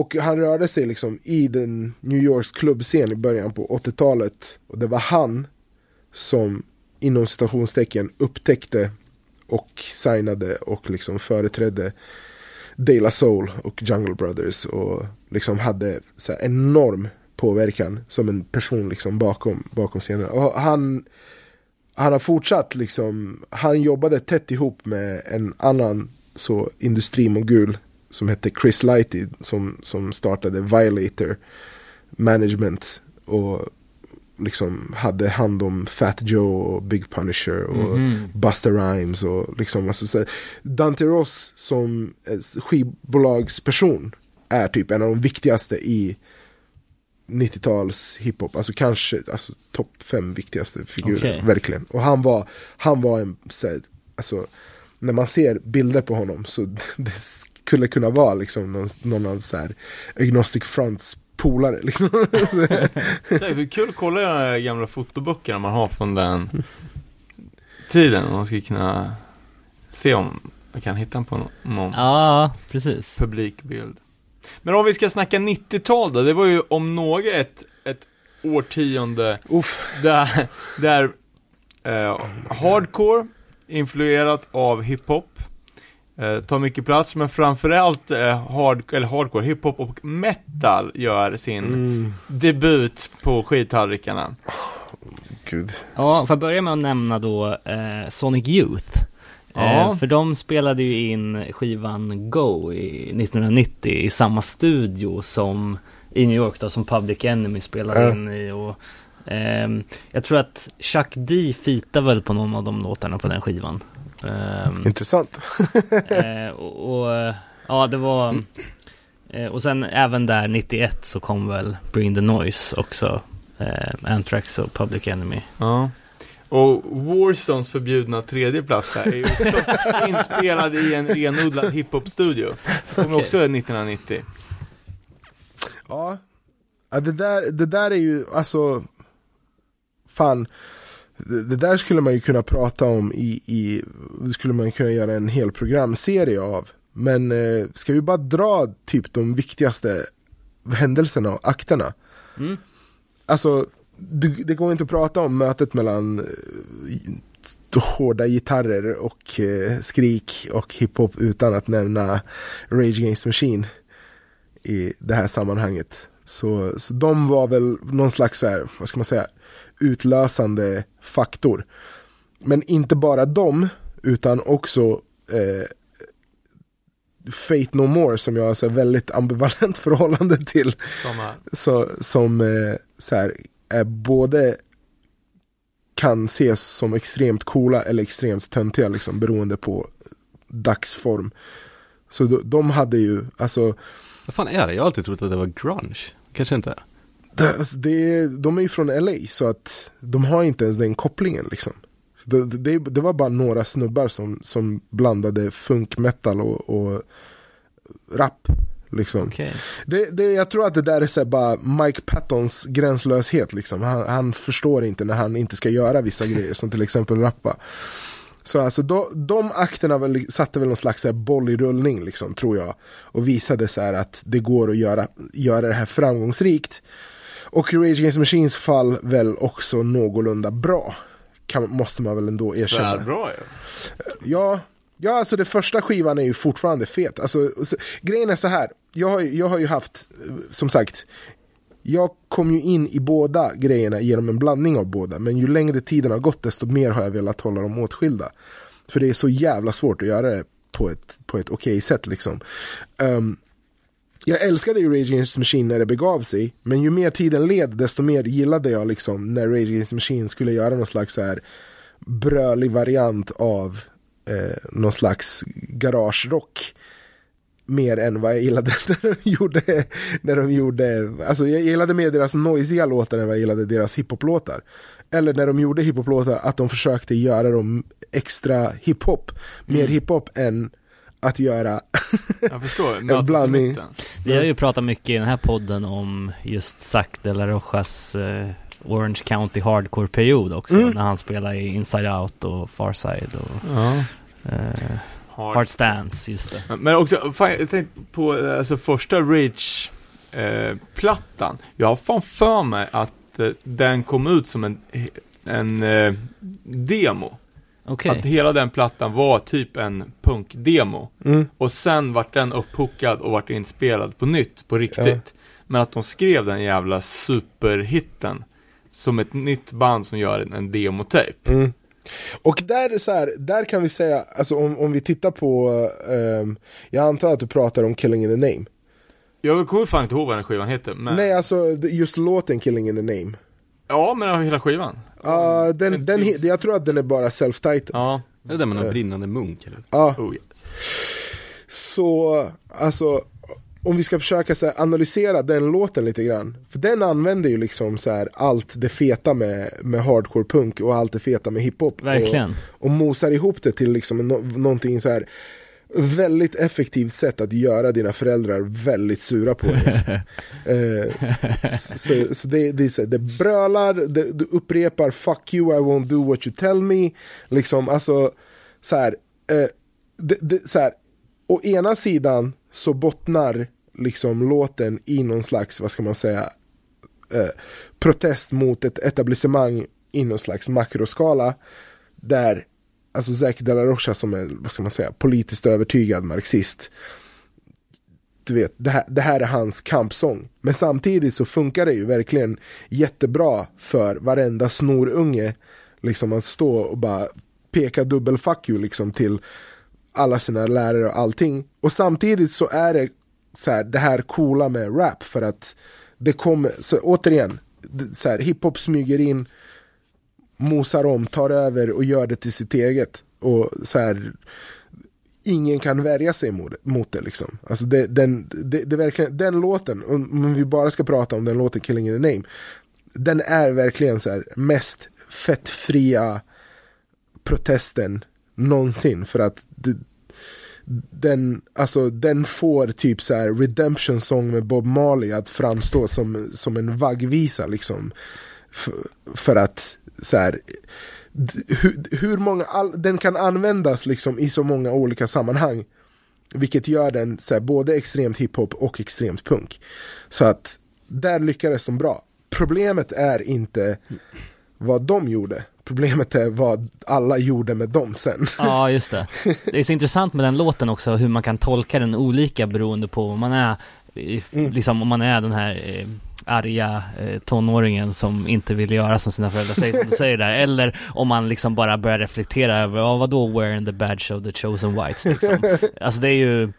Speaker 5: och han rörde sig liksom i den New Yorks klubbscen i början på 80-talet. Och det var han som inom citationstecken upptäckte och signade och liksom företrädde De La Soul och Jungle Brothers och liksom hade så här enorm påverkan som en person liksom bakom, bakom scenen. Och han, han har fortsatt liksom, han jobbade tätt ihop med en annan så industrimogul som hette Chris Lighty som, som startade Violator Management och liksom hade hand om Fat Joe och Big Punisher och Busta Rhymes och liksom alltså, så, Dante Ross som eh, skivbolagsperson är typ en av de viktigaste i 90-tals hiphop, alltså kanske alltså, topp fem viktigaste figurer,
Speaker 2: Okej.
Speaker 5: verkligen. Och han var, han var en, så här, alltså, när man ser bilder på honom så det skulle kunna vara liksom någon, någon av så här Agnostic Fronts polare liksom.
Speaker 3: Är kul att kolla de här gamla fotoböckerna man har från den tiden. Om man skulle kunna se om man kan hitta på någon, någon
Speaker 2: Ja, precis.
Speaker 3: publikbild. Men om vi ska snacka 90-tal då, det var ju om något ett, ett årtionde
Speaker 5: Uff,
Speaker 3: där, där eh, hardcore, influerat av hiphop, eh, tar mycket plats, men framförallt eh, hard, eller hardcore, hiphop och metal gör sin
Speaker 5: mm,
Speaker 3: debut på skivtallrikarna.
Speaker 5: gud.
Speaker 2: Ja, får jag börja med att nämna då eh, Sonic Youth.
Speaker 3: Ja.
Speaker 2: Eh, för de spelade ju in skivan Go i 1990 i samma studio som i New York då, som Public Enemy spelade
Speaker 5: Ja.
Speaker 2: in i och ehm, jag tror att Chuck D fitar väl på någon av de låtarna på den skivan. Ehm,
Speaker 5: Intressant.
Speaker 2: eh, och, och ja, det var eh, och sen även där 91 så kom väl Bring the Noise också. Eh, Anthrax och Public Enemy.
Speaker 3: Ja. Och Warzones förbjudna tredje platta är ju också inspelad i en renodlad hiphop-studio. Kom
Speaker 2: Okej.
Speaker 3: också 1990.
Speaker 5: Ja, ja det, där, det där är ju alltså, fan, det, det där skulle man ju kunna prata om i, i, det skulle man kunna göra en hel programserie av. Men eh, ska vi bara dra typ de viktigaste händelserna och akterna?
Speaker 2: Mm.
Speaker 5: Alltså, det, det går inte att prata om mötet mellan eh, hårda gitarrer och eh, skrik och hiphop utan att nämna Rage Against Machine i det här sammanhanget. Så, så de var väl någon slags, så här, vad ska man säga, utlösande faktor. Men inte bara dem, utan också eh, Fate No More som jag har så väldigt ambivalent förhållande till så, som eh, så här, är både kan ses som extremt coola eller extremt töntiga liksom, beroende på dagsform. Så de, de hade ju, alltså,
Speaker 4: Vad fan är det? Jag har alltid trott att det var grunge. Kanske inte.
Speaker 5: Alltså det, de är ju från LA så att de har inte ens den kopplingen liksom. Så det, det, det var bara några snubbar som, som blandade funk metal och, och rap. Liksom.
Speaker 2: Okej.
Speaker 5: Det, det, jag tror att det där är så bara Mike Pattons gränslöshet. Liksom. Han, han förstår inte när han inte ska göra vissa grejer, som till exempel rappa. Så alltså de, de akterna väl, satte väl någon slags så boll i rullning, liksom, tror jag. Och visade så att det går att göra, göra det här framgångsrikt. Och i Rage Against Machines fall väl också någorlunda bra. Kan, måste man väl ändå erkänna.
Speaker 3: Bra ju.
Speaker 5: Ja, ja, alltså det första skivan är ju fortfarande fet. Alltså, så, grejen är så här, jag har, jag har ju haft, eh, som sagt, jag kom ju in i båda grejerna genom en blandning av båda. Men ju längre tiden har gått desto mer har jag velat hålla dem åtskilda. För det är så jävla svårt att göra det på ett, på ett okej sätt liksom. Ehm, jag älskade ju Rage Against the Machine när det begav sig. Men ju mer tiden led desto mer gillade jag liksom när Rage Against the Machine skulle göra någon slags så här brölig variant av eh, någon slags garagerock. Mer än vad jag gillade när de gjorde, när de gjorde, alltså jag gillade mer deras noisiga låtar än vad jag gillade deras hiphoplåtar. Eller när de gjorde hiphoplåtar att de försökte göra dem extra hiphop. Mer hiphop än att göra
Speaker 3: Jag förstår. I
Speaker 5: blandning.
Speaker 2: Vi har ju pratat mycket i den här podden om just Zac de la Rochas eh, Orange County Hardcore-period också.
Speaker 5: Mm.
Speaker 2: När han spelade i Inside Out och Farside och
Speaker 3: Ja.
Speaker 2: eh,
Speaker 3: Hard.
Speaker 2: Hard Stance, just det.
Speaker 3: Men också, fan, jag tänkte på eh, alltså, första Rage-plattan. jag har fan för mig att eh, den kom ut som en, en eh, demo.
Speaker 2: Okej.
Speaker 3: Att hela den plattan var typ en punkdemo.
Speaker 5: Mm.
Speaker 3: Och sen vart den upphookad och vart inspelad på nytt, på riktigt. Men att de skrev den jävla superhitten som ett nytt band som gör en, en demotape.
Speaker 5: Mm. Och där, är så här, där kan vi säga, alltså om, om vi tittar på, ehm, jag antar att du pratar om Killing in the Name.
Speaker 3: Jag kommer fan inte ihåg vad den skivan heter, men...
Speaker 5: Nej, alltså just låten Killing in the Name.
Speaker 3: Ja, men hela skivan.
Speaker 5: Ja, den,
Speaker 3: det
Speaker 5: den,
Speaker 3: finns.
Speaker 5: jag tror att den är bara self-titled.
Speaker 3: Ja.
Speaker 4: Är det där med någon brinnande munk eller?
Speaker 5: Ja,
Speaker 3: Oh yes.
Speaker 5: så alltså om vi ska försöka så här, analysera den låten lite grann. För den använder ju liksom så här, allt det feta med, med hardcore punk och allt det feta med hiphop.
Speaker 2: Verkligen.
Speaker 5: Och, och mosar ihop det till liksom no, någonting så här väldigt effektivt sätt att göra dina föräldrar väldigt sura på dig. Eh, så så det, det, är så det brölar, det, det upprepar 'fuck you, I won't do what you tell me' Liksom, alltså så här, eh, det, det, så här å ena sidan så bottnar liksom låten i någon slags, vad ska man säga, eh, protest mot ett etablissemang i någon slags makroskala. Där, alltså Zac de la Rocha som är, vad ska man säga, politiskt övertygad marxist. Du vet, det här, det här är hans kampsång. Men samtidigt så funkar det ju verkligen jättebra för varenda snorunge. Liksom att stå och bara peka dubbel fuck you liksom till alla sina lärare och allting. Och samtidigt så är det så här, det här coola med rap för att det kommer, så återigen, så här, hiphop smyger in, mosar om, tar över och gör det till sitt eget. Och så här, ingen kan värja sig mot, mot det liksom. Alltså det, den, det, det verkligen, den låten, om om vi bara ska prata om den låten Killing in the Name, den är verkligen så här mest fettfria protesten någonsin för att det, den, alltså, den får typ så här redemption song med Bob Marley att framstå som, som en vaggvisa liksom. För att så här, hur, hur många, all, den kan användas liksom i så många olika sammanhang. Vilket gör den så här, både extremt hiphop och extremt punk. Så att där lyckades de bra. Problemet är inte vad de gjorde. Problemet är vad alla gjorde med dem sen.
Speaker 2: Ja, just det. Det är så intressant med den låten också, hur man kan tolka den olika beroende på om man är, i-
Speaker 5: Mm.
Speaker 2: liksom om man är den här eh, arga eh, tonåringen som inte vill göra som sina föräldrar säger, som du säger där. Eller om man liksom bara börjar reflektera över, ja vadå wearing the badge of the chosen whites liksom. Alltså det är ju,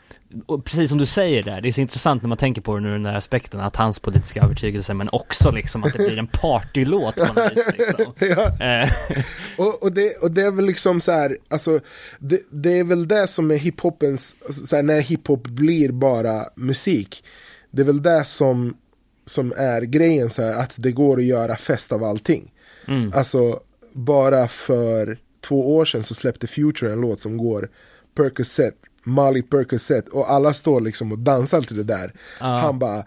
Speaker 2: precis som du säger där, det är så intressant när man tänker på det nu den där aspekten, att hans politiska övertygelse, men också liksom att det blir en partylåt på något vis liksom.
Speaker 5: Ja.
Speaker 2: Eh,
Speaker 5: Och, och, det, och det är väl liksom så här, alltså, det, det är väl det som är hiphopens, alltså, så här, när hiphop blir bara musik. Det är väl det som, som är grejen så här, att det går att göra fest av allting.
Speaker 2: mm.
Speaker 5: Alltså, bara för två år sedan så släppte Future en låt som går Percocet, Molly Percocet och alla står liksom och dansar till det där.
Speaker 2: Ja.
Speaker 5: Han bara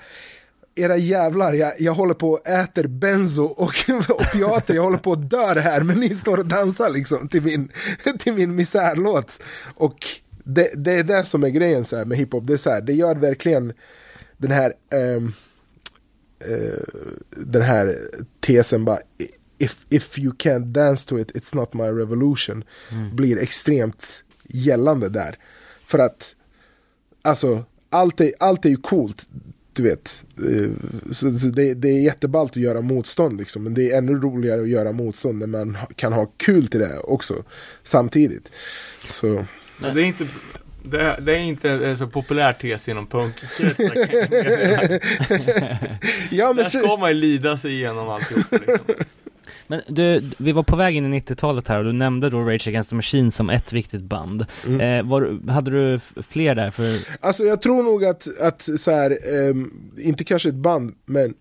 Speaker 5: era jävlar, jag, jag håller på och äter benzo och opiater, jag håller på att dö här men ni står och dansar liksom till min, till min misärlåt. Och det, det är det som är grejen så här med hiphop, det är så här, det gör verkligen den här eh, den här tesen bara if, if you can't dance to it, it's not my revolution blir extremt gällande där. För att alltså allt är, allt är ju coolt, du vet. Eh, Så, det, det är jätteballt att göra motstånd liksom. Men det är ännu roligare att göra motstånd när man kan ha kul till det också samtidigt. Så
Speaker 3: Men det är inte, det, det är inte en så populär tes inom punkkretsar meddela.
Speaker 5: Ja men
Speaker 3: Där
Speaker 5: så,
Speaker 3: ska man ju lida sig igenom alltihop liksom.
Speaker 2: Men du, vi var på väg in i 90-talet här och du nämnde då Rage Against the Machine som ett viktigt band.
Speaker 5: Mm.
Speaker 2: Eh, var, hade du fler där? För,
Speaker 5: Alltså jag tror nog att, att så här, ehm, inte kanske ett band, men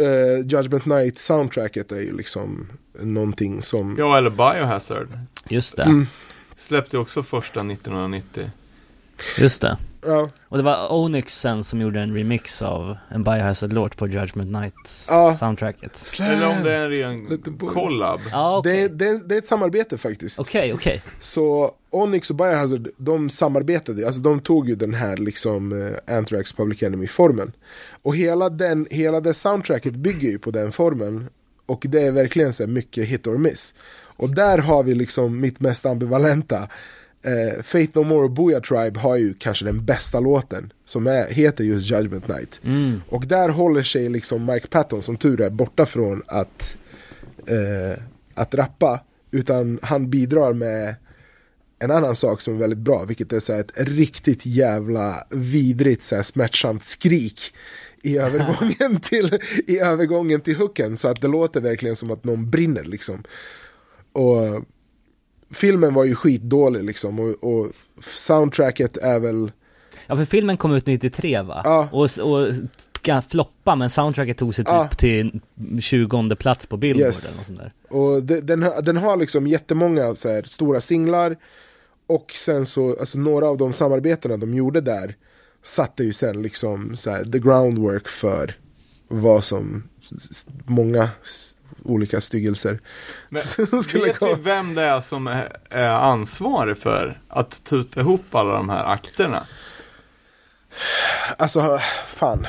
Speaker 5: eh, Judgment Night soundtracket är ju liksom någonting som...
Speaker 3: Ja, eller Biohazard.
Speaker 2: just det,
Speaker 5: Mm.
Speaker 3: Släppte också första 1990.
Speaker 2: Just det.
Speaker 5: Ja,
Speaker 2: Och det var Onyx sen som gjorde en remix av en Biohazard-låt på Judgment Night
Speaker 5: Ja. Slam.
Speaker 3: Eller om det är en ren collab.
Speaker 2: Ja, okej.
Speaker 5: det, det, det är ett samarbete faktiskt.
Speaker 2: Okej, okej.
Speaker 5: Så Onyx och Biohazard, de samarbetade, alltså de tog ju den här liksom eh, Anthrax Public Enemy-formen. Och hela, den, hela det soundtracket bygger ju på den formen. Och det är verkligen så mycket hit or miss. Och där har vi liksom mitt mest ambivalenta. Eh, Fate No More och Booyah Tribe har ju kanske den bästa låten. Som är, heter just Judgment Night.
Speaker 2: Mm.
Speaker 5: Och där håller sig liksom Mike Patton som tur är borta från att, eh, att rappa. Utan han bidrar med en annan sak som är väldigt bra, vilket är så ett riktigt jävla vidrigt så här smärtsamt skrik i övergången till, i övergången till hooken. Så att det låter verkligen som att någon brinner liksom. Och filmen var ju skitdålig liksom och, och soundtracket är väl
Speaker 2: Ja, för filmen kom ut 93 va?
Speaker 5: Ja.
Speaker 2: Och, och floppa, men soundtracket tog sig typ
Speaker 5: Ja.
Speaker 2: till 20 plats på Billboard
Speaker 5: Yes.
Speaker 2: eller något sånt där.
Speaker 5: Och det, den, har- den har liksom jättemånga så här, stora singlar Och sen så, alltså några av de samarbetena de gjorde där Satte ju sen liksom så här, the groundwork för vad som många olika styggelser
Speaker 3: Men Vet vi vem det är som är, är ansvarig för att tuta ihop alla de här akterna?
Speaker 5: Alltså, fan.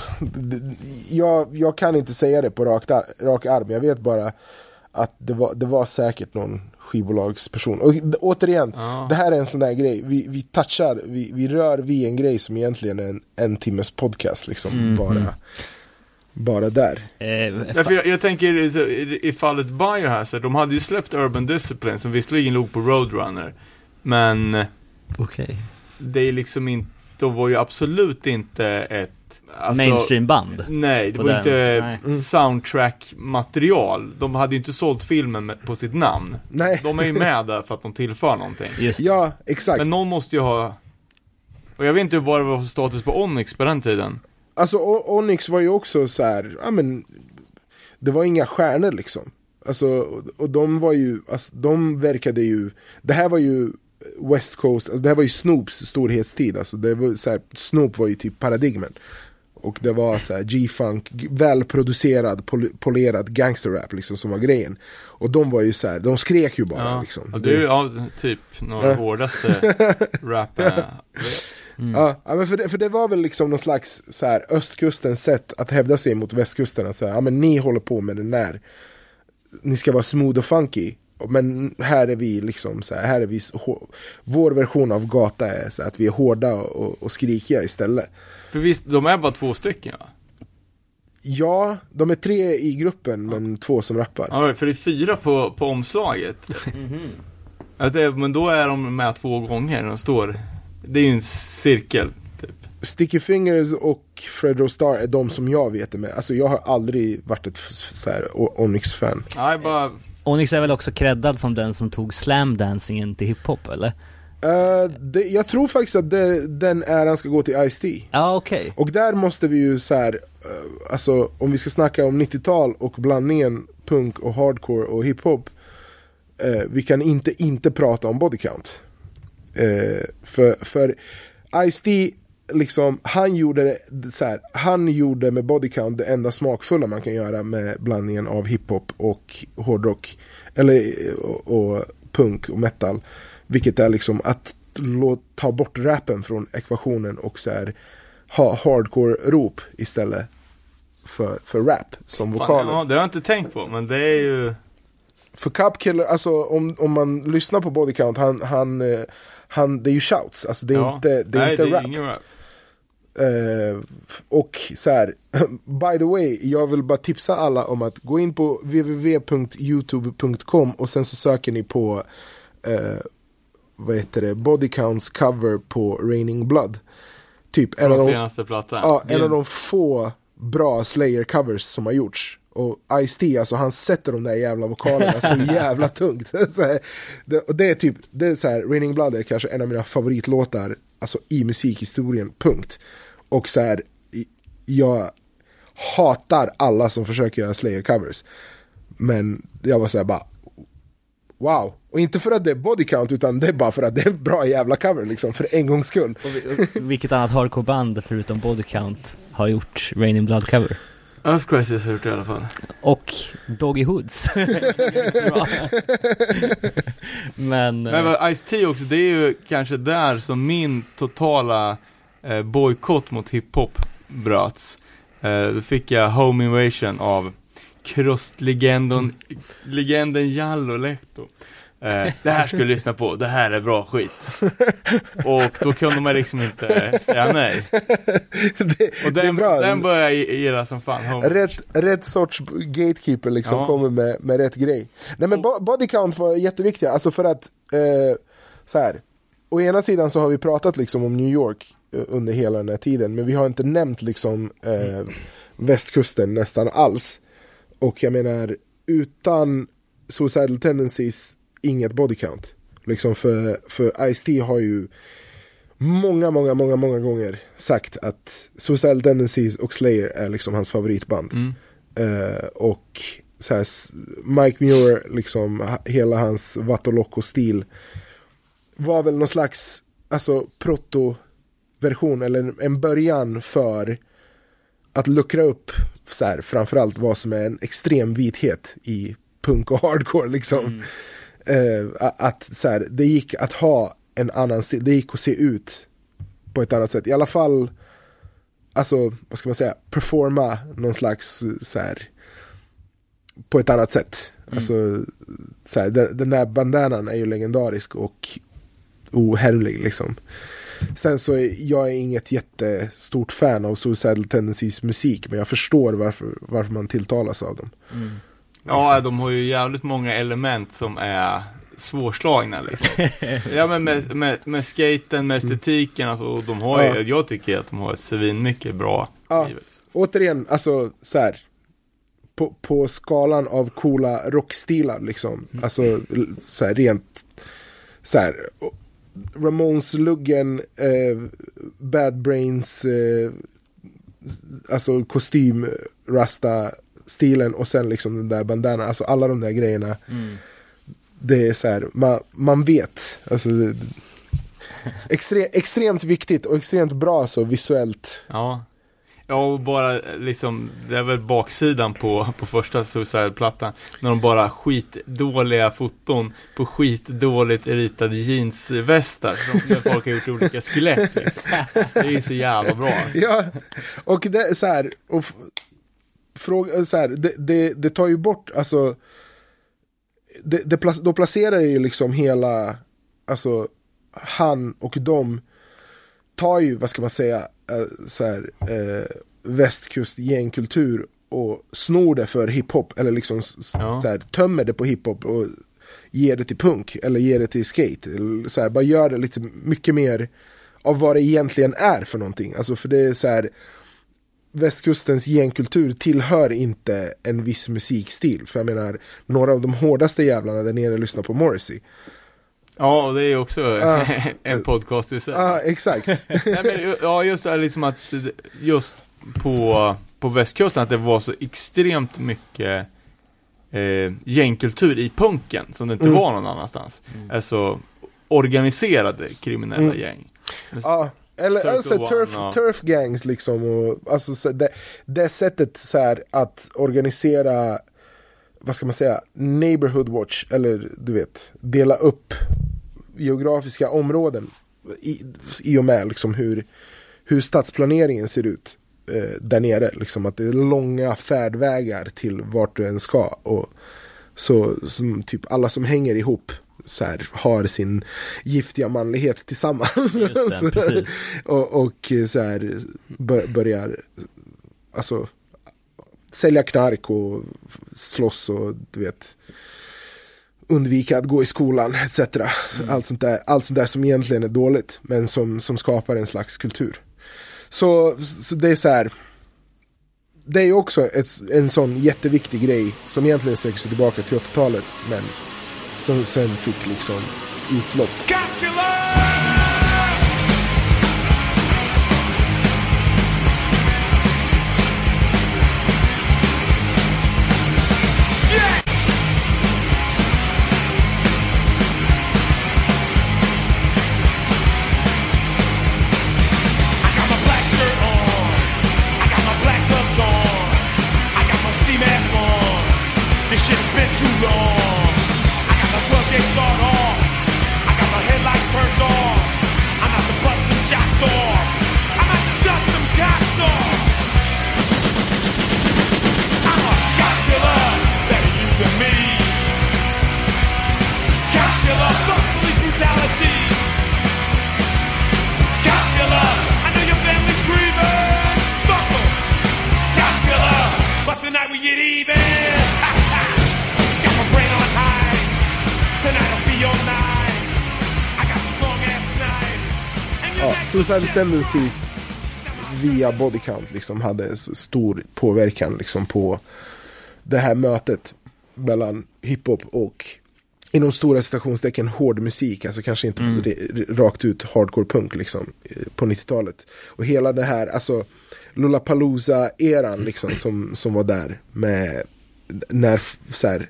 Speaker 5: Jag, jag kan inte säga det på rak, ar- rak arm. Jag vet bara att det var, det var säkert någon skivbolagsperson. Och återigen,
Speaker 3: Ja.
Speaker 5: det här är en sån där grej. Vi, vi touchar, vi, vi rör vid en grej som egentligen är en, en timmes podcast. Liksom, bara, bara där.
Speaker 2: Eh,
Speaker 3: Därför jag, jag tänker i, så- i, i fallet Biohazard, de hade ju släppt Urban Discipline som visserligen låg på Roadrunner. Men
Speaker 2: Okej.
Speaker 3: det är liksom inte, de var ju absolut inte ett alltså,
Speaker 2: Mainstream-band.
Speaker 3: Nej, det var
Speaker 2: den,
Speaker 3: inte
Speaker 2: nej.
Speaker 3: soundtrack-material. De hade ju inte sålt filmen med, på sitt namn.
Speaker 5: Nej,
Speaker 3: De är ju med där för att de tillför någonting.
Speaker 2: Just
Speaker 5: ja exakt.
Speaker 3: Men någon måste ju ha... Och jag vet inte vad det var för status på Onyx på den tiden.
Speaker 5: Alltså Onyx var ju också så här, ja men Det var inga stjärnor liksom. Alltså, och, de var ju, alltså, de verkade ju Det här var ju West Coast, alltså, det här var ju Snoops storhetstid alltså, det var så här, Snoop var ju typ paradigmen. Och det var så här G-funk, välproducerad, pol- polerad gangsterrap liksom som var grejen. Och de var ju så här, de skrek ju bara liksom.
Speaker 3: Ja, det är ju ja, typ några
Speaker 5: Ja.
Speaker 3: hårdaste rap äh,
Speaker 5: Ja, ja, men för det, för det var väl liksom någon slags så här, östkustens sätt att hävda sig mot västkusten. Att säga, ja men ni håller på med den där, ni ska vara smooth och funky. Men här är vi liksom så här, här är vi, vår version av gata är så här, att vi är hårda och, och skrikiga istället.
Speaker 3: För visst, de är bara två stycken va?
Speaker 5: Ja, de är tre i gruppen men två som rappar.
Speaker 3: Ja, för det är fyra på, på omslaget. alltså, men då är de med två gånger, de står. Det är ju en cirkel, typ.
Speaker 5: Sticky Fingers och Fred Star är de som jag vet är med. Alltså jag har aldrig varit ett f- så här, O- Onyx-fan.
Speaker 3: Nej, bara...
Speaker 2: Onyx är väl också creddad som den som tog slamdancingen till hiphop eller?
Speaker 5: Eh, det, jag tror faktiskt att det, den äran ska gå till Ice-T.
Speaker 2: Ja okej.
Speaker 5: Och där måste vi ju så här, eh, alltså om vi ska snacka om 90-tal och blandningen punk och hardcore och hiphop. Uh, vi kan inte inte prata om body count. Eh, för för Ice-T, liksom, han gjorde så här, han gjorde med body count det enda smakfulla man kan göra med blandningen av hiphop och hårdrock. Eller och, och punk och metal. Vilket är liksom att ta bort rappen från ekvationen och så här, ha hardcore-rop istället för, för rap som vokaler.
Speaker 3: ja, det har jag inte tänkt på, men det är ju...
Speaker 5: För Cupkiller, alltså om, om man lyssnar på Body Count, han, han, eh, han, det är ju shouts, alltså det är
Speaker 3: ja.
Speaker 5: inte, det är
Speaker 3: Nej,
Speaker 5: inte
Speaker 3: det är
Speaker 5: rap.
Speaker 3: ingen rap.
Speaker 5: F- och så här, by the way, jag vill bara tipsa alla om att gå in på www.youtube.com och sen så söker ni på eh, vad heter det, Body Counts cover på Raining Blood. Typ en av,
Speaker 3: Från
Speaker 5: de,
Speaker 3: senaste plattan.
Speaker 5: ja, en av de få bra Slayer-covers som har gjorts. Och Ice-T, alltså han sätter de där jävla vokalerna så jävla tungt. så här, det, och det är typ, det är så här, Raining Blood är kanske en av mina favoritlåtar alltså i musikhistorien, punkt. Och så här, jag hatar alla som försöker göra Slayer-covers. Men jag var så här bara, wow. Och inte för att det är body count, utan det är bara för att det är en bra jävla cover liksom, för en gångs skull.
Speaker 2: Vilket annat hardcore-band förutom Body Count har gjort Rain in Blood cover?
Speaker 3: Earth Crisis har gjort det i alla fall.
Speaker 2: Och Doggy Hoods. Men,
Speaker 3: Men
Speaker 2: eh,
Speaker 3: Ice-T också, det är ju kanske där som min totala eh, bojkott mot hiphop bröts. Eh, då fick jag Home Invasion av krustlegenden, legenden Jallo Lehto. Eh, det här ska du lyssna på, det här är bra skit. Och då kunde man liksom inte säga nej.
Speaker 5: det,
Speaker 3: Och
Speaker 5: det är
Speaker 3: den,
Speaker 5: bra.
Speaker 3: den började jag gilla som fan. Home
Speaker 5: Rätt, rätt sorts gatekeeper liksom
Speaker 3: Ja.
Speaker 5: kommer med, med rätt grej. Nej men bo- body count var jätteviktiga, alltså för att eh, så här. Å ena sidan så har vi pratat liksom om New York eh, under hela den här tiden, men vi har inte nämnt liksom eh, västkusten nästan alls. Och jag menar, utan suicidal tendencies, inget body count. Liksom för, för Ice-T har ju många, många, många, många gånger sagt att Suicidal Tendencies och Slayer är liksom hans favoritband.
Speaker 3: Mm.
Speaker 5: Eh, och så här, Mike Muir, liksom hela hans Vatolocco-stil var väl någon slags alltså, proto-version eller en- en början för att luckra upp så här, framförallt vad som är en extrem vithet i punk och hardcore liksom. Eh, att så här, det gick att ha en annan stil, det gick att se ut på ett annat sätt. I alla fall, alltså vad ska man säga, performa någon slags så här, på ett annat sätt. Alltså, så här, den, den där bandanan är ju legendarisk och ohärmlig liksom. Sen så är jag är inget jättestort fan av Suicidal Tendencies musik, men jag förstår varför, varför man tilltalas av dem.
Speaker 3: Ja, de har ju jävligt många element som är svårslagna liksom. Ja men med, med, med skaten, med estetiken, alltså, och de har ju,
Speaker 5: Ja.
Speaker 3: jag tycker att de har svin mycket bra
Speaker 5: Ja.
Speaker 3: skrivet, liksom.
Speaker 5: återigen, alltså så här. På, på skalan av coola rockstilar liksom. Alltså l- så här rent så här. Ramones-luggen, eh, Bad Brains, eh, alltså kostym, rasta stilen och sen liksom den där bandana, alltså alla de där grejerna. Det är så här, man, man vet. Alltså, det, extre, extremt viktigt och extremt bra så visuellt.
Speaker 3: Ja. Ja, och bara liksom, det är väl baksidan på, på första Suicide-plattan. När de bara skitdåliga foton på skitdåligt ritade jeansvästar. Som när folk har gjort olika skelett liksom. Det är ju så jävla bra. Alltså.
Speaker 5: Ja, och det är så här, och fråga, så här det, det, det tar ju bort, alltså, det, det, då placerar ju liksom hela, alltså, han och de tar ju, vad ska man säga, eh, så här, eh, västkust gängkultur och snor det för hiphop eller liksom
Speaker 3: Ja.
Speaker 5: så här, tömmer det på hiphop och ger det till punk eller ger det till skate. Eller så här, bara gör det lite mycket mer av vad det egentligen är för någonting. Alltså för det är så här västkustens genkultur tillhör inte en viss musikstil. För jag menar, några av de hårdaste jävlarna där nere lyssnar på Morrissey.
Speaker 3: Ja, det är ju också
Speaker 5: Ja.
Speaker 3: en podcast i sig.
Speaker 5: Ja, exakt.
Speaker 3: Nej, men, ja, just det här liksom att just på, på västkusten att det var så extremt mycket eh, gängkultur i punken som det inte
Speaker 5: Mm.
Speaker 3: var någon annanstans. Alltså organiserade kriminella
Speaker 5: Mm.
Speaker 3: gäng.
Speaker 5: Ja, eller
Speaker 3: Circle
Speaker 5: alltså
Speaker 3: One
Speaker 5: turf,
Speaker 3: och-
Speaker 5: turf gangs liksom och alltså så det, det sättet så här att organisera vad ska man säga, neighborhood watch eller du vet, dela upp geografiska områden i, i och med liksom hur, hur stadsplaneringen ser ut eh, där nere. Liksom att det är långa färdvägar till vart du än ska. Och så som typ alla som hänger ihop så här, har sin giftiga manlighet tillsammans.
Speaker 2: Det,
Speaker 5: och, och så här bör, börjar alltså sälja knark och slåss och du vet undvika att gå i skolan etc. Allt, sånt där, allt sånt där som egentligen är dåligt men som, som skapar en slags kultur. Så, så det är så här det är också ett, en sån jätteviktig grej som egentligen sträcker sig tillbaka till 80-talet men som sen fick liksom utlopp.
Speaker 7: I we get even. Got my brain on high. Tonight will be your night. I got this long ass night.
Speaker 5: Ja, Suicidal Tendencies via Body Count liksom hade stor påverkan liksom på det här mötet mellan hiphop och inom stora citationstecken hård musik, alltså kanske inte r- rakt ut hardcore punk liksom eh, på 90-talet. Och hela det här, alltså Lollapalooza-eran liksom som, som var där med när så här,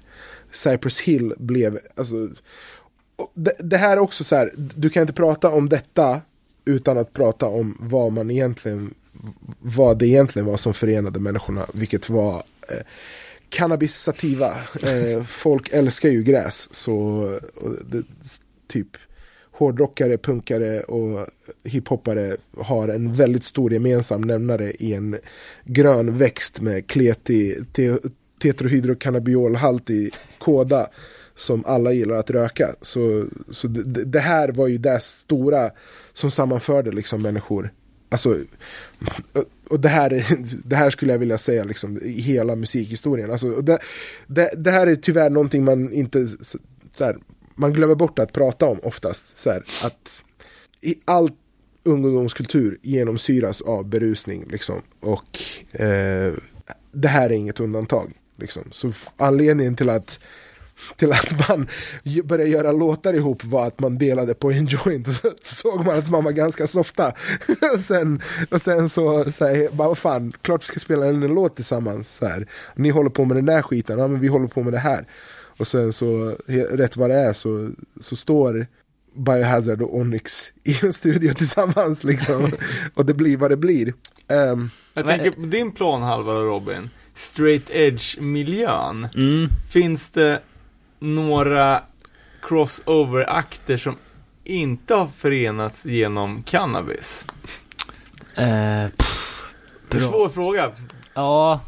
Speaker 5: Cypress Hill blev, alltså det, det här är också så här, du kan inte prata om detta utan att prata om vad man egentligen, vad det egentligen var som förenade människorna, vilket var eh, cannabis sativa. Eh, folk älskar ju gräs, så och det, typ hårdrockare, punkare och hiphoppare har en väldigt stor gemensam nämnare i en grön växt med kletig te, tetrohydrocannabiolhaltig kåda som alla gillar att röka. Så, så det, det här var ju det stora som sammanförde liksom människor. Alltså, och- det här, det här skulle jag vilja säga liksom, i hela musikhistorien. Alltså, det, det, det här är tyvärr någonting man inte, så här, man glömmer bort att prata om oftast. Så här, att i all ungdomskultur genomsyras av berusning. Liksom, och eh, det här är inget undantag. Liksom. Så anledningen till att till att man började göra låtar ihop var att man delade på en joint och så såg man att man var ganska softa. och, sen, och sen så, så här, bara vad fan, klart vi ska spela en, en låt tillsammans. Så här. Ni håller på med den där skiten, ja men vi håller på med det här. Och sen så, rätt vad det är så, så står Biohazard och Onyx i en studio tillsammans liksom. och det blir vad det blir. Ehm,
Speaker 3: Jag tänker på din planhalva Robin, straight edge-miljön.
Speaker 2: Mm.
Speaker 3: Finns det några crossover-akter som inte har förenats genom cannabis?
Speaker 2: Eh, pff,
Speaker 3: Det är en
Speaker 2: bra.
Speaker 3: svår fråga.
Speaker 2: Ja,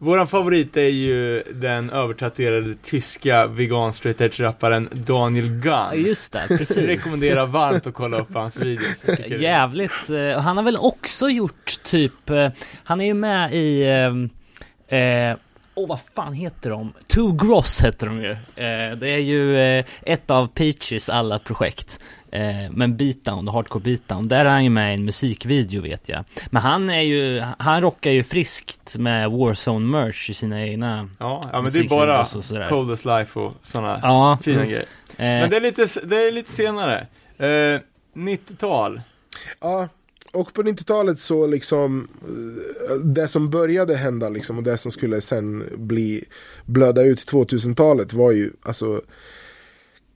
Speaker 3: Våran favorit är ju den övertatuerade tyska vegan straight edge-rapparen Daniel Gunn.
Speaker 2: just det, precis.
Speaker 3: Rekommenderar varmt att kolla upp hans videos.
Speaker 2: Jävligt. eh, Han har väl också gjort typ, eh, han är ju med i, eh, Eh, och vad fan heter de? Two Gross heter de ju. Eh, det är ju eh, ett av Peaches alla projekt. Eh, men Beatdown, Hardcore Beatdown, där är han ju med i en musikvideo vet jag. Men han är ju, han rockar ju friskt med Warzone-merch i sina egna
Speaker 3: Ja, ja men det är bara. Coldest Life och sådana
Speaker 2: Ja,
Speaker 3: fina
Speaker 2: mm.
Speaker 3: grejer.
Speaker 2: eh,
Speaker 3: Men det är lite, det är lite senare. Eh, 90-tal.
Speaker 5: Ja, och på 90-talet så liksom eh, det som började hända liksom och det som skulle sen bli blöda ut i 2000-talet var ju alltså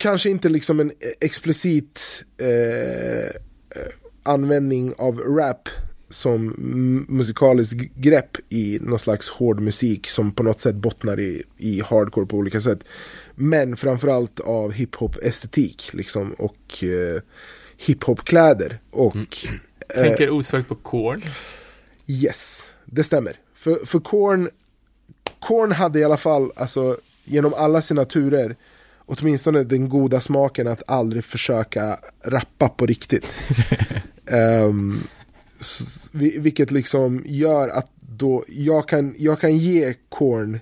Speaker 5: kanske inte liksom en explicit eh, eh, användning av rap som musikaliskt grepp i någon slags hård musik som på något sätt bottnar i, i hardcore på olika sätt. Men framförallt av hiphop estetik liksom och eh, hiphop-kläder och eh,
Speaker 3: Tänker osökt på Korn.
Speaker 5: Yes, det stämmer. För, för Korn, Korn hade i alla fall, alltså genom alla sina turer, åtminstone den goda smaken att aldrig försöka rappa på riktigt. Vi- vilket liksom gör att då, jag kan, jag kan ge Korn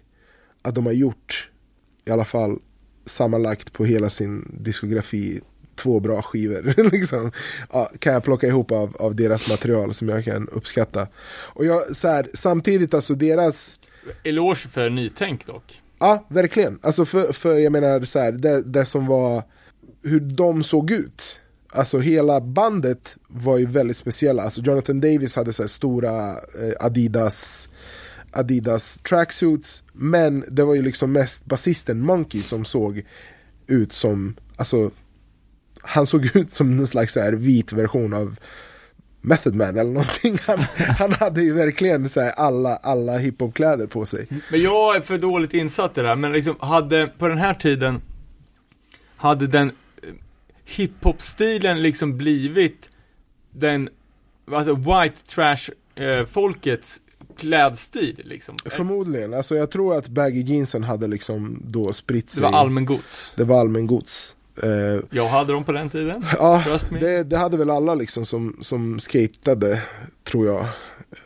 Speaker 5: att de har gjort i alla fall sammanlagt på hela sin diskografi två bra skivor. liksom. ja, kan jag plocka ihop av, av deras material som jag kan uppskatta. Och jag, så här, samtidigt alltså deras
Speaker 3: Eloge för nytänk dock.
Speaker 5: Ja, verkligen. Alltså för, för jag menar så här, det, det som var hur de såg ut. Alltså hela bandet var ju väldigt speciella. Alltså Jonathan Davis hade så här stora eh, Adidas Adidas tracksuits. Men det var ju liksom mest basisten Monkey som såg ut som, alltså han såg ut som en slags så här vit version av Method Man eller någonting. Han, han hade ju verkligen så här alla, alla hiphopkläder på sig.
Speaker 3: Men jag är för dåligt insatt i det här, men liksom hade, på den här tiden, hade den eh, hiphop-stilen liksom blivit den, alltså white trash eh, folkets klädstil liksom?
Speaker 5: Förmodligen, alltså jag tror att baggy jeansen hade liksom då spritt
Speaker 3: Det
Speaker 5: sig.
Speaker 3: var allmängods.
Speaker 5: Det var allmängods. Eh,
Speaker 3: Jag hade dem på den tiden.
Speaker 5: ja, det, det hade väl alla liksom som, som skatade, tror jag.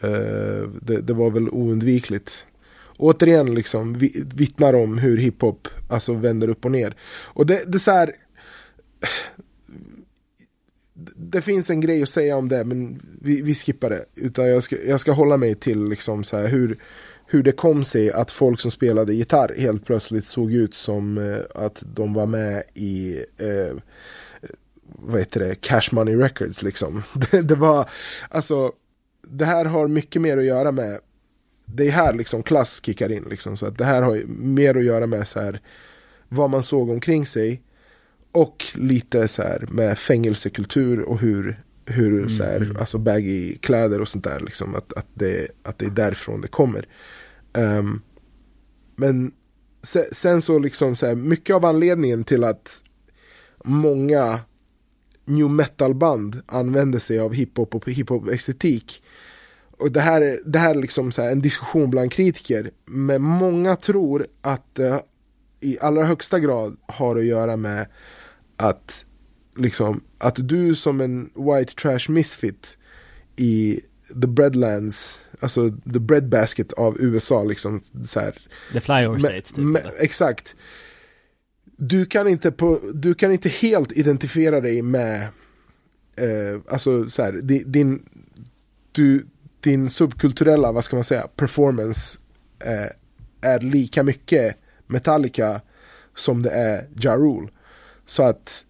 Speaker 5: Eh, det, det var väl oundvikligt. Återigen liksom vi, vittnar om hur hiphop alltså vänder upp och ner. Och det, det är så här. Det finns en grej att säga om det men vi, vi skippar det. Utan jag ska, jag ska hålla mig till liksom så här hur, hur det kom sig att folk som spelade gitarr helt plötsligt såg ut som eh, att de var med i eh, vad heter det, Cash Money Records liksom. Det, det var, alltså, det här har mycket mer att göra med, det är här liksom klass kickar in liksom. Så att det här har mer att göra med så här, vad man såg omkring sig och lite så här med fängelsekultur och hur, hur så här, alltså baggy kläder och sånt där liksom. Att, att, det, att det är därifrån det kommer. Ehm, men se, sen så liksom så här, mycket av anledningen till att många new metal band använder sig av hiphop och hiphop estetik. Och det här, är- det här är liksom så här en diskussion bland kritiker. Men många tror att det i allra högsta grad har att göra med att liksom att du som en white trash misfit i the breadlands, alltså the breadbasket av USA liksom så här,
Speaker 2: The Flyover States typ.
Speaker 5: Exakt. Du kan, inte på, du kan inte helt identifiera dig med, eh, alltså så här, din, du, din subkulturella, vad ska man säga, performance eh, är lika mycket Metallica som det är Ja Rule. Så att,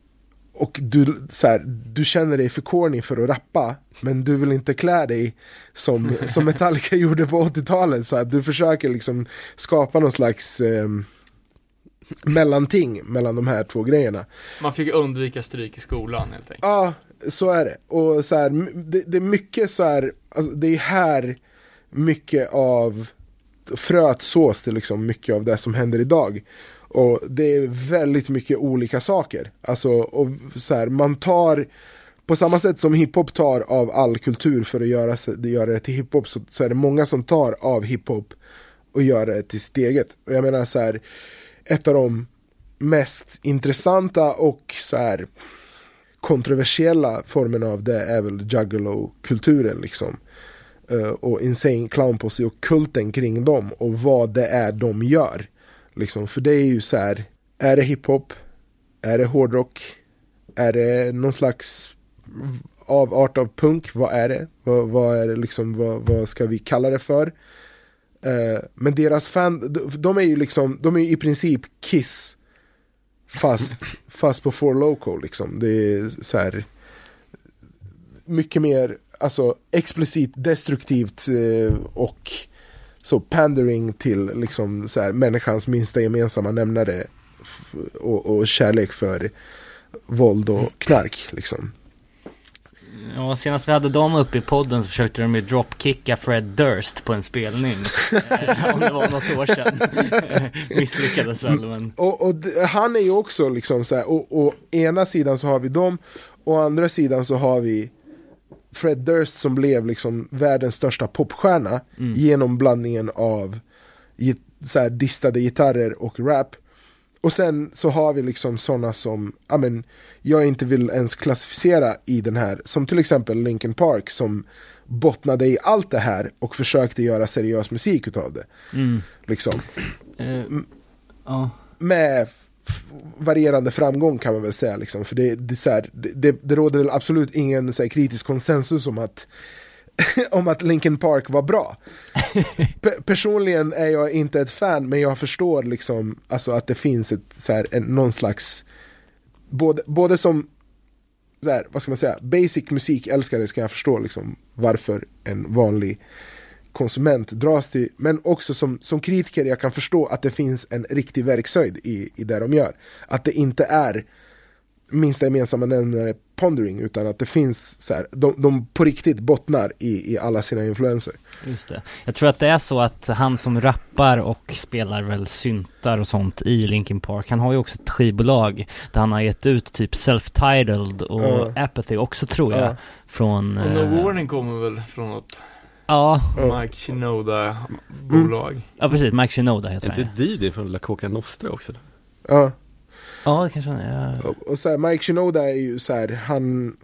Speaker 5: och du, så här, du känner dig för corny för att rappa, men du vill inte klä dig som, som Metallica gjorde på 80-talet. Så du försöker liksom skapa någon slags eh, mellanting mellan de här två grejerna.
Speaker 3: Man fick undvika stryk i skolan helt enkelt.
Speaker 5: Ja, så är det. Och så här, det, det är mycket så här, alltså, det är här mycket av fröet sås till liksom mycket av det som händer idag. Och det är väldigt mycket olika saker. Alltså, och så här, man tar, på samma sätt som hiphop tar av all kultur för att göra, göra det till hiphop så, så är det många som tar av hiphop och gör det till sitt eget. Och jag menar så här, ett av de mest intressanta och så här kontroversiella formerna av det är väl juggalo-kulturen liksom. Uh, och Insane Clown Posse och kulten kring dem och vad det är de gör. Liksom, för det är ju så här, är det hiphop? Är det hårdrock? Är det någon slags avart av punk? Vad är det? Vad, vad är det liksom, vad, vad ska vi kalla det för? Eh, men deras fan, de, de är ju liksom, de är ju i princip Kiss Fast, fast på For Loco liksom. Det är så här mycket mer alltså, explicit destruktivt eh, och så pandering till liksom så här, människans minsta gemensamma nämnare och, och kärlek för våld och knark liksom.
Speaker 2: Ja, senast vi hade dem uppe i podden så försökte de ju dropkicka Fred Durst på en spelning. Eh, Om det var något år sedan. Misslyckades väl men.
Speaker 5: Och, och han är ju också liksom så här, och, och ena sidan så har vi dem, och andra sidan så har vi Fred Durst som blev liksom världens största popstjärna genom blandningen av så här, distade gitarrer och rap. Och sen så har vi liksom sådana som, ja men, jag inte vill ens klassificera i den här, som till exempel Linkin Park som bottnade i allt det här och försökte göra seriös musik utav det. Liksom
Speaker 2: Eh, ja.
Speaker 5: med varierande framgång kan man väl säga. Liksom. För det, det, här, det, det råder väl absolut ingen så här, kritisk konsensus om att, om att Linkin Park var bra. Pe- personligen är jag inte ett fan, men jag förstår liksom, alltså, att det finns ett, så här, en, någon slags, både, både som så här, vad ska man säga, basic musikälskare ska jag förstå liksom, varför en vanlig konsument dras till, men också som, som kritiker jag kan förstå att det finns en riktig verkshöjd i, i det de gör. Att det inte är minsta gemensamma nämnare pondering, utan att det finns så här, de, de på riktigt bottnar i, i alla sina influenser.
Speaker 2: Just det. Jag tror att det är så att han som rappar och spelar väl syntar och sånt i Linkin Park, han har ju också ett skivbolag där han har gett ut typ Self-Titled och
Speaker 5: Ja.
Speaker 2: Apathy också tror jag.
Speaker 5: Ja.
Speaker 2: Från...
Speaker 3: Och No
Speaker 2: eh,
Speaker 3: Warning kommer väl från något
Speaker 2: Ja.
Speaker 3: Mike Shinoda-bolag.
Speaker 2: ja precis, Mike Shinoda heter
Speaker 4: Är
Speaker 2: han
Speaker 4: inte
Speaker 2: ja.
Speaker 4: Didi från La Coca Nostra också?
Speaker 5: Ja.
Speaker 2: Ja, det kanske han är. Ja.
Speaker 5: Och, och så här, Mike Shinoda är ju så här, han,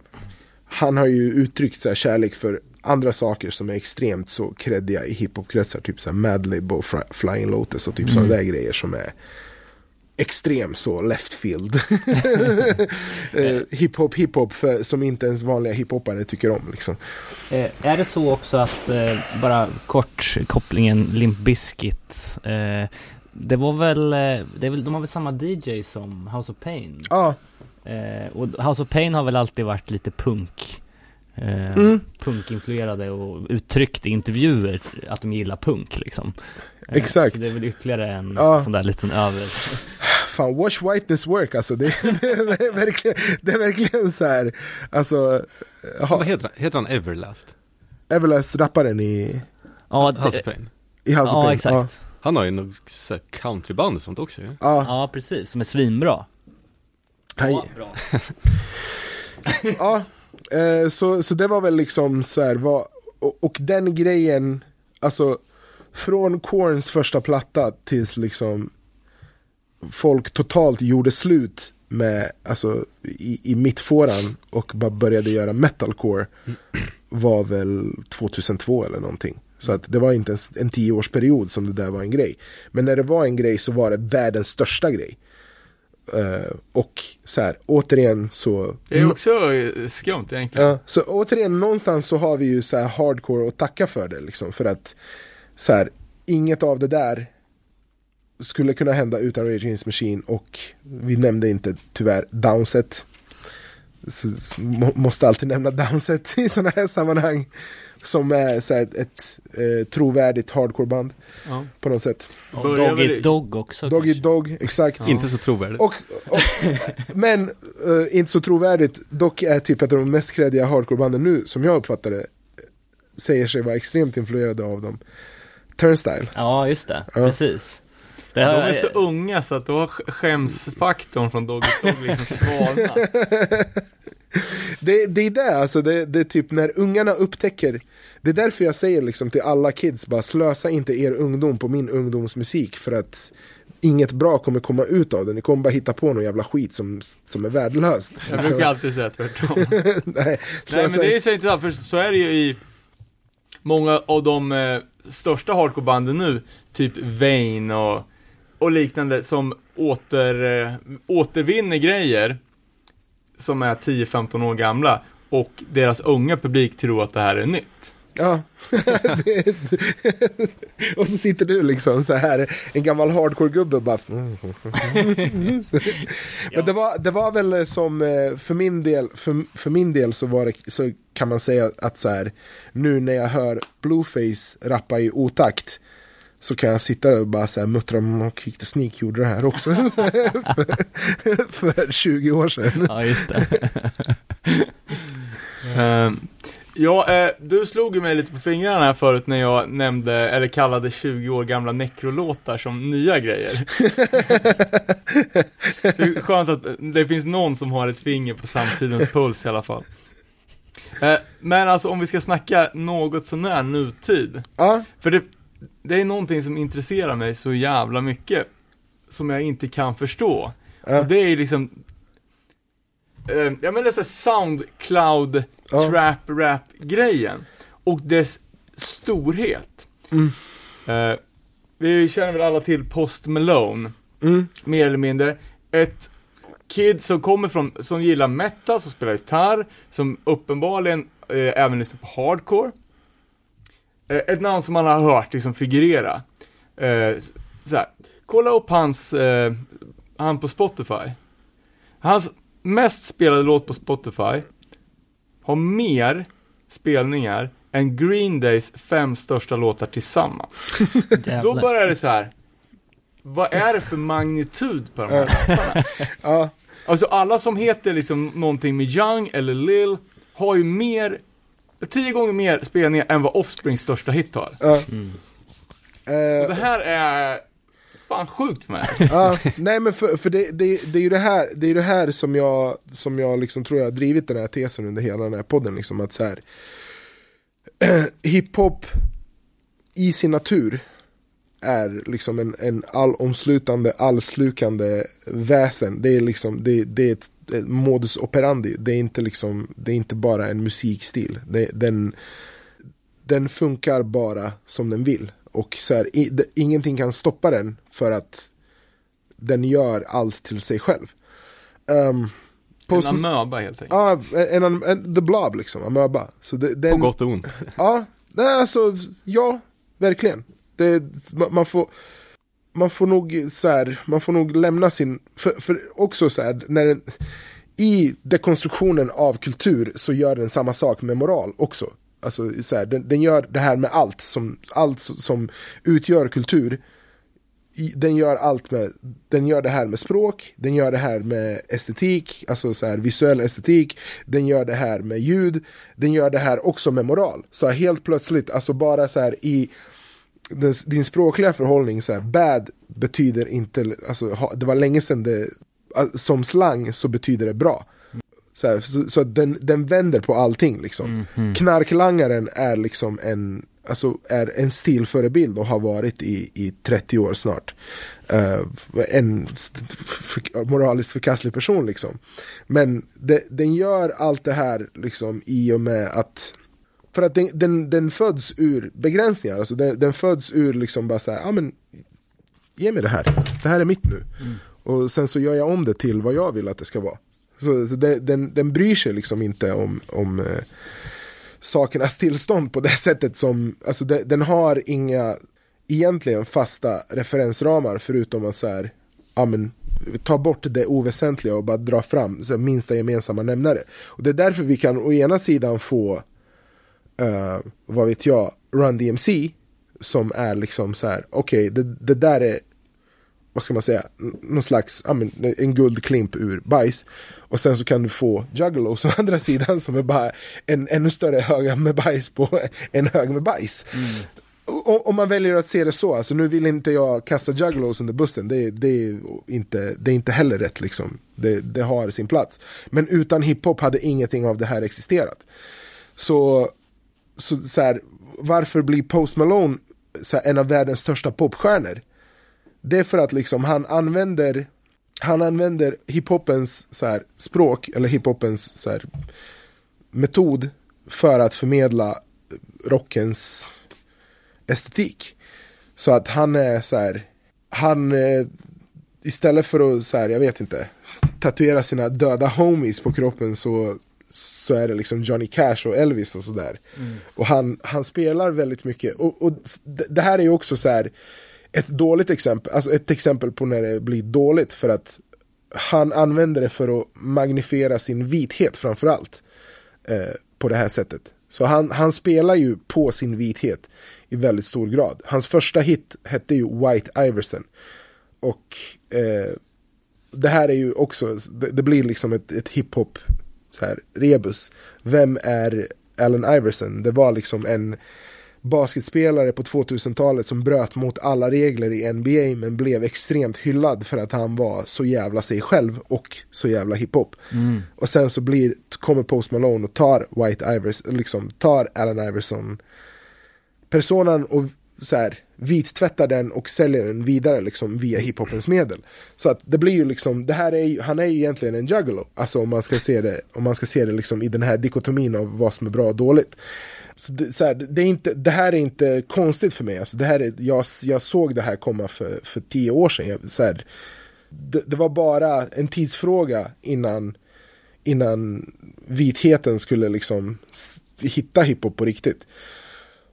Speaker 5: han har ju uttryckt så här, kärlek för andra saker som är extremt så kreddiga i hiphopkretsar, typ så här Madlib och Flying Lotus och typ
Speaker 2: Mm.
Speaker 5: sådana där grejer som är extremt så left field. Eh, hiphop, hiphop för, som inte ens vanliga hiphoppare tycker om liksom.
Speaker 2: Eh, är det så också att, eh, bara kort kopplingen Limp Bizkit, eh, det var väl, eh, det är väl, de har väl samma DJ som House of Pain?
Speaker 5: Ja,
Speaker 2: Eh, och House of Pain har väl alltid varit lite punk.
Speaker 5: Mm.
Speaker 2: Punkinfluerade och uttryckt i intervjuer att de gillar punk liksom.
Speaker 5: Exakt.
Speaker 2: Så det är väl ytterligare en
Speaker 5: Ja.
Speaker 2: sån där liten över...
Speaker 5: fan watch whiteness work alltså. Det, det, är, verkligen, det är verkligen så här, alltså, ha,
Speaker 4: Vad heter han? Heter han Everlast?
Speaker 5: Everlast rapparen i,
Speaker 2: Ja,
Speaker 4: House
Speaker 2: det,
Speaker 4: of Pain.
Speaker 5: i House of
Speaker 2: ja
Speaker 5: Pain.
Speaker 2: exakt.
Speaker 4: Han har ju något countryband och sånt också ju.
Speaker 5: Ja, ja,
Speaker 2: Ja, precis. Som är svinbra.
Speaker 5: han,
Speaker 2: bra.
Speaker 5: Ja, eh, så, så det var väl liksom så här, vad, och, och den grejen, alltså från Korns första platta tills liksom folk totalt gjorde slut med, alltså i, i mittfåran och bara började göra metalcore var väl 2002 eller någonting. Så att det var inte ens en tioårsperiod som det där var en grej. Men när det var en grej så var det världens största grej. Eh, och så här, återigen så
Speaker 3: Det är också skumt egentligen.
Speaker 5: Ja, så återigen, någonstans så har vi ju så här hardcore att tacka för det liksom. För att så här, inget av det där skulle kunna hända utan Rage Against Machine och vi nämnde inte tyvärr Downset. Så, så, må, måste alltid nämna Downset i sådana här sammanhang. Som är så här, ett, ett eh, trovärdigt hardcoreband
Speaker 3: Ja.
Speaker 5: på något sätt.
Speaker 2: Doggy Dog också
Speaker 5: Doggy. Dog, exakt.
Speaker 4: Inte så trovärdigt.
Speaker 5: Och, och, men eh, inte så trovärdigt, dock är typ ett av de mest kreddiga hardcorebanden nu, som jag uppfattar det, säger sig vara extremt influerade av dem. Turnstyle.
Speaker 2: Ja, just det.
Speaker 5: Ja.
Speaker 2: Precis. Det
Speaker 3: Ja, de är så unga så att då har sk- skämsfaktorn från Doggy Dog liksom svalnat.
Speaker 5: Det, det är det, alltså det, det är typ när ungarna upptäcker Det är därför jag säger liksom till alla kids, bara slösa inte er ungdom på min ungdomsmusik för att Inget bra kommer komma ut av det, ni kommer bara hitta på någon jävla skit som, som är värdelöst
Speaker 3: Jag brukar alltid säga tvärtom.
Speaker 5: Nej,
Speaker 3: Nej men det är ju så intressant, för så är det ju i många av de eh, största hardcorebanden nu, typ Vain och, och liknande, som åter, eh, återvinner grejer som är 10-15 år gamla och deras unga publik tror att det här är nytt.
Speaker 5: Ja. Och så sitter du liksom så här, en gammal hardcore-gubbe och bara... Men det var, det var väl som, eh, för min del, för, för min del så var det, så kan man säga att så här, nu när jag hör Blueface rappa i otakt, så kan jag sitta och bara så här muttra om och Kick the Sneak gjorde det här också. För, för 20 år sedan.
Speaker 2: Ja, just det.
Speaker 3: Eh, ja, eh, du slog ju mig lite på fingrarna här förut när jag nämnde, eller kallade 20 år gamla necrolåtar som nya grejer. Så det är skönt att det finns någon som har ett finger på samtidens puls i alla fall. Eh, men alltså om vi ska snacka något sånär nutid.
Speaker 5: Ja,
Speaker 3: För det, det är någonting som intresserar mig så jävla mycket. Som jag inte kan förstå.
Speaker 5: Ja.
Speaker 3: Och det är liksom eh, Jag menar så här Soundcloud
Speaker 5: Ja.
Speaker 3: Trap Rap grejen Och dess storhet
Speaker 5: Mm.
Speaker 3: eh, Vi känner väl alla till Post Malone
Speaker 5: mm,
Speaker 3: Mer eller mindre Ett kid som kommer från, som gillar metal, som spelar gitarr Som uppenbarligen eh, även lyssnar på hardcore Ett namn som man har hört liksom figurera. Eh, så här, Kolla upp hans, eh, han på Spotify. Hans mest spelade låt på Spotify Har mer spelningar än Green Days fem största låtar tillsammans. Då börjar det så här. Vad är det för magnitud på de här låtarna?
Speaker 5: ja,
Speaker 3: Alltså alla som heter liksom någonting med Young eller Lil har ju mer, tio gånger mer spelningar än vad Offsprings största hit har.
Speaker 5: ja. Eh,
Speaker 3: det här är fan sjukt för mig.
Speaker 5: Ja, nej men för, för det, det, det är ju det här, det är det här som jag, som jag liksom tror jag har drivit den här tesen under hela den här podden. Liksom, att så här, hiphop i sin natur är liksom en, en allomslutande, allslukande väsen. Det är liksom, det, det är ett modus operandi. Det är inte liksom, det är inte bara en musikstil. Det, den, den funkar bara som den vill. Och så här, i, det, ingenting kan stoppa den för att den gör allt till sig själv. Um,
Speaker 3: En amöba helt enkelt.
Speaker 5: Ja, en, en, en, the blob liksom, amöba. Så det, den,
Speaker 4: På gott och ont.
Speaker 5: Ja, är alltså, ja, verkligen. Det, man, man får man får nog så här, man får nog lämna sin, för, för också så här, när den, i dekonstruktionen av kultur så gör den samma sak med moral också. Alltså så här, den, den gör det här med allt som, allt som utgör kultur. Den gör allt med, den gör det här med språk, den gör det här med estetik, alltså så här visuell estetik, den gör det här med ljud, den gör det här också med moral. Så helt plötsligt, alltså bara så här i din språkliga förhållning, så här, bad betyder inte, alltså det var länge sedan det, som slang så betyder det bra. Så, här, så, så den, den vänder på allting liksom. Knarklangaren är liksom en, alltså är en stilförebild och har varit i, i 30 år snart. Eh, en för, moraliskt förkastlig person liksom. Men det, den gör allt det här liksom i och med att för att den, den, den föds ur begränsningar, alltså den, den föds ur liksom bara så här, ja men ge mig det här, det här är mitt nu. Och sen så gör jag om det till vad jag vill att det ska vara. Så, så det, den, den bryr sig liksom inte om, om eh, sakernas tillstånd på det sättet som, alltså det, den har inga egentligen fasta referensramar förutom att så här, ja men ta bort det oväsentliga och bara dra fram så minsta gemensamma nämnare. Och det är därför vi kan å ena sidan få eh, vad vet jag, Run DMC som är liksom så här, okej det, det där är vad ska man säga, någon slags, en guldklimp ur bajs. Och sen så kan du få Juggalos å andra sidan som är bara en ännu större hög med bajs på en hög med bajs. Och- Om man väljer att se det så, alltså nu vill inte jag kasta Juggalos under bussen, det, är- det, är, inte, det är inte heller rätt liksom. Det, det har sin plats. Men utan hiphop hade ingenting av det här existerat. Så, så, så här, varför blir Post Malone så här, en av världens största popstjärnor? Det är för att liksom han använder Han använder hiphopens så här, språk eller hiphopens så här, metod för att förmedla rockens estetik. Så att han är så här, han eh, istället för att så här, jag vet inte, tatuera sina döda homies på kroppen så, så är det liksom Johnny Cash och Elvis och sådär. Och han, han spelar väldigt mycket, och, och det det här är ju också så här ett dåligt exempel, alltså ett exempel på när det blir dåligt för att han använder det för att magnifiera sin vithet framförallt eh, på det här sättet. Så han, han spelar ju på sin vithet i väldigt stor grad. Hans första hit hette ju White Iverson. Och eh, det här är ju också, det, det blir liksom ett, ett hiphop så här, rebus. Vem är Allen Iverson? Det var liksom en basketspelare på 2000-talet som bröt mot alla regler i NBA men blev extremt hyllad för att han var så jävla sig själv och så jävla hiphop. Och sen så blir, kommer Post Malone och tar White Iverson, liksom tar Allen Iverson personen och så här, vittvättar den och säljer den vidare liksom via hiphopens medel. Så att det blir ju liksom, det här är ju, han är ju egentligen en juggalo. Alltså om man ska se det, om man ska se det liksom i den här dikotomin av vad som är bra och dåligt. Så det, så här, det, är inte, det här är inte konstigt för mig. Alltså det här är, jag, jag såg det här komma för, för tio år sedan. Jag, så här, det, det var bara en tidsfråga innan, innan vitheten skulle liksom hitta hiphop på riktigt.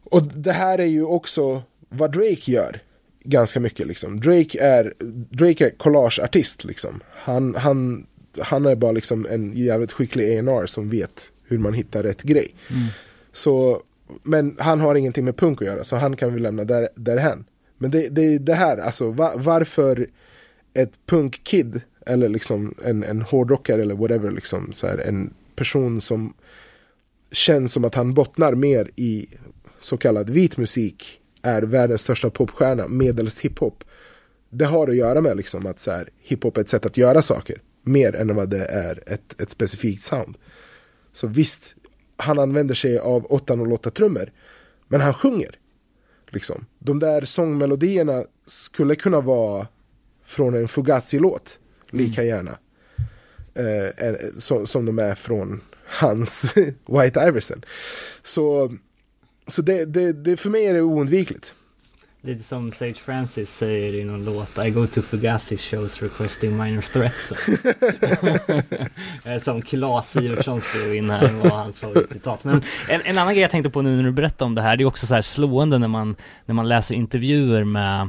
Speaker 5: Och det här är ju också vad Drake gör ganska mycket liksom. Drake är, Drake är collageartist liksom. Han, han, han är bara liksom en jävligt skicklig A&R som vet hur man hittar rätt grej. Så, men han har ingenting med punk att göra så han kan vi lämna där, därhän. Men det, det, det här, alltså va, varför ett punkkid eller liksom en, en hårdrockare eller whatever, liksom, så här, en person som känns som att han bottnar mer i så kallad vit musik är världens största popstjärna medelst hiphop. Det har att göra med liksom att så här, hiphop är ett sätt att göra saker mer än vad det är ett, ett specifikt sound. Så visst, han använder sig av 808 trummor men han sjunger. Liksom. De där sångmelodierna skulle kunna vara från en Fugazi-låt lika gärna. Eh, eh, som, som de är från hans White Iverson. Så, så det, det, det, för mig är det oundvikligt.
Speaker 2: Lite som Sage Francis säger i någon låt I go to Fugazi shows requesting minor threats Eh, Som Claes Sivertsson skrev in här var hans favoritcitat Men en, en annan grej jag tänkte på nu när du berättade om det här Det är också så här slående när man När man läser intervjuer med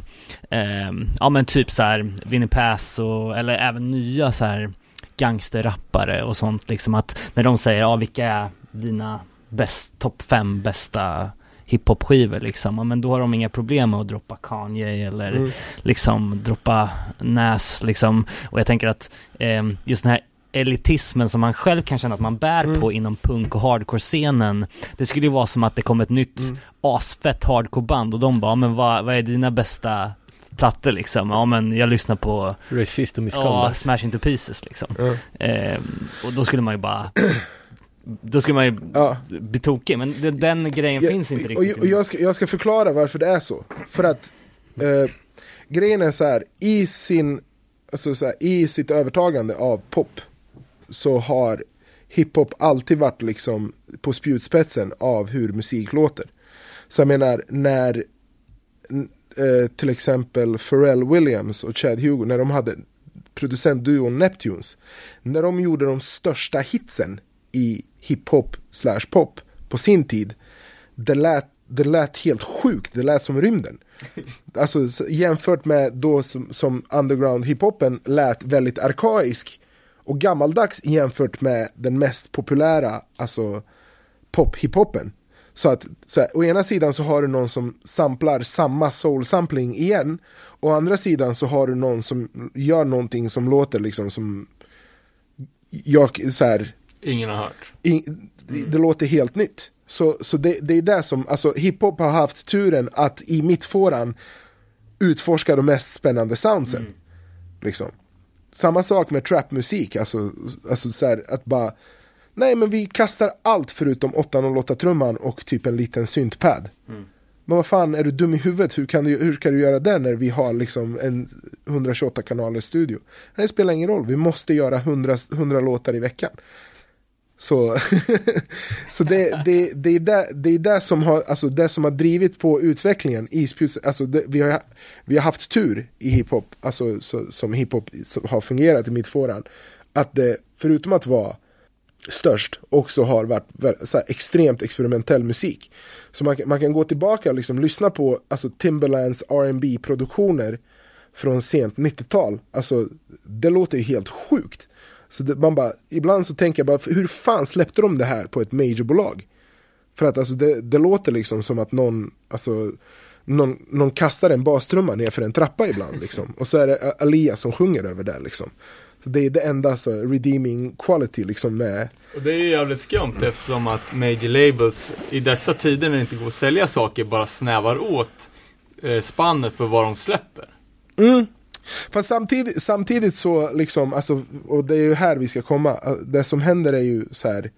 Speaker 2: eh, Ja men typ så här Winnie Pass och eller även nya så här Gangsterrappare och sånt liksom att När de säger ja vilka är dina bäst, topp fem bästa hiphop-skivor liksom, ja, men då har de inga problem med att droppa Kanye eller
Speaker 5: Mm.
Speaker 2: liksom droppa Nas liksom. Och jag tänker att eh, just den här elitismen som man själv kan känna att man bär
Speaker 5: Mm.
Speaker 2: på inom punk och hardcore-scenen. Det skulle ju vara som att det kom ett nytt
Speaker 5: Mm.
Speaker 2: asfett hardcore-band och de bara, men vad, vad är dina bästa plattor liksom? Ja men jag lyssnar på
Speaker 4: Racist och
Speaker 2: ja,
Speaker 4: misconduct.
Speaker 2: Smash Into Pieces liksom.
Speaker 5: Ja.
Speaker 2: Eh, och då skulle man ju bara då skulle man ju
Speaker 5: Ja.
Speaker 2: bli tokig, men den, den grejen
Speaker 5: Ja,
Speaker 2: finns inte
Speaker 5: och,
Speaker 2: riktigt.
Speaker 5: och jag, ska, jag ska förklara varför det är så. För att eh, grejen är så här, i, sin, alltså så här, i sitt övertagande av pop så har hiphop alltid varit liksom på spjutspetsen av hur musik låter. Så jag menar, när eh, till exempel Pharrell Williams och Chad Hugo, när de hade producentduon Neptunes, när de gjorde de största hitsen i hiphop slash pop på sin tid, det lät, det lät helt sjukt, det lät som rymden. Alltså jämfört med då som, som underground hiphopen lät väldigt arkaisk och gammaldags jämfört med den mest populära, alltså pop-hiphopen. Så att så här, å ena sidan så har du någon som samplar samma soul-sampling igen. Å andra sidan så har du någon som gör någonting som låter liksom som jag, så här,
Speaker 3: Ingen har hört.
Speaker 5: i, det, det låter helt nytt. Så, så det, det är det som, alltså hiphop har haft turen att i mittfåran utforska de mest spännande soundsen. Liksom. Samma sak med trapmusik, alltså, alltså så här, att bara Nej men vi kastar allt förutom 808-trumman och typ en liten syntpad. Men vad fan, är du dum i huvudet? Hur kan du, hur kan du göra det när vi har liksom en 128 kanalers studio? Det spelar ingen roll, vi måste göra 100, 100 låtar i veckan. Så, så det, det, det, är det, det är där som har, alltså det som har drivit på utvecklingen i alltså det, vi, har, vi har haft tur i hiphop, alltså så, som hiphop har fungerat i mittfåran. Att det, förutom att vara störst, också har varit så här, extremt experimentell musik. Så man, kan- man kan gå tillbaka och liksom lyssna på alltså, Timberlands R&B produktioner från sent 90-tal. Alltså, det låter ju helt sjukt. Så det, man bara, ibland så tänker jag bara, hur fan släppte de det här på ett majorbolag? För att alltså, det, det låter liksom som att någon, alltså, någon, någon kastar en bastrumma ner för en trappa ibland. Liksom. Och så är det Alia som sjunger över det. Liksom. Så det är det enda så, redeeming quality liksom, med
Speaker 3: Och det är ju jävligt skumt eftersom att major labels i dessa tider när det inte går att sälja saker bara snävar åt eh, spannet för vad de släpper.
Speaker 5: Fast samtidigt, samtidigt så liksom, alltså, och det är ju här vi ska komma, det som händer är ju så här.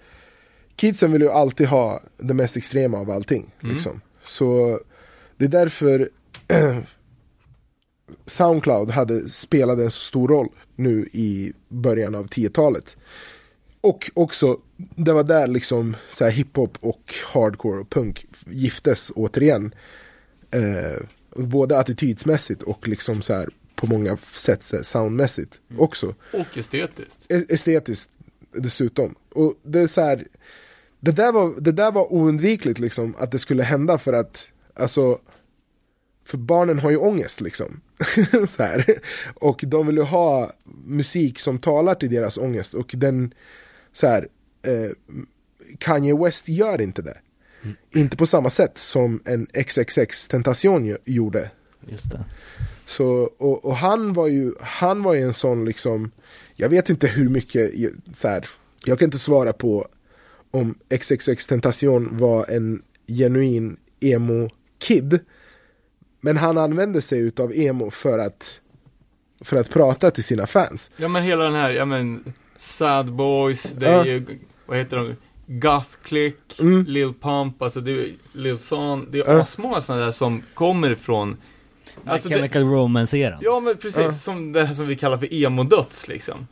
Speaker 5: Kidsen vill ju alltid ha det mest extrema av allting. Liksom. Så det är därför Soundcloud hade spelade en så stor roll nu i början av 10-talet. Och också, det var där liksom så här hiphop och hardcore och punk giftes återigen. Eh, både attitydsmässigt och liksom så här på många sätt soundmässigt också.
Speaker 3: Och estetiskt.
Speaker 5: E- Estetiskt dessutom. Och det är så här, det där var, det där var oundvikligt liksom att det skulle hända för att, alltså, för barnen har ju ångest liksom. så här. Och de vill ju ha musik som talar till deras ångest och den, så här, eh, Kanye West gör inte det. Inte på samma sätt som en XXX Tentation gjorde
Speaker 2: Just det.
Speaker 5: Så, och, och han var ju, han var ju en sån liksom, jag vet inte hur mycket, så här, jag kan inte svara på om XXX Tentation var en genuin emo-kid. Men han använde sig utav emo för att, för att prata till sina fans.
Speaker 3: Ja men hela den här, ja men Sad Boys, det är ju, vad heter de? Goth Click,
Speaker 5: Mm.
Speaker 3: Lil Pump, alltså det är Lil Son, det är
Speaker 5: Ja.
Speaker 3: asmånga sådana där som kommer ifrån Alltså det,
Speaker 2: Chemical Romance-eran.
Speaker 3: Ja men precis,
Speaker 5: Ja.
Speaker 3: som det här som vi kallar för emo-döds liksom.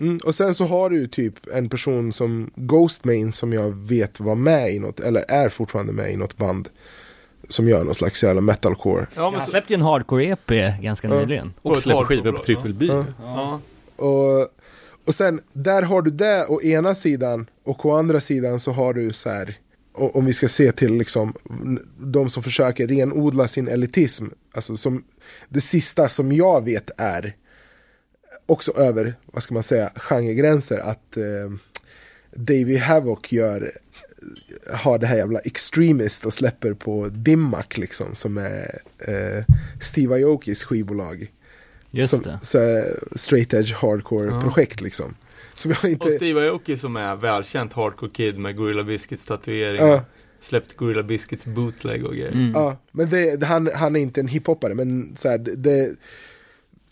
Speaker 5: Mm, och sen så har du ju typ en person som Ghostmain som jag vet var med i något, eller är fortfarande med i något band. Som gör någon slags jävla metalcore.
Speaker 3: Ja men
Speaker 2: Han släppte ju en hardcore-EP ganska
Speaker 5: Ja.
Speaker 2: nyligen.
Speaker 4: Och
Speaker 3: ett
Speaker 4: släpper skivor på Triple B.
Speaker 5: Ja.
Speaker 3: ja.
Speaker 5: Och, och sen, där har du det å ena sidan och å andra sidan så har du så här, om vi ska se till liksom de som försöker renodla sin elitism, alltså som det sista som jag vet är också över, vad ska man säga, genregränser att eh, Davey Havoc gör har det här jävla Extremist och släpper på Dimmack liksom som är eh, Steve Aokis skivbolag
Speaker 2: Just
Speaker 5: som,
Speaker 2: det.
Speaker 5: Så, straight edge hardcore
Speaker 3: Ja.
Speaker 5: projekt liksom. Som jag inte...
Speaker 3: Och Steve Aoki som är välkänt hardcore kid med Gorilla Biscuits tatuering.
Speaker 5: Ja.
Speaker 3: Släppt Gorilla Biscuits bootleg och grejer.
Speaker 2: Mm.
Speaker 5: Ja, men det, det- han, han är inte en hiphoppare men så här, det,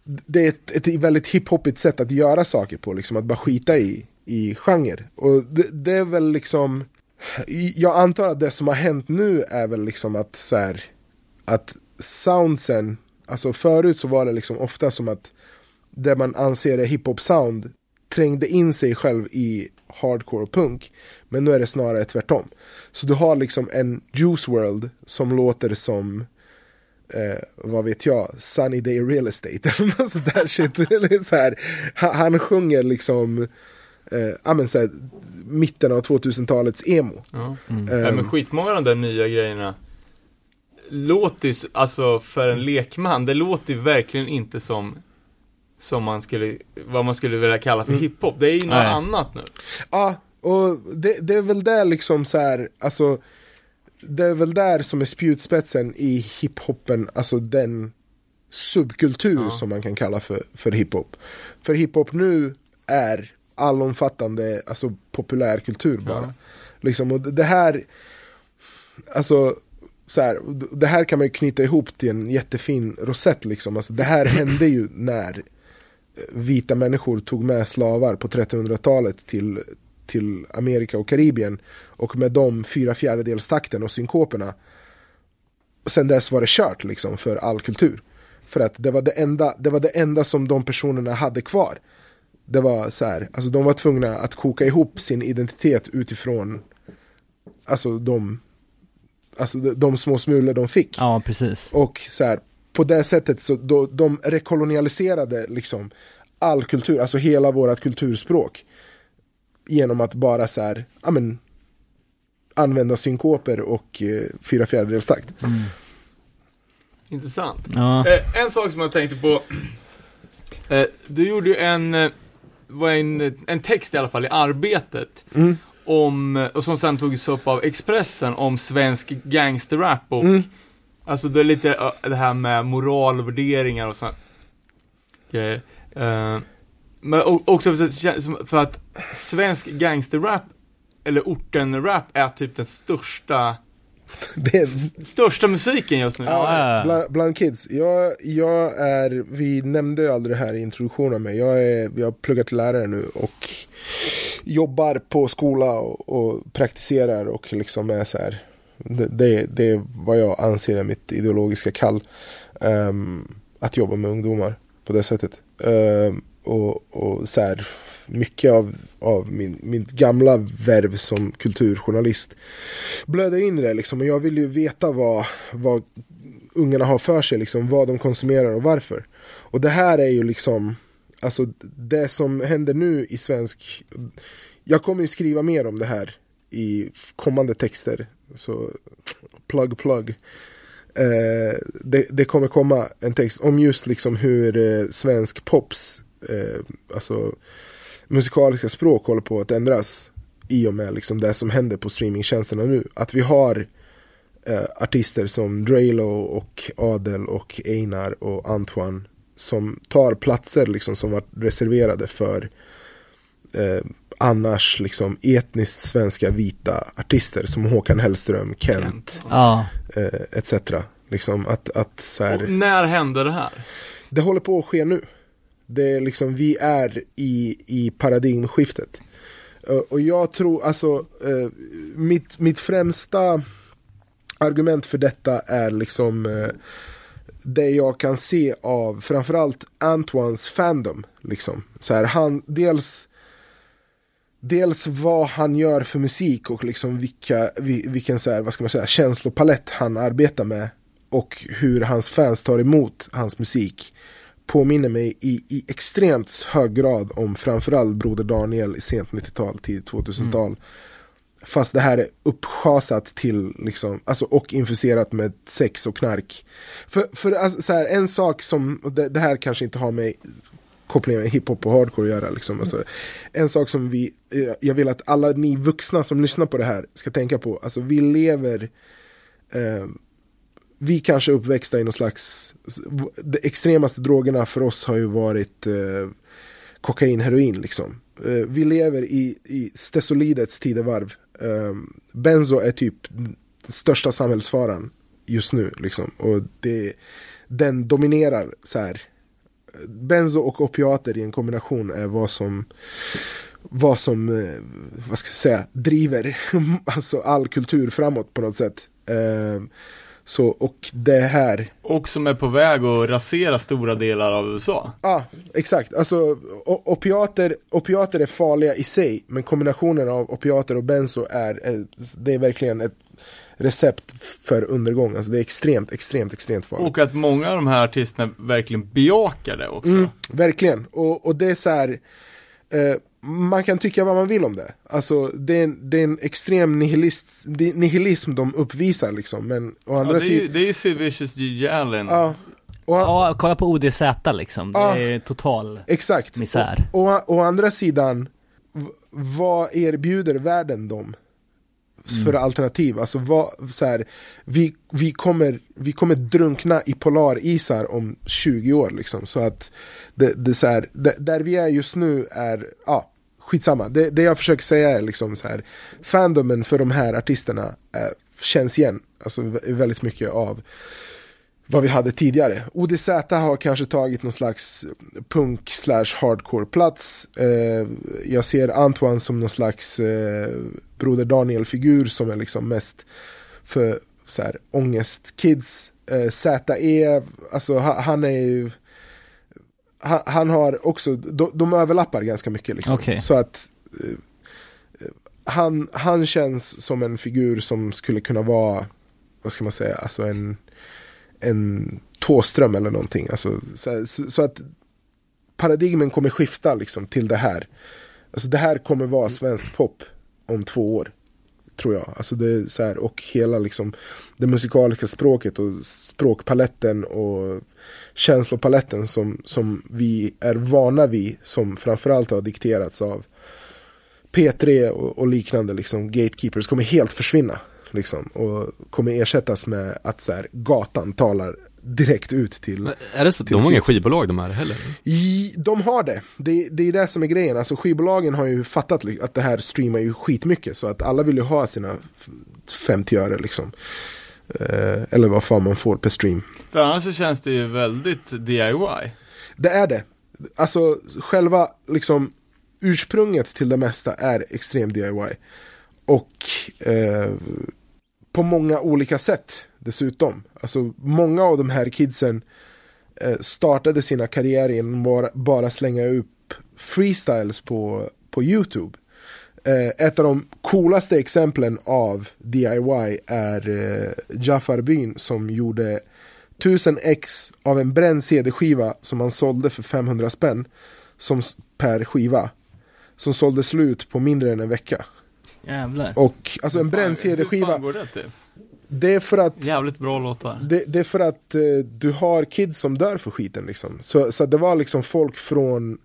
Speaker 5: det, är ett, ett väldigt hiphoppigt sätt att göra saker på, liksom att bara skita i, i genre. Och det, det är väl liksom, jag antar att det som har hänt nu är väl liksom att så här, att soundsen, alltså förut så var det liksom ofta som att det man anser är hiphop-sound trängde in sig själv i hardcore och punk. Men nu är det snarare tvärtom. Så du har liksom en Juice World som låter som eh, vad vet jag, Sunny Day Real Estate eller något sånt där shit. Eller så här, han, han sjunger liksom eh, ja, men så här, mitten av 2000-talets emo.
Speaker 3: Ja.
Speaker 5: Ehm,
Speaker 3: Ja, men skitmånga av de där nya grejerna låter ju, alltså för en lekman, det låter ju verkligen inte som som man skulle, vad man skulle vilja kalla för hiphop. Det är ju något
Speaker 2: Nej.
Speaker 3: annat nu.
Speaker 5: Ja, och det, det är väl där liksom så här, alltså det är väl där som är spjutspetsen i hiphopen, alltså den subkultur
Speaker 3: Ja.
Speaker 5: som man kan kalla för, för hiphop. För hiphop nu är allomfattande, alltså populärkultur bara.
Speaker 3: Ja.
Speaker 5: Liksom, och det här, alltså så här, det här kan man ju knyta ihop till en jättefin rosett liksom. Alltså, det här hände ju när vita människor tog med slavar på 1300-talet till, till Amerika och Karibien. Och med de fyra fjärdedelstakten och synkoperna. Sen dess var det kört liksom för all kultur. För att det var det enda, det var det enda som de personerna hade kvar. Det var så här, alltså de var tvungna att koka ihop sin identitet utifrån Alltså de Alltså de små smulor de fick.
Speaker 2: Ja, precis.
Speaker 5: Och så här, på det sättet så då, de rekolonialiserade liksom all kultur, alltså hela vårat kulturspråk. Genom att bara så här, ja men använda synkoper och eh, fyra fjärdedelstakt.
Speaker 3: Intressant.
Speaker 2: Ja.
Speaker 3: Eh, en sak som jag tänkte på. Eh, du gjorde ju en, eh, var en, en text i alla fall i Arbetet.
Speaker 5: Mm.
Speaker 3: Om, eh, och som sen togs upp av Expressen om svensk gangsterrap och
Speaker 5: Mm.
Speaker 3: Alltså det är lite det här med moral och sånt grejer. Eh, men också för, att svensk gangsterrap eller ortenrap är typ den största,
Speaker 5: Det är,
Speaker 3: största musiken just nu.
Speaker 2: Ja.
Speaker 5: bland, bland kids, jag, jag är, vi nämnde ju aldrig det här i introduktionen mig, jag, är, jag har pluggat till lärare nu och jobbar på skola och, och praktiserar och liksom är så här, det, det, det är vad jag anser är mitt ideologiska kall. Um, att jobba med ungdomar på det sättet. Um, och, och så här, mycket av, av min, mitt gamla värv som kulturjournalist blödde in i det liksom. Och jag vill ju veta vad, vad ungarna har för sig, liksom, vad de konsumerar och varför. Och det här är ju liksom, alltså det som händer nu i svensk, jag kommer ju skriva mer om det här i kommande texter. Så plug plug. Eh, det, det kommer komma en text om just liksom hur eh, svensk pops, eh, alltså musikaliska språk håller på att ändras i och med liksom det som händer på streamingtjänsterna nu. Att vi har eh, artister som Drelo och Adel och Einar och Antoine som tar platser liksom som var reserverade för eh, annars liksom etniskt svenska vita artister som Håkan Hellström, Kent,
Speaker 2: Ja.
Speaker 5: eh, etc. Liksom att, att så här,
Speaker 3: Och när hände det här?
Speaker 5: det håller på att ske nu. Det är liksom, vi är i, i paradigmskiftet. Eh, Och jag tror, alltså, eh, mitt, mitt främsta argument för detta är liksom eh, det jag kan se av framförallt Antoines fandom. Liksom. Så här, han, dels, dels vad han gör för musik och liksom vilka, vi- vilken så här, vad ska man säga, känslopalett han arbetar med och hur hans fans tar emot hans musik påminner mig i, i extremt hög grad om framförallt Broder Daniel i sent 90-tal, tidigt 2000-tal. Fast det här är uppschasat till, liksom, alltså, och infuserat med sex och knark. För, för alltså, så här, en sak som, det, det här kanske inte har med kopplingar mellan hiphop och hardcore att göra. Liksom. Alltså, en sak som vi, eh, jag vill att alla ni vuxna som lyssnar på det här ska tänka på. Alltså vi lever, eh, vi kanske är uppväxta i någon slags, de extremaste drogerna för oss har ju varit eh, kokain, heroin liksom. Eh, vi lever i, i stesolidets tidevarv. Eh, benzo är typ största samhällsfaran just nu liksom. Och det, den dominerar så här. Benzo och opiater i en kombination är vad som vad som, eh, vad ska jag säga, driver alltså all kultur framåt på något sätt. Eh, så, och det här,
Speaker 3: Och som är på väg att rasera stora delar av USA.
Speaker 5: ja exakt, alltså opiater, opiater är farliga i sig, men kombinationen av opiater och benzo är, är det är verkligen ett recept för undergång, alltså det är extremt, extremt, extremt farligt.
Speaker 3: Och att många av de här artisterna verkligen bejakar det också.
Speaker 5: Mm, verkligen, och, och det är så här eh, man kan tycka vad man vill om det. Alltså det är en, det är en extrem nihilist, det- nihilism de uppvisar liksom. Men å andra
Speaker 3: Ja, det, är ju,
Speaker 5: sidan...
Speaker 3: det är ju Sid Vicious Gigi Allen.
Speaker 5: Ja, och,
Speaker 2: Ja, kolla på ODZ liksom. Det
Speaker 5: Ja.
Speaker 2: är total
Speaker 5: exakt.
Speaker 2: misär.
Speaker 5: Och, och å andra sidan, vad erbjuder världen dem? För alternativ, alltså vad, så här, vi, vi, kommer, vi kommer drunkna i polarisar om 20 år liksom. Så att det, det, så här, det, där vi är just nu är, ja, skitsamma. Det, det jag försöker säga är liksom så här, fandomen för de här artisterna eh, känns igen. Alltså vä- väldigt mycket av vad vi hade tidigare. ODZ har kanske tagit någon slags punk slash hardcore plats. Eh, jag ser Antoine som någon slags eh, Broder Daniel-figur som är liksom mest för så här, ångestkids. Eh, ZE, alltså ha- han är ju han, han har också, de, de överlappar ganska mycket liksom.
Speaker 2: Okej.
Speaker 5: Så att eh, han, han känns som en figur som skulle kunna vara, vad ska man säga, alltså en, en Tåström eller någonting. Alltså, så, så, så att paradigmen kommer skifta liksom till det här. Alltså det här kommer vara svensk pop om två år. Tror jag. Alltså det är så här, och hela liksom det musikaliska språket och språkpaletten och känslopaletten som, som vi är vana vid. Som framförallt har dikterats av P3 och, och liknande liksom, gatekeepers kommer helt försvinna. Liksom, och kommer ersättas med att så här, gatan talar direkt ut till
Speaker 4: Men Är det så?
Speaker 5: Till
Speaker 4: De har inga skivbolag de här heller?
Speaker 5: i, de har det. det. Det är det som är grejen. Alltså skivbolagen har ju fattat att det här streamar ju skitmycket. Så att alla vill ju ha sina f- 50 öre liksom. Eh, eller vad fan man får per stream.
Speaker 3: För annars så känns det ju väldigt DIY.
Speaker 5: Det är det. Alltså själva liksom ursprunget till det mesta är extrem DIY. Och eh, på många olika sätt dessutom. Alltså många av de här kidsen eh, startade sina karriärer genom att bara, bara slänga upp freestyles på, på YouTube. Eh, ett av de coolaste exemplen av DIY är eh, Jafar Byn som gjorde 1000 ex av en bränd CD-skiva som han sålde för 500 spänn som, per skiva. Som sålde slut på mindre än en vecka.
Speaker 2: Jävlar.
Speaker 5: Och alltså en bränd
Speaker 3: Hur fan
Speaker 5: CD-skiva,
Speaker 3: går det
Speaker 5: det är för att
Speaker 3: Jävligt bra låtar.
Speaker 5: det, det är för att eh, du har kids som dör för skiten liksom. Så, så det var liksom folk från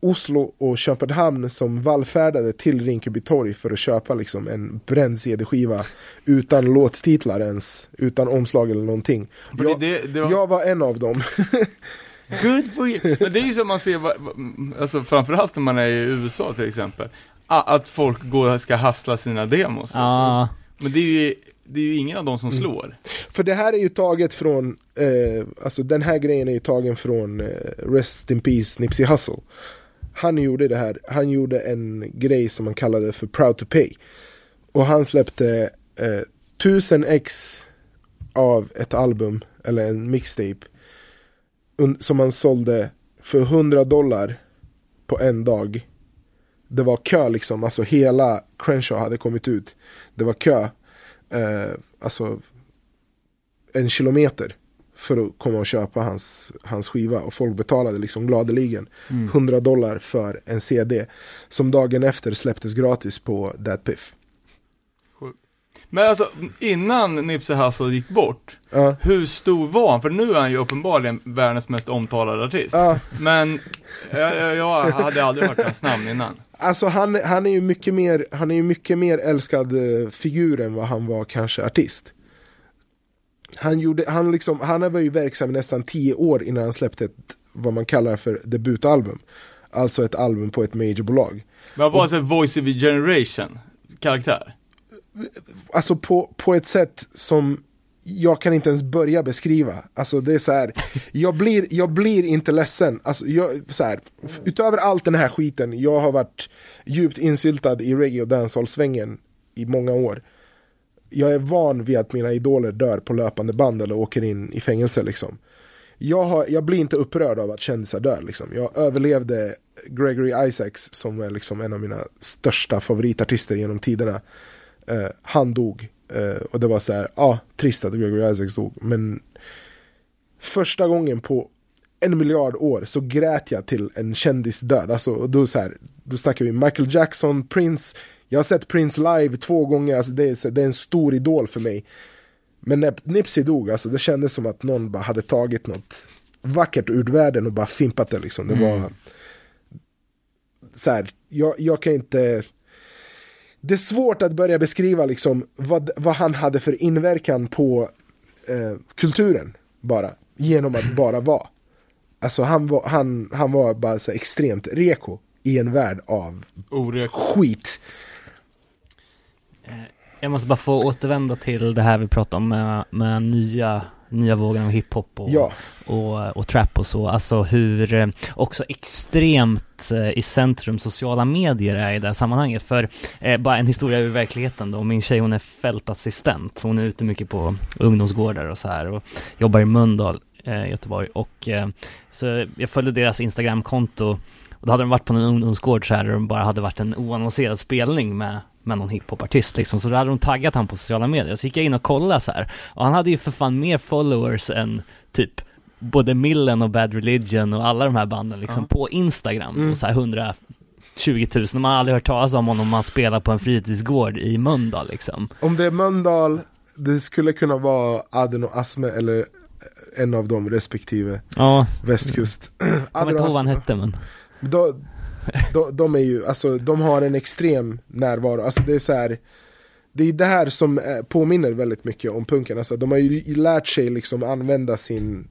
Speaker 5: Oslo och Köpenhamn som vallfärdade till Rinkeby torg för att köpa liksom en bränd CD-skiva utan låttitlar ens, utan omslag eller någonting. Jag,
Speaker 3: det, det var...
Speaker 5: jag var en av dem.
Speaker 3: Good for you. Men det är ju som man ser, alltså framförallt när man är i USA till exempel, att folk går och ska hassla sina demos.
Speaker 2: Ja,
Speaker 3: Alltså. Men det är ju, det är ju ingen av dem som
Speaker 5: Mm.
Speaker 3: slår.
Speaker 5: För det här är ju taget från, eh, alltså den här grejen är ju tagen från eh, Rest in Peace Nipsey Hussle. Han gjorde det här, han gjorde en grej som man kallade för Proud to Pay. Och han släppte eh, 1000 ex av ett album, eller en mixtape. Som han sålde för 100 dollar på en dag. Det var kö liksom, alltså hela Crenshaw hade kommit ut. Det var kö. Eh, alltså en kilometer för att komma och köpa hans, hans skiva och folk betalade liksom gladeligen 100 dollar för en CD som dagen efter släpptes gratis på That Piff.
Speaker 3: Men alltså, innan Nipsey Hussle gick bort,
Speaker 5: Ja,
Speaker 3: hur stor var han? För nu är han ju uppenbarligen världens mest omtalade artist.
Speaker 5: ja,
Speaker 3: Men jag, jag, jag hade aldrig hört hans namn innan.
Speaker 5: Alltså han, han är ju mycket mer, han är ju mycket mer älskad eh, figur än vad han var kanske artist. Han, gjorde, han, liksom, han var ju verksam nästan tio år innan han släppte ett, vad man kallar för debutalbum. Alltså ett album på ett majorbolag.
Speaker 3: Men han var alltså Voice of a Generation karaktär.
Speaker 5: alltså på, på ett sätt som jag kan inte ens börja beskriva. Alltså det är så här, jag blir, jag blir inte ledsen. Alltså jag, så här, utöver allt den här skiten, jag har varit djupt insyltad i reggae och dancehall-svängen i många år. Jag är van vid att mina idoler dör på löpande band eller åker in i fängelse liksom. Jag, har, jag blir inte upprörd av att kändisar dör liksom. Jag överlevde Gregory Isaacs som är liksom en av mina största favoritartister genom tiderna. Uh, han dog. Eh, och det var så här, ja, ah, trist att Gregory Isaacs dog. Men första gången på en miljard år så grät jag till en kändis död. Alltså, då, så här, då snackar vi Michael Jackson, Prince. Jag har sett Prince live två gånger, alltså det, är, så- det är en stor idol för mig. Men när Nipsey dog, alltså, det kändes som att någon bara hade tagit något vackert ur världen och bara fimpat det. Liksom. Det var så här, jag, jag kan inte... Det är svårt att börja beskriva liksom vad, vad han hade för inverkan på eh, kulturen bara. Genom att bara vara. Alltså han var, han, han var bara så extremt reko i en värld av
Speaker 3: Orek.
Speaker 5: skit.
Speaker 2: jag måste bara få återvända till det här vi pratade om med, med nya, nya vågen av hiphop och,
Speaker 5: Ja,
Speaker 2: och, och trap och så. Alltså hur eh, också extremt eh, i centrum sociala medier är i det här sammanhanget. För eh, bara en historia ur verkligheten då. Min tjej hon är fältassistent. Hon är ute mycket på ungdomsgårdar och så här och jobbar i Mölndal. eh, i Göteborg och eh, så jag följde deras Instagramkonto och då hade de varit på en ungdomsgård så här där de bara hade varit en oannonserad spelning med med någon hiphopartist liksom, så då hade de taggat han på sociala medier. Så gick jag in och kollade så här. Och han hade ju för fan mer followers än typ både Millen och Bad Religion och alla de här banden liksom på Instagram.
Speaker 5: Mm.
Speaker 2: Och så här 120 000. Man har aldrig hört talas om honom om man spelar på en fritidsgård i Mölndal liksom.
Speaker 5: Om det är Mölndal, det skulle kunna vara Aden och Asme eller en av dem respektive
Speaker 2: Ja,
Speaker 5: västkust.
Speaker 2: jag kommer inte ihåg vad han hette men.
Speaker 5: de, de, de är ju, alltså de har en extrem närvaro, alltså det är så här Det är det här som eh, påminner väldigt mycket om punken, alltså de har ju lärt sig liksom använda sin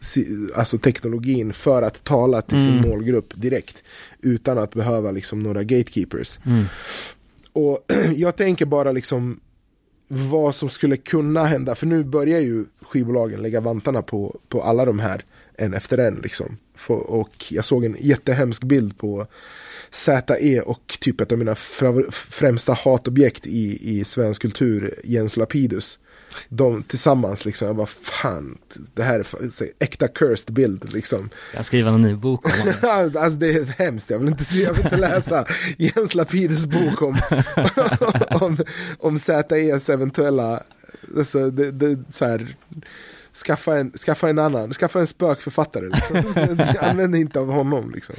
Speaker 5: si- Alltså teknologin för att tala till sin
Speaker 2: Mm.
Speaker 5: målgrupp direkt Utan att behöva liksom några gatekeepers
Speaker 2: Mm.
Speaker 5: Och jag tänker bara liksom vad som skulle kunna hända, för nu börjar ju skivbolagen lägga vantarna på, på alla de här en efter en liksom. Och jag såg en jättehemsk bild på ZE och typ ett av mina främsta hatobjekt i, i svensk kultur, Jens Lapidus. De tillsammans liksom, jag bara fan, det här är så, äkta cursed bild liksom.
Speaker 2: Ska jag skriva en ny bok om honom?
Speaker 5: alltså det är hemskt, jag vill inte, se, jag vill inte läsa Jens Lapidus bok om, om, om ZEs eventuella, alltså det, det, så här, skaffa, en, skaffa en annan, skaffa en spökförfattare liksom. Använd inte av honom liksom.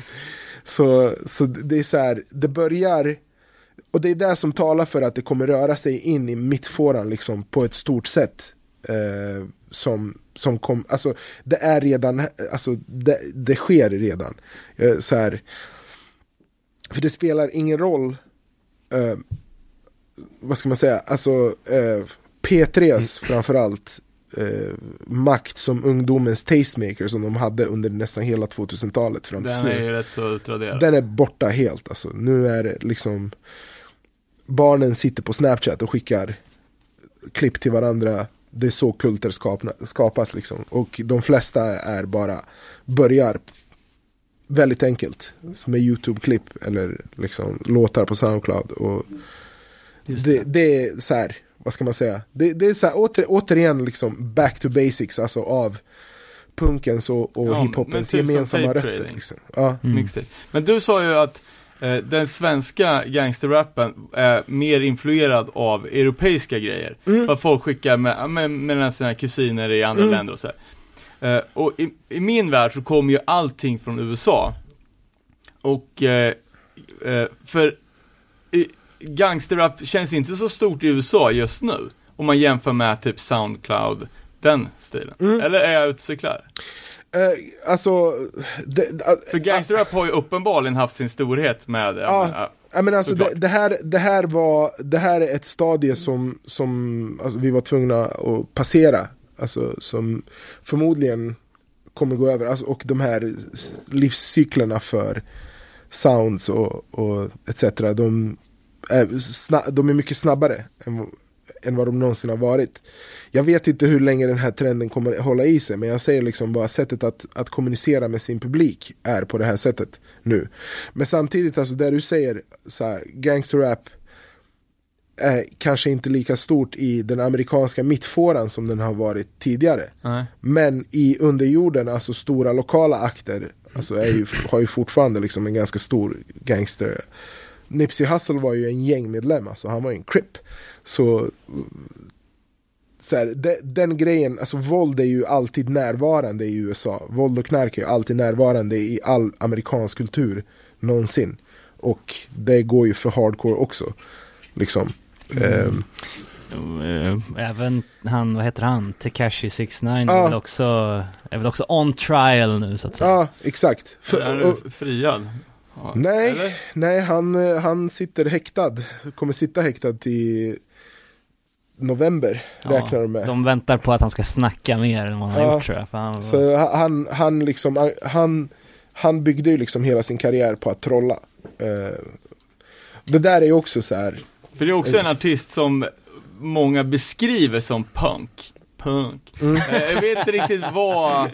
Speaker 5: Så, så det är så här, det börjar, och det är det som talar för att det kommer röra sig in i mittfåran liksom på ett stort sätt. Eh, som, som kom, alltså det är redan, alltså det, det sker redan. Eh, så här, för det spelar ingen roll, eh, vad ska man säga, alltså eh, P3s framförallt eh, makt som ungdomens tastemaker som de hade under nästan hela 2000-talet fram till
Speaker 3: Den
Speaker 5: nu.
Speaker 3: är ju rätt så utraderad.
Speaker 5: Den är borta helt alltså. Nu är det liksom Barnen sitter på Snapchat och skickar klipp till varandra. Det är så kulter skapna, skapas liksom. Och de flesta är bara börjar väldigt enkelt med YouTube-klipp eller liksom låtar på Soundcloud. Och det, det är så här, vad ska man säga? Det, det är så här, åter, återigen liksom back to basics alltså av punkens och, och
Speaker 3: Ja,
Speaker 5: hiphopens
Speaker 3: typ som
Speaker 5: gemensamma rötter. Liksom. Ja.
Speaker 2: Mm.
Speaker 3: Mixtape. Men du sa ju att eh, den svenska gangsterrappen är mer influerad av europeiska grejer.
Speaker 5: Mm.
Speaker 3: Vad folk skickar med, med, mellan sina kusiner i andra
Speaker 5: Mm.
Speaker 3: länder och så här. Eh, och i, i min värld så kommer ju allting från USA. Och, eh, eh, för i, gangsterrap känns inte så stort i USA just nu. Om man jämför med typ Soundcloud, den stilen.
Speaker 5: Mm.
Speaker 3: Eller är jag ute och cyklar?
Speaker 5: Eh, alltså, det,
Speaker 3: För gangsterrap har ju uppenbarligen haft sin storhet med,
Speaker 5: Ja,
Speaker 3: ja,
Speaker 5: Ja, men alltså det, det, här, det, här var, det här är ett stadie som, som alltså, vi var tvungna att passera. Alltså, som förmodligen kommer gå över. Alltså, och de här livscyklerna för sounds och, och etc. De de är mycket snabbare än, än vad de någonsin har varit. Jag vet inte hur länge den här trenden kommer hålla i sig, men jag säger liksom bara sättet att, att kommunicera med sin publik är på det här sättet nu. Men samtidigt, alltså det du säger, så här, gangsterrap är kanske inte lika stort i den amerikanska mittfåran som den har varit tidigare.
Speaker 3: nej.
Speaker 5: Men i underjorden, alltså stora lokala akter, alltså ju, har ju fortfarande liksom en ganska stor gangster. Nipsey Hussle var ju en gängmedlem, alltså han var ju en crip. Så, så här, de, den grejen, alltså våld är ju alltid närvarande i USA. Våld och knark är ju alltid närvarande i all amerikansk kultur någonsin. Och det går ju för hardcore också. Liksom. Ehm,
Speaker 2: Eh, Även han, vad heter han? Tekashi 69
Speaker 5: Ja.
Speaker 2: är, väl också, är väl också on trial nu så att säga.
Speaker 5: ja, exakt. För,
Speaker 3: är
Speaker 5: och-
Speaker 3: du friad? Ja,
Speaker 5: Nej.
Speaker 3: Eller?
Speaker 5: Nej, han, eh, han sitter häktad. Kommer sitta häktad till november, räknar de med.
Speaker 2: De väntar på att han ska snacka mer än vad han
Speaker 5: Ja.
Speaker 2: har gjort tror jag. För han
Speaker 5: Så han, han, liksom, han, han byggde ju liksom hela sin karriär på att trolla. Eh, det där är ju också så här.
Speaker 3: För det är också en artist som många beskriver som punk. Punk.
Speaker 5: Mm.
Speaker 3: Eh, Jag vet inte riktigt vad,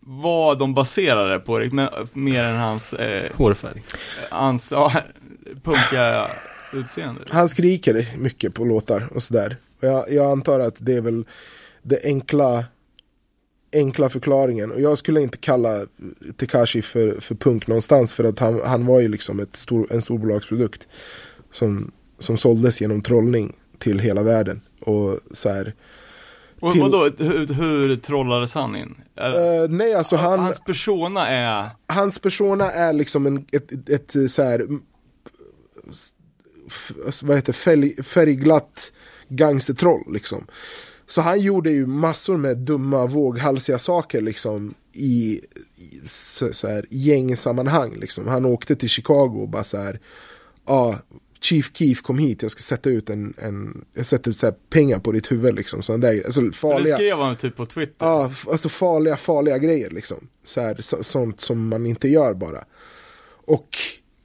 Speaker 3: vad de baserar det på, men mer än hans, eh,
Speaker 4: Hårfärg.
Speaker 3: hans ja, punkiga utseende.
Speaker 5: Han skriker mycket på låtar och sådär. Och jag, jag antar att det är väl det enkla enkla förklaringen. Och jag skulle inte kalla Tekashi för, för punk någonstans för att han, han var ju liksom ett stor, en storbolagsprodukt som, som såldes genom trollning till hela världen. Och så här,
Speaker 3: Och
Speaker 5: Till-
Speaker 3: vadå, hur, hur trollades han in?
Speaker 5: Eh, nej alltså han,
Speaker 3: Hans persona är...
Speaker 5: hans persona är liksom en, ett, ett, ett så här, vad heter färg, färgglatt gangstertroll liksom. Så han gjorde ju massor med dumma våghalsiga saker liksom i, i så, så här, gängsammanhang liksom. Han åkte till Chicago och bara så här, ja, Chief Keef kom hit, jag ska sätta ut en, en jag sätter ut så pengar på ditt huvud liksom. Sådana där, alltså
Speaker 3: Det
Speaker 5: farliga.
Speaker 3: skrev han typ på Twitter.
Speaker 5: Ja, alltså farliga, farliga grejer liksom. Så här, så, sånt som man inte gör bara. Och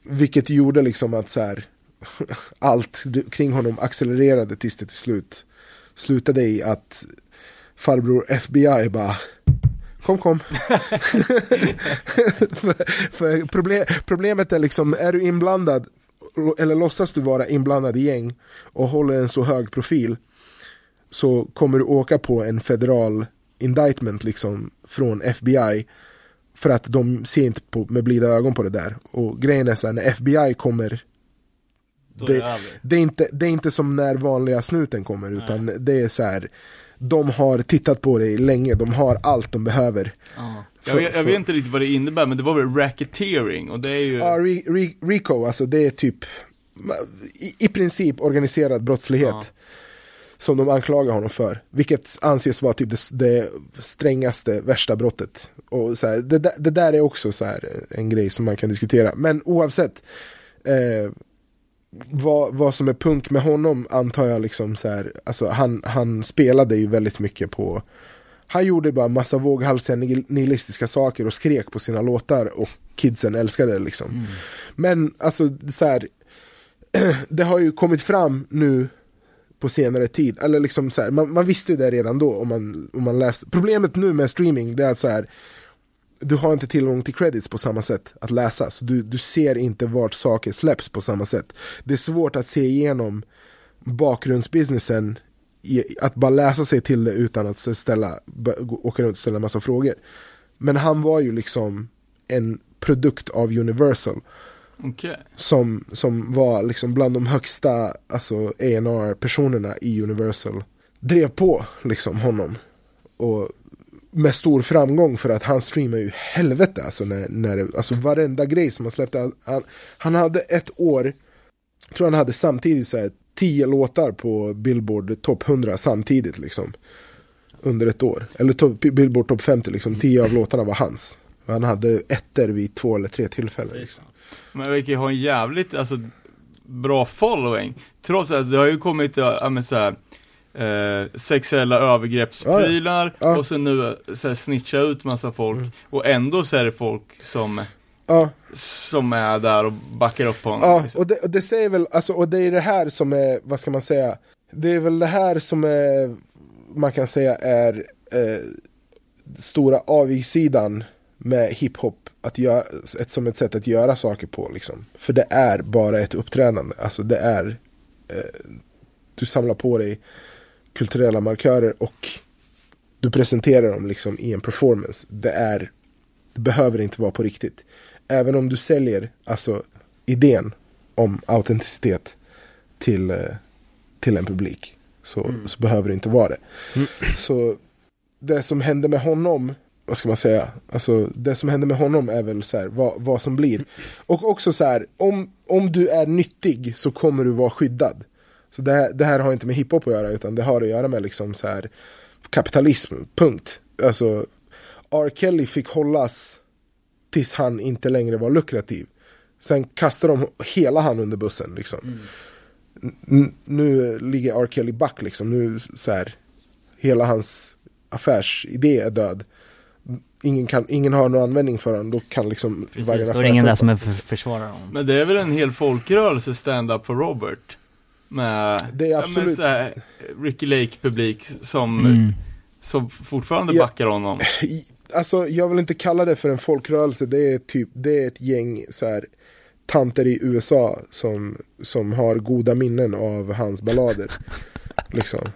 Speaker 5: vilket gjorde liksom att så här, allt kring honom accelererade tills det till slut slutade i att farbror FBI bara Kom kom. för för problem, problemet är liksom, är du inblandad eller låtsas du vara inblandad i gäng och håller en så hög profil så kommer du åka på en federal indictment liksom från FBI för att de ser inte på, med blida ögon på det där. Och grejen är så här, när FBI kommer
Speaker 2: det
Speaker 5: det, är inte, det är inte som när vanliga snuten kommer utan det är så här de har tittat på det länge, de har allt de behöver.
Speaker 2: Ja.
Speaker 3: Jag, vet, jag vet inte riktigt vad det innebär, men det var väl racketeering och det är ju...
Speaker 5: Ja, Re- Re- RICO, alltså det är typ i, i princip organiserad brottslighet.
Speaker 2: Ja.
Speaker 5: Som de anklagar honom för. Vilket anses vara typ det, det strängaste, värsta brottet. Och så här, det, där- det där är också så här en grej som man kan diskutera. Men oavsett eh, vad, vad som är punk med honom antar jag liksom så här, alltså han, han spelade ju väldigt mycket på han gjorde bara massa våghalsiga nihil- nihilistiska saker och skrek på sina låtar och kidsen älskade det liksom. Men alltså så här, det har ju kommit fram nu på senare tid, eller liksom så här, man, man visste ju det redan då om man, om man läste. Problemet nu med streaming det är att så här, du har inte tillgång till credits på samma sätt att läsa, så du, du ser inte vart saker släpps på samma sätt. Det är svårt att se igenom bakgrundsbusinessen i, att bara läsa sig till det utan att ställa, åka runt och ställa en massa frågor. Men han var ju liksom en produkt av Universal
Speaker 3: Okej.
Speaker 5: som, som var liksom bland de högsta alltså A&R personerna i Universal drev på liksom honom och med stor framgång för att han streamar ju helvete alltså när, när alltså varenda grej som han släppte. Han, han hade ett år tror han hade samtidigt så här, tio låtar på Billboard topp 100 samtidigt liksom under ett år. Eller top, Billboard topp 50 liksom, tio av låtarna var hans. Han hade ettor vid två eller tre tillfällen liksom.
Speaker 3: Men verkar ha en jävligt, alltså, bra following. Trots att det har ju kommit, ja men såhär, eh, sexuella övergreppsprylar
Speaker 5: Ja, ja.
Speaker 3: och sen nu så här, snitcha ut massa folk.
Speaker 5: Mm.
Speaker 3: Och ändå så är det folk som,
Speaker 5: Ja,
Speaker 3: som är där och backar upp honom.
Speaker 5: Ja,
Speaker 3: liksom.
Speaker 5: och det, och det säger väl, alltså, och det är det här som är, vad ska man säga, det är väl det här som är, man kan säga är eh, stora avigsidan med hiphop, att göra, ett, som ett sätt att göra saker på liksom. För det är bara ett uppträdande, alltså det är, eh, du samlar på dig kulturella markörer och du presenterar dem liksom i en performance. Det är, det behöver inte vara på riktigt. Även om du säljer, alltså idén om autenticitet till, eh, till en publik så, så behöver det inte vara det. Så det som hände med honom, vad ska man säga, alltså det som hände med honom är väl så här, vad, vad som blir. Och också så här, om, om du är nyttig så kommer du vara skyddad. Så det här, det här har inte med hiphop att göra utan det har att göra med liksom så här kapitalism, punkt. Alltså R. Kelly fick hållas tills han inte längre var lukrativ. Sen kastade de hela han under bussen liksom. N- nu ligger R. Kelly back liksom. Nu så här, hela hans affärsidé är död. Ingen, kan, ingen har någon användning för honom, då kan liksom
Speaker 2: Precis, då är det ingen där som är
Speaker 5: honom.
Speaker 2: för, försvarar honom.
Speaker 3: Men det är väl en hel folkrörelse stand-up for Robert? Med,
Speaker 5: Det är absolut-
Speaker 3: men så här, Ricky Lake-publik som,
Speaker 2: Mm.
Speaker 3: som fortfarande
Speaker 5: Ja.
Speaker 3: backar honom.
Speaker 5: Alltså jag vill inte kalla det för en folkrörelse, det är typ, det är ett gäng så här tanter i USA som, som har goda minnen av hans ballader. Liksom.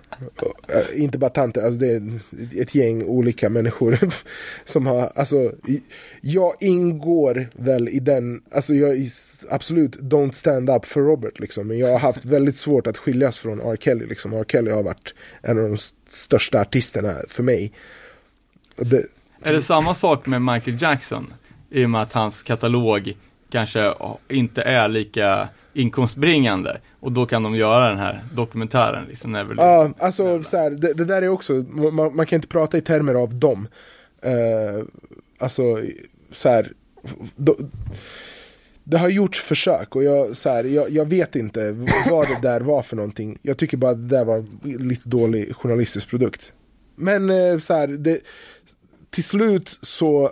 Speaker 5: Eh, inte bara tanter, alltså det är ett gäng olika människor som har, alltså jag ingår väl i den, alltså jag är absolut don't stand up för Robert liksom, men jag har haft väldigt svårt att skiljas från R. Kelly liksom. R. Kelly har varit en av de största artisterna för mig. Det,
Speaker 3: Är det samma sak med Michael Jackson? I och med att hans katalog kanske inte är lika inkomstbringande. Och då kan de göra den här dokumentären liksom. Never
Speaker 5: Ja, alltså så här, det, det där är också, man, man kan inte prata i termer av dem. Uh, alltså, så här, do, det har gjorts försök och jag, så här, jag, jag vet inte vad det där var för någonting. Jag tycker bara att det där var en lite dålig journalistisk produkt. Men uh, så här, det, till slut så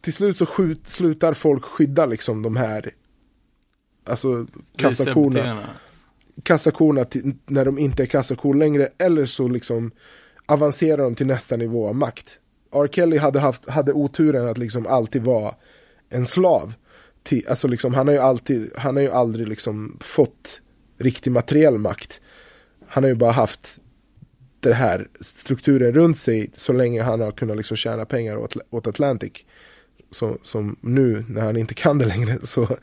Speaker 5: till slut så skjut, slutar folk skydda liksom de här Alltså kassakorna kassakorna till, när de inte är kassakor längre eller så liksom avancerar de till nästa nivå av makt. R. Kelly hade, haft, hade oturen att liksom alltid vara en slav. Till, alltså liksom, han har ju alltid, han har ju aldrig liksom fått riktig materiell makt. Han har ju bara haft den här strukturen runt sig så länge han har kunnat liksom tjäna pengar åt, åt Atlantic. Så, som nu när han inte kan det längre så,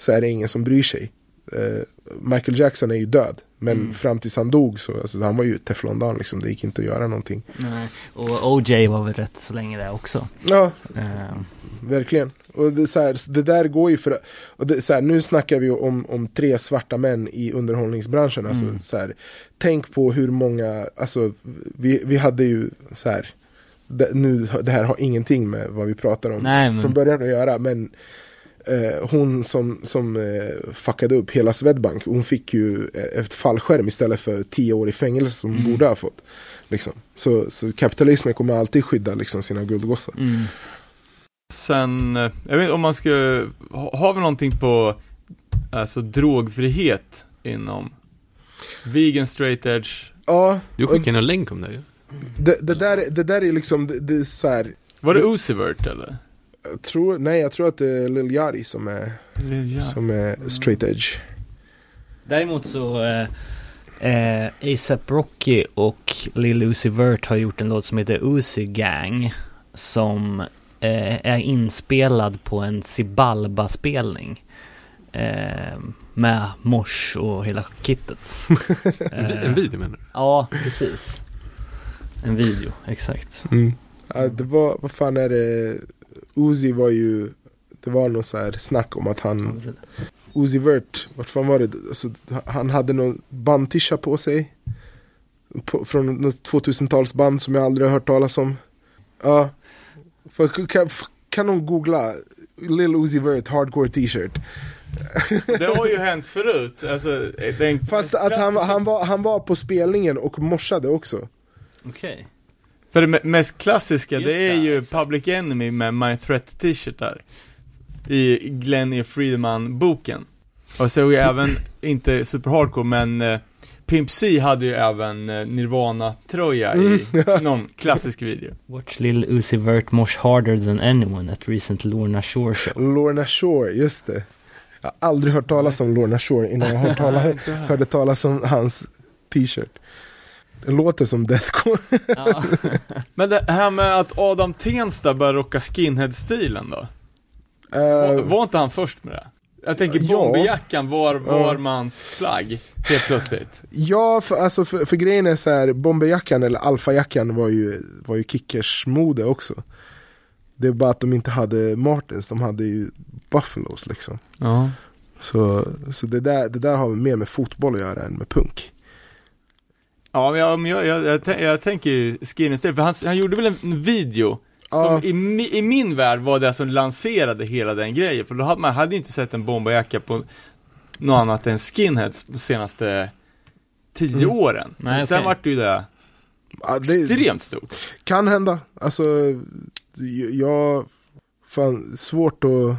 Speaker 5: så är det ingen som bryr sig. Eh, Michael Jackson är ju död. Men fram tills han dog så, alltså, han var ju teflondan liksom. Det gick inte att göra någonting.
Speaker 2: Nej. Och OJ var väl rätt så länge det också.
Speaker 5: Ja,
Speaker 2: Eh,
Speaker 5: verkligen. Och det, så här, det där går ju för och det, så här, Nu snackar vi om, om tre svarta män i underhållningsbranschen. Alltså,
Speaker 2: Mm.
Speaker 5: så här, tänk på hur många, alltså vi, vi hade ju så här. Det, nu, det här har ingenting med vad vi pratar om
Speaker 2: Nej, men-
Speaker 5: från början att göra. Men hon som, som eh, fuckade upp hela Swedbank. Hon fick ju eh, ett fallskärm istället för tio år i fängelse som hon borde ha fått. Liksom. Så, så kapitalismen kommer alltid skydda liksom, sina guldgossar.
Speaker 2: mm.
Speaker 3: Sen, eh, jag vet om man ska, ha- har vi någonting på, alltså drogfrihet inom vegan straight edge?
Speaker 5: Ja,
Speaker 4: Du
Speaker 5: och
Speaker 4: skickade en länk om det ju.
Speaker 5: det, det, där, det där är liksom, det, det är så här,
Speaker 3: Var det Usivert eller?
Speaker 5: Jag tror, nej jag tror att det är Lil Yachty som är,
Speaker 3: Ja.
Speaker 5: som är straight edge.
Speaker 2: Däremot så eh, eh, ASAP Rocky och Lil Uzi Vert har gjort en låt som heter Uzi Gang. Som eh, är inspelad på en Zibalba-spelning. Eh, med mors och hela kittet.
Speaker 4: En,
Speaker 2: Eh,
Speaker 4: en video menar du?
Speaker 2: Ja, precis. En video, exakt.
Speaker 5: Ja, det var, vad fan är det, Uzi var ju, det var någon så här snack om att han, Uzi Vert, vart fan var det, alltså, han hade någon bandtisha på sig. På, från något 2000-talsband som jag aldrig har hört talas om. Ja, för, kan, kan någon googla Lil Uzi Vert hardcore t-shirt?
Speaker 3: Det har ju hänt förut, alltså den
Speaker 5: Fast att han, han, var, han var på spelningen och morsade också.
Speaker 2: Okej.
Speaker 3: För det me- mest klassiska,
Speaker 2: Just
Speaker 3: det är
Speaker 2: det,
Speaker 3: ju
Speaker 2: exakt.
Speaker 3: Public Enemy med My Threat t-shirt där. I Glenn E. Friedman-boken. Och så även, inte super hardcore, men eh, Pimp C hade ju även eh, Nirvana-tröja i någon klassisk video.
Speaker 2: Watch Lil Uzi Vert mosh harder than anyone at recent Lorna Shore show.
Speaker 5: Lorna Shore, just det. Jag har aldrig hört talas om Lorna Shore innan jag hörde talas om hans t-shirt. Det låter som deathcore.
Speaker 2: Ja.
Speaker 3: Men det här med att Adam Tensta började rocka skinhead-stilen då? Var,
Speaker 5: Eh,
Speaker 3: var inte han först med det? Jag tänker
Speaker 5: Ja.
Speaker 3: bomberjackan var, var mans flagg, helt plötsligt.
Speaker 5: ja, för, alltså, för, för grejen är så här, bomberjackan eller alfajackan var ju, var ju kickers mode också. Det är bara att de inte hade Martins, de hade ju Buffalos liksom.
Speaker 3: Ja.
Speaker 5: Så, så det, där, det där har mer med fotboll att göra än med punk.
Speaker 3: Ja, men jag, jag, jag, jag, tän- jag tänker ju skinhead för han, han gjorde väl en video som i, i min värld var det som lanserade hela den grejen, för då hade man hade ju inte sett en bomberjacka på något annat än skinheads de senaste tio
Speaker 5: Mm.
Speaker 3: åren.
Speaker 2: Nej,
Speaker 3: Men Sen vart det ju det
Speaker 5: Ja, det,
Speaker 3: extremt stort.
Speaker 5: Kan hända. Alltså, jag... Fan, svårt att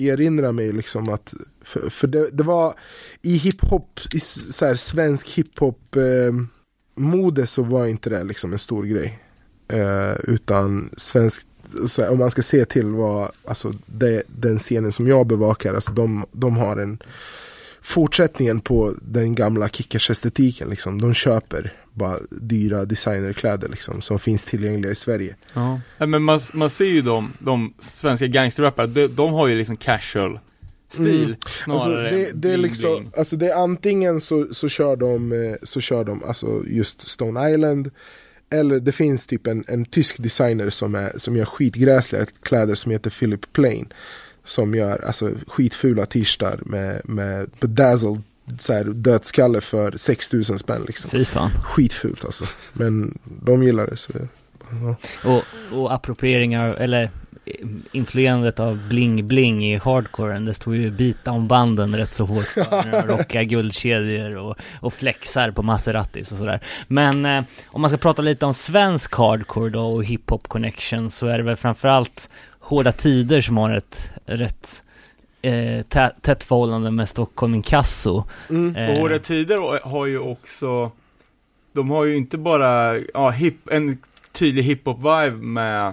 Speaker 5: erinra mig liksom att... För, för det, det var i hiphop, i så här, svensk hiphop eh, mode så var inte det liksom en stor grej. Eh, utan svensk, så här, om man ska se till vad, alltså det, den scenen som jag bevakar, alltså de, de har en fortsättningen på den gamla kickers-estetiken. Liksom. De köper bara dyra designerkläder liksom, som finns tillgängliga i Sverige.
Speaker 3: Ja. Nej, men man, man ser ju de, de svenska gangsterrappare, de, de har ju liksom casual stil
Speaker 5: Mm.
Speaker 3: snarare
Speaker 5: Alltså, det,
Speaker 3: än
Speaker 5: det är liksom,
Speaker 3: bling.
Speaker 5: alltså det är antingen så, så kör de, eh, så kör de alltså just Stone Island eller det finns typ en, en tysk designer som, är, som gör skitgräsliga kläder som heter Philip Plain. Som gör alltså skitfula t-shirtar med, med bedazzled så här, dödskalle för 6000 spänn liksom.
Speaker 2: Fy fan.
Speaker 5: Skitfult alltså. Men de gillar det så. Ja.
Speaker 2: Och, och approprieringar, eller influerandet av bling-bling i hardcoren, det står ju beatdown-banden rätt så hårt rockar guldkedjor och, och flexar på Maseratis och sådär. Men eh, om man ska prata lite om svensk hardcore då och hiphop connection så är det väl framförallt Hårda Tider som har ett rätt eh, tä- tätt förhållande med Stockholm Inkasso.
Speaker 5: Mm.
Speaker 2: Eh,
Speaker 3: Och Hårda Tider har ju också, de har ju inte bara, ja, hip, en tydlig hiphop-vibe med,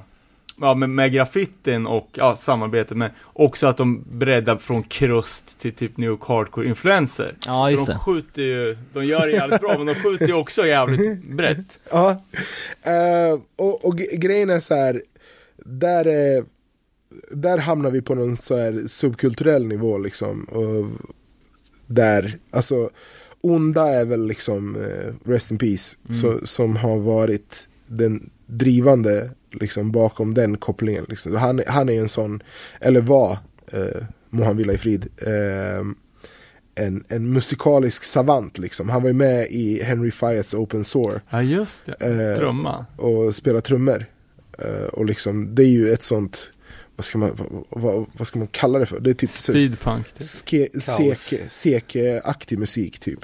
Speaker 3: ja, med, med graffitin och ja, samarbetet med, också att de breddar från krust till typ New Hardcore-influencer.
Speaker 2: Ja,
Speaker 3: Så
Speaker 2: just
Speaker 3: de
Speaker 2: det.
Speaker 3: skjuter ju, de gör det jävligt bra, men de skjuter ju också jävligt brett.
Speaker 5: Ja, Eh, och, och grejen är så här, där, är, där hamnar vi på någon så här subkulturell nivå liksom. Och där, alltså, onda är väl liksom eh, Rest in Peace, så, som har varit den drivande liksom bakom den kopplingen. Liksom. Han, han är en sån, eller var, eh, må han vila i frid, eh, en, en musikalisk savant liksom. Han var ju med i Henry Fiatts Open Sore
Speaker 3: Ja, just det.
Speaker 5: Eh,
Speaker 3: Trumma.
Speaker 5: och spela trummor. Eh, och liksom, det är ju ett sånt, vad ska man, vad, vad, ska man kalla det för? Det är typ
Speaker 3: Speedpunk. Typ.
Speaker 5: ske, seke, seke-aktig musik typ.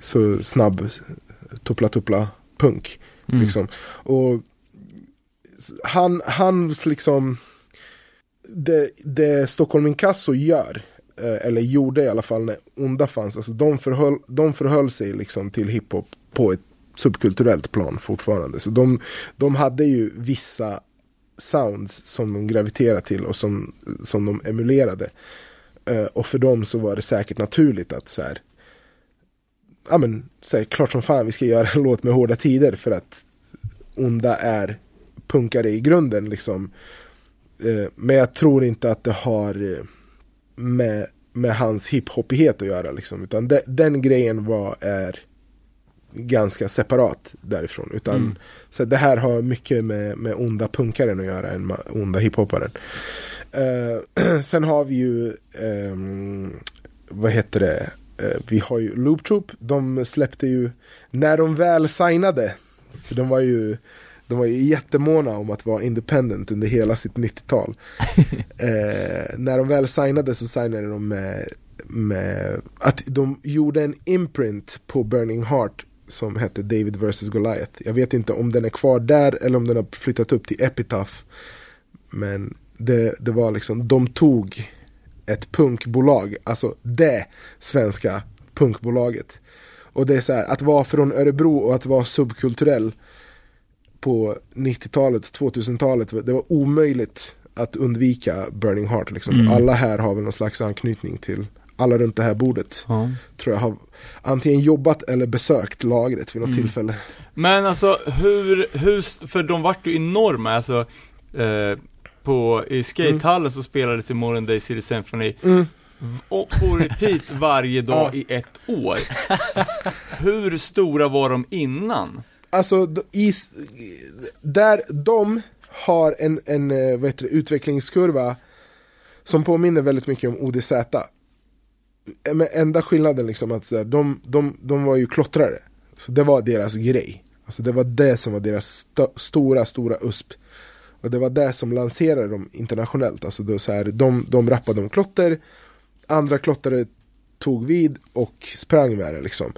Speaker 5: Så snabb, tuppla-tuppla punk.
Speaker 2: Mm.
Speaker 5: Liksom. Och han, hans liksom, det, det Stockholm Inkasso gör, eh, eller gjorde i alla fall när Onda fanns, alltså de förhöll, de förhöll sig liksom till hiphop på ett subkulturellt plan fortfarande. Så de, de hade ju vissa sounds som de graviterade till och som, som de emulerade. Eh, och för dem så var det säkert naturligt att så här, ja men, så här, klart som fan vi ska göra en låt med hårda tider för att onda är punkare i grunden liksom. Eh, men jag tror inte att det har eh, med, med hans hiphopighet att göra liksom. Utan de, den grejen var, är ganska separat därifrån. Utan så det här har mycket med, med onda punkaren att göra än med onda hiphopparen. Eh, sen har vi ju, ehm, vad heter det, Eh, vi har ju Loop Troop, de släppte ju, när de väl signade, för de var ju de var ju jättemåna om att vara independent under hela sitt 90-tal. eh, när de väl signade så signade de med, med att de gjorde en imprint på Burning Heart som hette David vs Goliath. Jag vet inte om den är kvar där eller om den har flyttat upp till Epitaph. Men det, det var liksom, de tog ett punkbolag, alltså det svenska punkbolaget. Och det är så här, att vara från Örebro och att vara subkulturell på 90-talet, 2000-talet, det var omöjligt att undvika Burning Heart. Liksom.
Speaker 2: Mm.
Speaker 5: Alla här har väl någon slags anknytning till, alla runt det här bordet
Speaker 3: Ja.
Speaker 5: tror jag har antingen jobbat eller besökt lagret vid något
Speaker 2: Mm.
Speaker 5: tillfälle.
Speaker 3: Men alltså hur, hur, för de vart ju enorma, alltså eh, på, i skatehallen så spelades i Modern Day City Symphony
Speaker 5: Mm.
Speaker 3: och på repeat varje dag
Speaker 5: Ja.
Speaker 3: i ett år. Hur stora var de innan?
Speaker 5: Alltså, i, där de har en, en eh, vad heter det, utvecklingskurva som påminner väldigt mycket om ODZ. Eh, men enda skillnaden liksom att här, de, de, de var ju klottrare. Så det var deras grej. Alltså det var det som var deras st stora, stora USP. Och det var det som lanserade dem internationellt. Alltså då så här, de, de rappade om klotter, andra klottare tog vid och sprang med det liksom.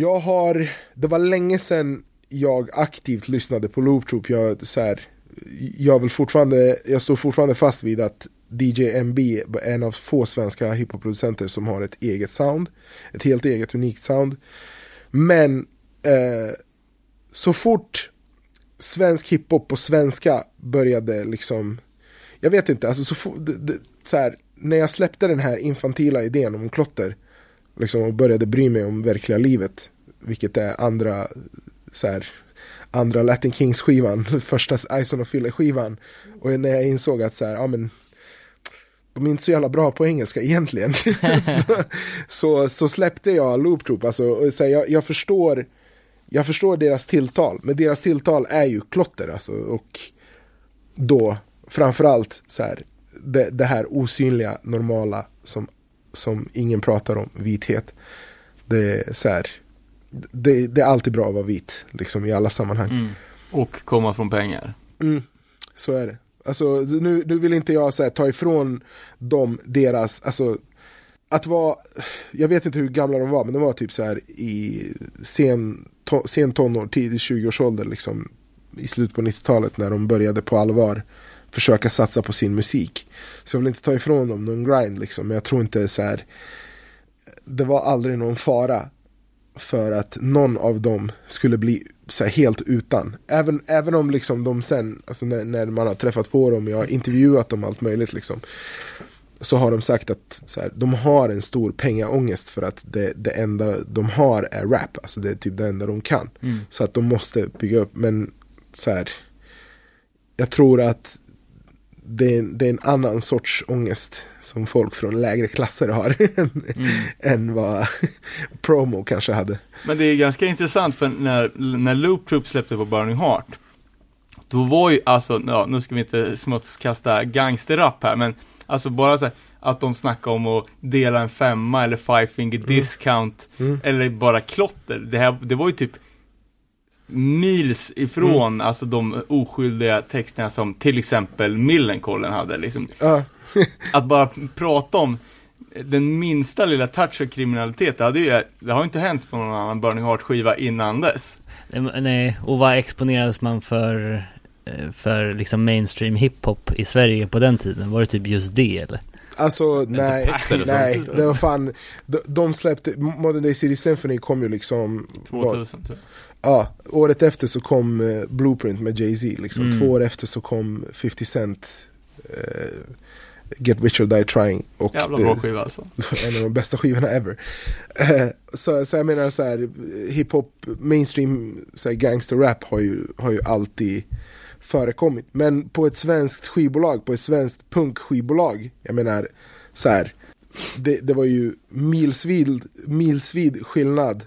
Speaker 5: Jag har, det var länge sedan jag aktivt lyssnade på Loop Troop. Jag, så här, jag, vill fortfarande, jag står fortfarande fast vid att DJ MB är en av få svenska hiphopproducenter som har ett eget sound. Ett helt eget unikt sound. Men eh, så fort svensk hiphop på svenska började liksom Jag vet inte, alltså så, fort, det, det, så här, när jag släppte den här infantila idén om klotter Liksom, och började bry mig om verkliga livet. Vilket är andra, så här, andra Latin Kings skivan, första Ison och Fille skivan. Och när jag insåg att så här, ja men de är inte så jävla bra på engelska egentligen. så, så, så släppte jag Loop Troop, alltså, och så här, jag, jag förstår jag förstår deras tilltal, men deras tilltal är ju klotter alltså, och då framförallt så här, det, det här osynliga, normala som, som ingen pratar om, vithet. Det är så här, det, det är alltid bra att vara vit, liksom i alla sammanhang.
Speaker 2: Mm.
Speaker 3: Och komma från pengar.
Speaker 5: Mm, så är det. Alltså nu, nu vill inte jag så här, ta ifrån dem deras, alltså att vara, jag vet inte hur gamla de var, men de var typ så här i sen, to, sen tonår, tidig 20-årsålder liksom i slutet på 90-talet när de började på allvar försöka satsa på sin musik. Så jag vill inte ta ifrån dem någon grind liksom, men jag tror inte så här det var aldrig någon fara för att någon av dem skulle bli så här, helt utan. Även, även om liksom de sen, alltså när, när man har träffat på dem, jag har intervjuat dem allt möjligt liksom. Så har de sagt att så här, de har en stor pengaångest för att det, det enda de har är rap. Alltså det är typ det enda de kan.
Speaker 2: Mm.
Speaker 5: Så att de måste bygga upp, men så här. Jag tror att det är, det är en annan sorts ångest som folk från lägre klasser har
Speaker 2: Mm.
Speaker 5: än vad promo kanske hade.
Speaker 3: Men det är ganska intressant för när, när Loop Troop släppte på Burning Heart Då var ju alltså, ja, nu ska vi inte smutskasta gangsterrap här men Alltså bara så här, att de snackade om att dela en femma eller five finger discount
Speaker 5: Mm.
Speaker 3: Eller bara klotter. Det här, det var ju typ Mils ifrån,
Speaker 5: Mm.
Speaker 3: alltså de oskyldiga texterna som till exempel Millencolin hade liksom
Speaker 5: Ja,
Speaker 3: Att bara prata om den minsta lilla touch av kriminalitet, det, hade ju, det har ju inte hänt på någon annan Burning Heart-skiva innan dess.
Speaker 2: Nej, och vad exponerades man för, eh, för liksom mainstream hiphop i Sverige på den tiden? Var det typ just det eller?
Speaker 5: alltså nej, nej, det var fan, de, de släppte, Modern Day City Symphony kom ju liksom, vad-
Speaker 3: 2000 tror jag.
Speaker 5: Ja, året efter så kom eh, Blueprint med Jay-Z liksom,
Speaker 2: Mm.
Speaker 5: två år efter så kom 50 Cent eh, Get Rich or Die Trying och
Speaker 3: Jävla bra skiva alltså.
Speaker 5: en av de bästa skivorna ever. Eh, så, så jag menar så här, hiphop, mainstream så här, gangsterrap har ju, har ju alltid förekommit. Men på ett svenskt skivbolag, på ett svenskt punkskivbolag, jag menar så här, det, det var ju milsvid, milsvid skillnad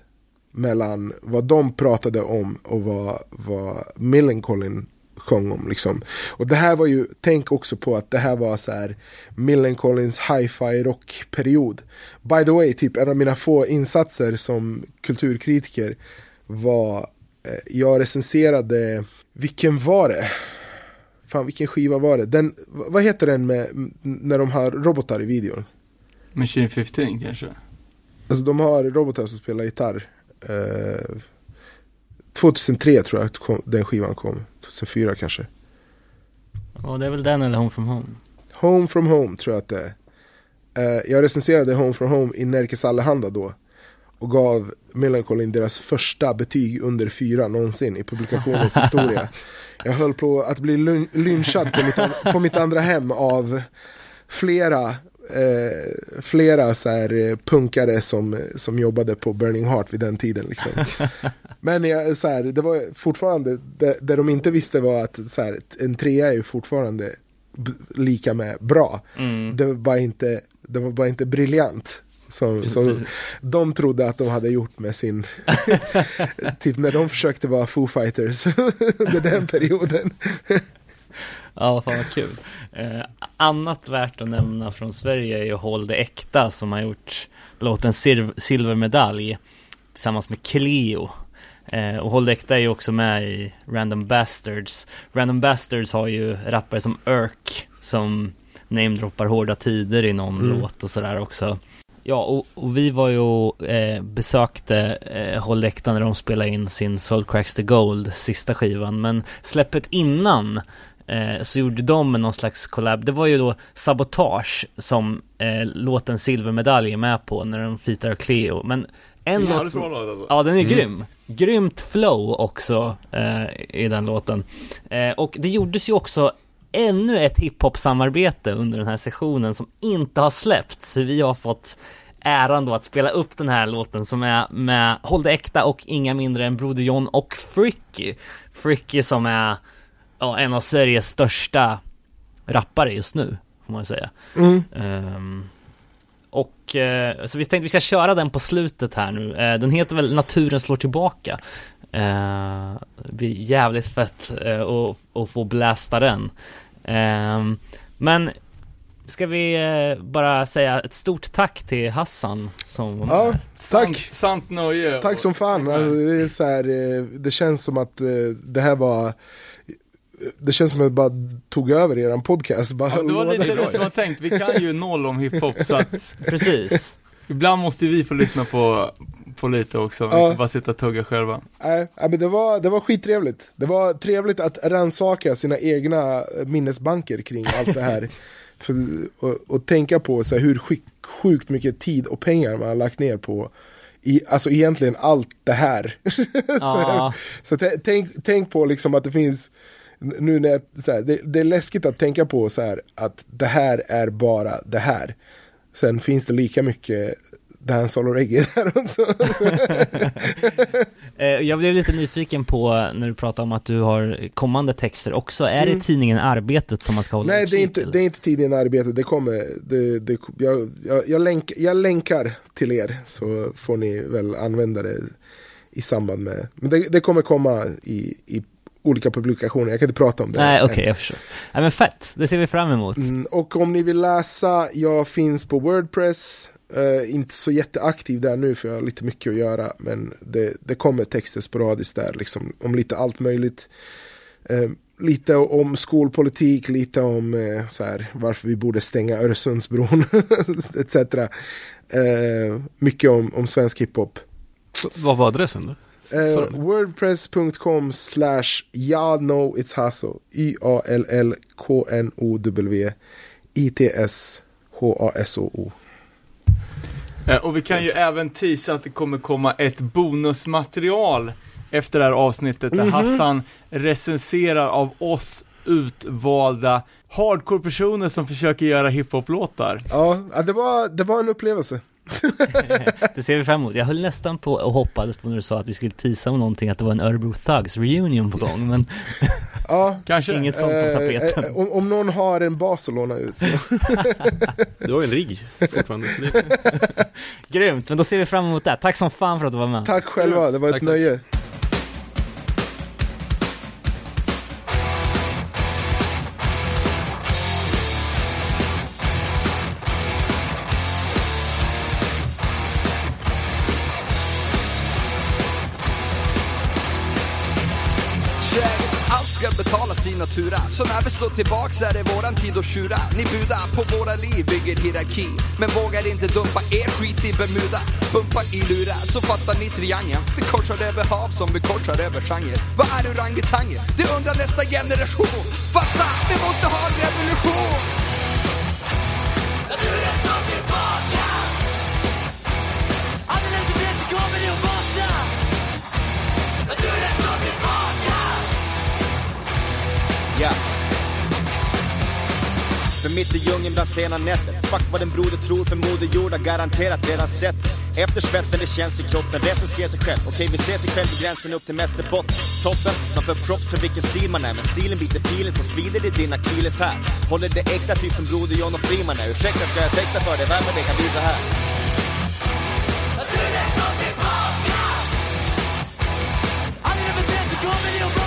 Speaker 5: mellan vad de pratade om och vad, vad Millencolin sjöng om liksom. Och det här var ju, tänk också på att det här var så här Millencolins hi-fi rockperiod. By the way, typ en av mina få insatser som kulturkritiker var, eh, jag recenserade, vilken var det? Fan vilken skiva var det? Den, vad heter den med, när de har robotar i videon?
Speaker 3: Machine 15 kanske.
Speaker 5: Alltså de har robotar som spelar gitarr. Eh, 2003 tror jag att kom, den skivan kom. 2004 kanske.
Speaker 2: Ja, det är väl den eller Home from Home.
Speaker 5: Home from Home tror jag att det är. Eh, jag recenserade Home from Home i Närkes Allehanda då. Och gav Millencolin deras första betyg under fyra någonsin i publikationens historia. Jag höll på att bli lyn- lynchad på mitt, på mitt andra hem av flera eh, flera så här, eh, punkare som, som jobbade på Burning Heart vid den tiden. Liksom. Men jag, så här, det var fortfarande, det, det de inte visste var att så här, en trea är ju fortfarande lika med bra.
Speaker 2: Mm.
Speaker 5: Det var bara inte, det var bara inte briljant. Som, som de trodde att de hade gjort med sin, typ när de försökte vara Foo Fighters under den perioden.
Speaker 2: Ja, fan vad kul. Eh, annat värt att nämna från Sverige är ju Håll det äkta som har gjort låten Silv- Silvermedalj tillsammans med Cleo. Eh, och Håll det äkta är ju också med i Random Bastards. Random Bastards har ju rappare som Irk som namedroppar hårda tider i någon
Speaker 5: Mm.
Speaker 2: låt och sådär också. Ja, och, och vi var ju och eh, besökte eh, Håll när de spelade in sin Soul Cracks the Gold, sista skivan. Men släppet innan eh, så gjorde de någon slags collab. Det var ju då Sabotage som eh, låten Silvermedalj är med på när de fitar Cleo. Men en låt som...
Speaker 3: låt alltså.
Speaker 2: Ja, den är
Speaker 4: Mm.
Speaker 2: grym. Grymt flow också eh, i den låten. Eh, och det gjordes ju också ännu ett hiphop-samarbete under den här sessionen som inte har släppts. Vi har fått äran då att spela upp den här låten som är med Håll det äkta och inga mindre än Broder John och Fricky. Fricky som är ja, en av Sveriges största rappare just nu, får man säga.
Speaker 5: Mm.
Speaker 2: Ehm, och eh, så vi tänkte vi ska köra den på slutet här nu. Eh, den heter väl Naturen slår tillbaka. Eh, det blir jävligt fett eh, att, att få blästa den. Ehm, men ska vi eh, bara säga ett stort tack till Hassan som var med.
Speaker 5: Ja,
Speaker 3: Sant,
Speaker 5: tack.
Speaker 3: sant nöje.
Speaker 5: Tack som fan. Alltså, det, är så här, eh, det känns som att det här var det känns som att jag bara tog över eran podcast. Bara
Speaker 3: Ja, det var lite det som var tänkt. Vi kan ju noll om hiphop så att
Speaker 2: Precis.
Speaker 3: ibland måste vi få lyssna på, på lite också. Vi
Speaker 5: Ja.
Speaker 3: inte bara sitta och tugga själva.
Speaker 5: Nej, nej, men det var, det var skittrevligt. Det var trevligt att rannsaka sina egna minnesbanker kring allt det här. För, och, och tänka på så här, hur sjuk, sjukt mycket tid och pengar man har lagt ner på i, alltså egentligen allt det här.
Speaker 2: Ja.
Speaker 5: så så tä- tänk, tänk på liksom att det finns nu när jag, så här, det, det är läskigt att tänka på så här att det här är bara det här. Sen finns det lika mycket dancehall och reggae där också.
Speaker 2: Eh, Jag blev lite nyfiken på när du pratade om att du har kommande texter också. Är det tidningen Arbetet som man ska hålla
Speaker 5: Mm. Nej, det är, inte,
Speaker 2: till?
Speaker 5: det är inte tidningen Arbete. Det kommer, det, det, jag, jag, jag, länk, jag länkar till er så får ni väl använda det i samband med. Men det, det kommer komma i, i olika publikationer. Jag kan inte prata om det.
Speaker 2: Nej, okej, jag förstår. Nej men fett, det ser vi fram emot.
Speaker 5: Mm, och om ni vill läsa, jag finns på Wordpress. Eh, inte så jätteaktiv där nu för jag har lite mycket att göra. Men det, det kommer texter sporadiskt där, liksom, om lite allt möjligt. Eh, lite om skolpolitik, lite om eh, så här, varför vi borde stänga Öresundsbron, etc. Mycket om, om svensk hiphop.
Speaker 4: Vad var adressen då?
Speaker 5: Eh. Wordpress.com slash y'all know it's hasso. Y-A-L-L-K-N-O-W I-T-S H-A-S-O-O.
Speaker 3: Eh, Och vi kan ju även teasa att det kommer komma ett bonusmaterial efter det här avsnittet där Hassan recenserar av oss utvalda hardcore-personer som försöker göra hiphop-låtar.
Speaker 5: Ja, det var, det var en upplevelse.
Speaker 2: Det ser vi fram emot. Jag höll nästan på och hoppades på när du sa att vi skulle teasa om någonting, att det var en Örebro Thugs reunion på gång, men
Speaker 5: Ja,
Speaker 3: Kanske?
Speaker 2: inget sånt på
Speaker 5: eh,
Speaker 2: tapeten.
Speaker 5: eh, om, om någon har en bas att låna ut så.
Speaker 4: Du har ju en rigg fortfarande.
Speaker 2: Grymt, men då ser vi fram emot det. Tack som fan för att du var med.
Speaker 5: Tack själva, det var ett
Speaker 4: Tack,
Speaker 5: nöje.
Speaker 8: Så när vi slår tillbaks är det våran tid att tjura. Ni budar på våra liv, bygger hierarki. Men vågar inte dumpa er skit i Bermuda. Bumpa i lurar, så fattar ni triangeln Vi korsar över hav som vi korsar över genre. Vad är orangutanger? Det undrar nästa generation. Fatta, vi måste ha en revolution!
Speaker 9: Ja. För för mitt i djungeln bland sena nätter. Fuck vad den broder tror för moder jord har garanterat redan sett. Efter svetten det känns i kroppen, resten skrev sig själv. Okej vi ses ikväll vid gränsen upp till mästerbotten Toppen, man får props för vilken stil man är. Men stilen biter pilen så svider i din akilles här. Håller det äkta typ som broder John och Freeman är. Ursäkta ska jag teckna för dig, värmen det kan bli så här? I've never been to comedy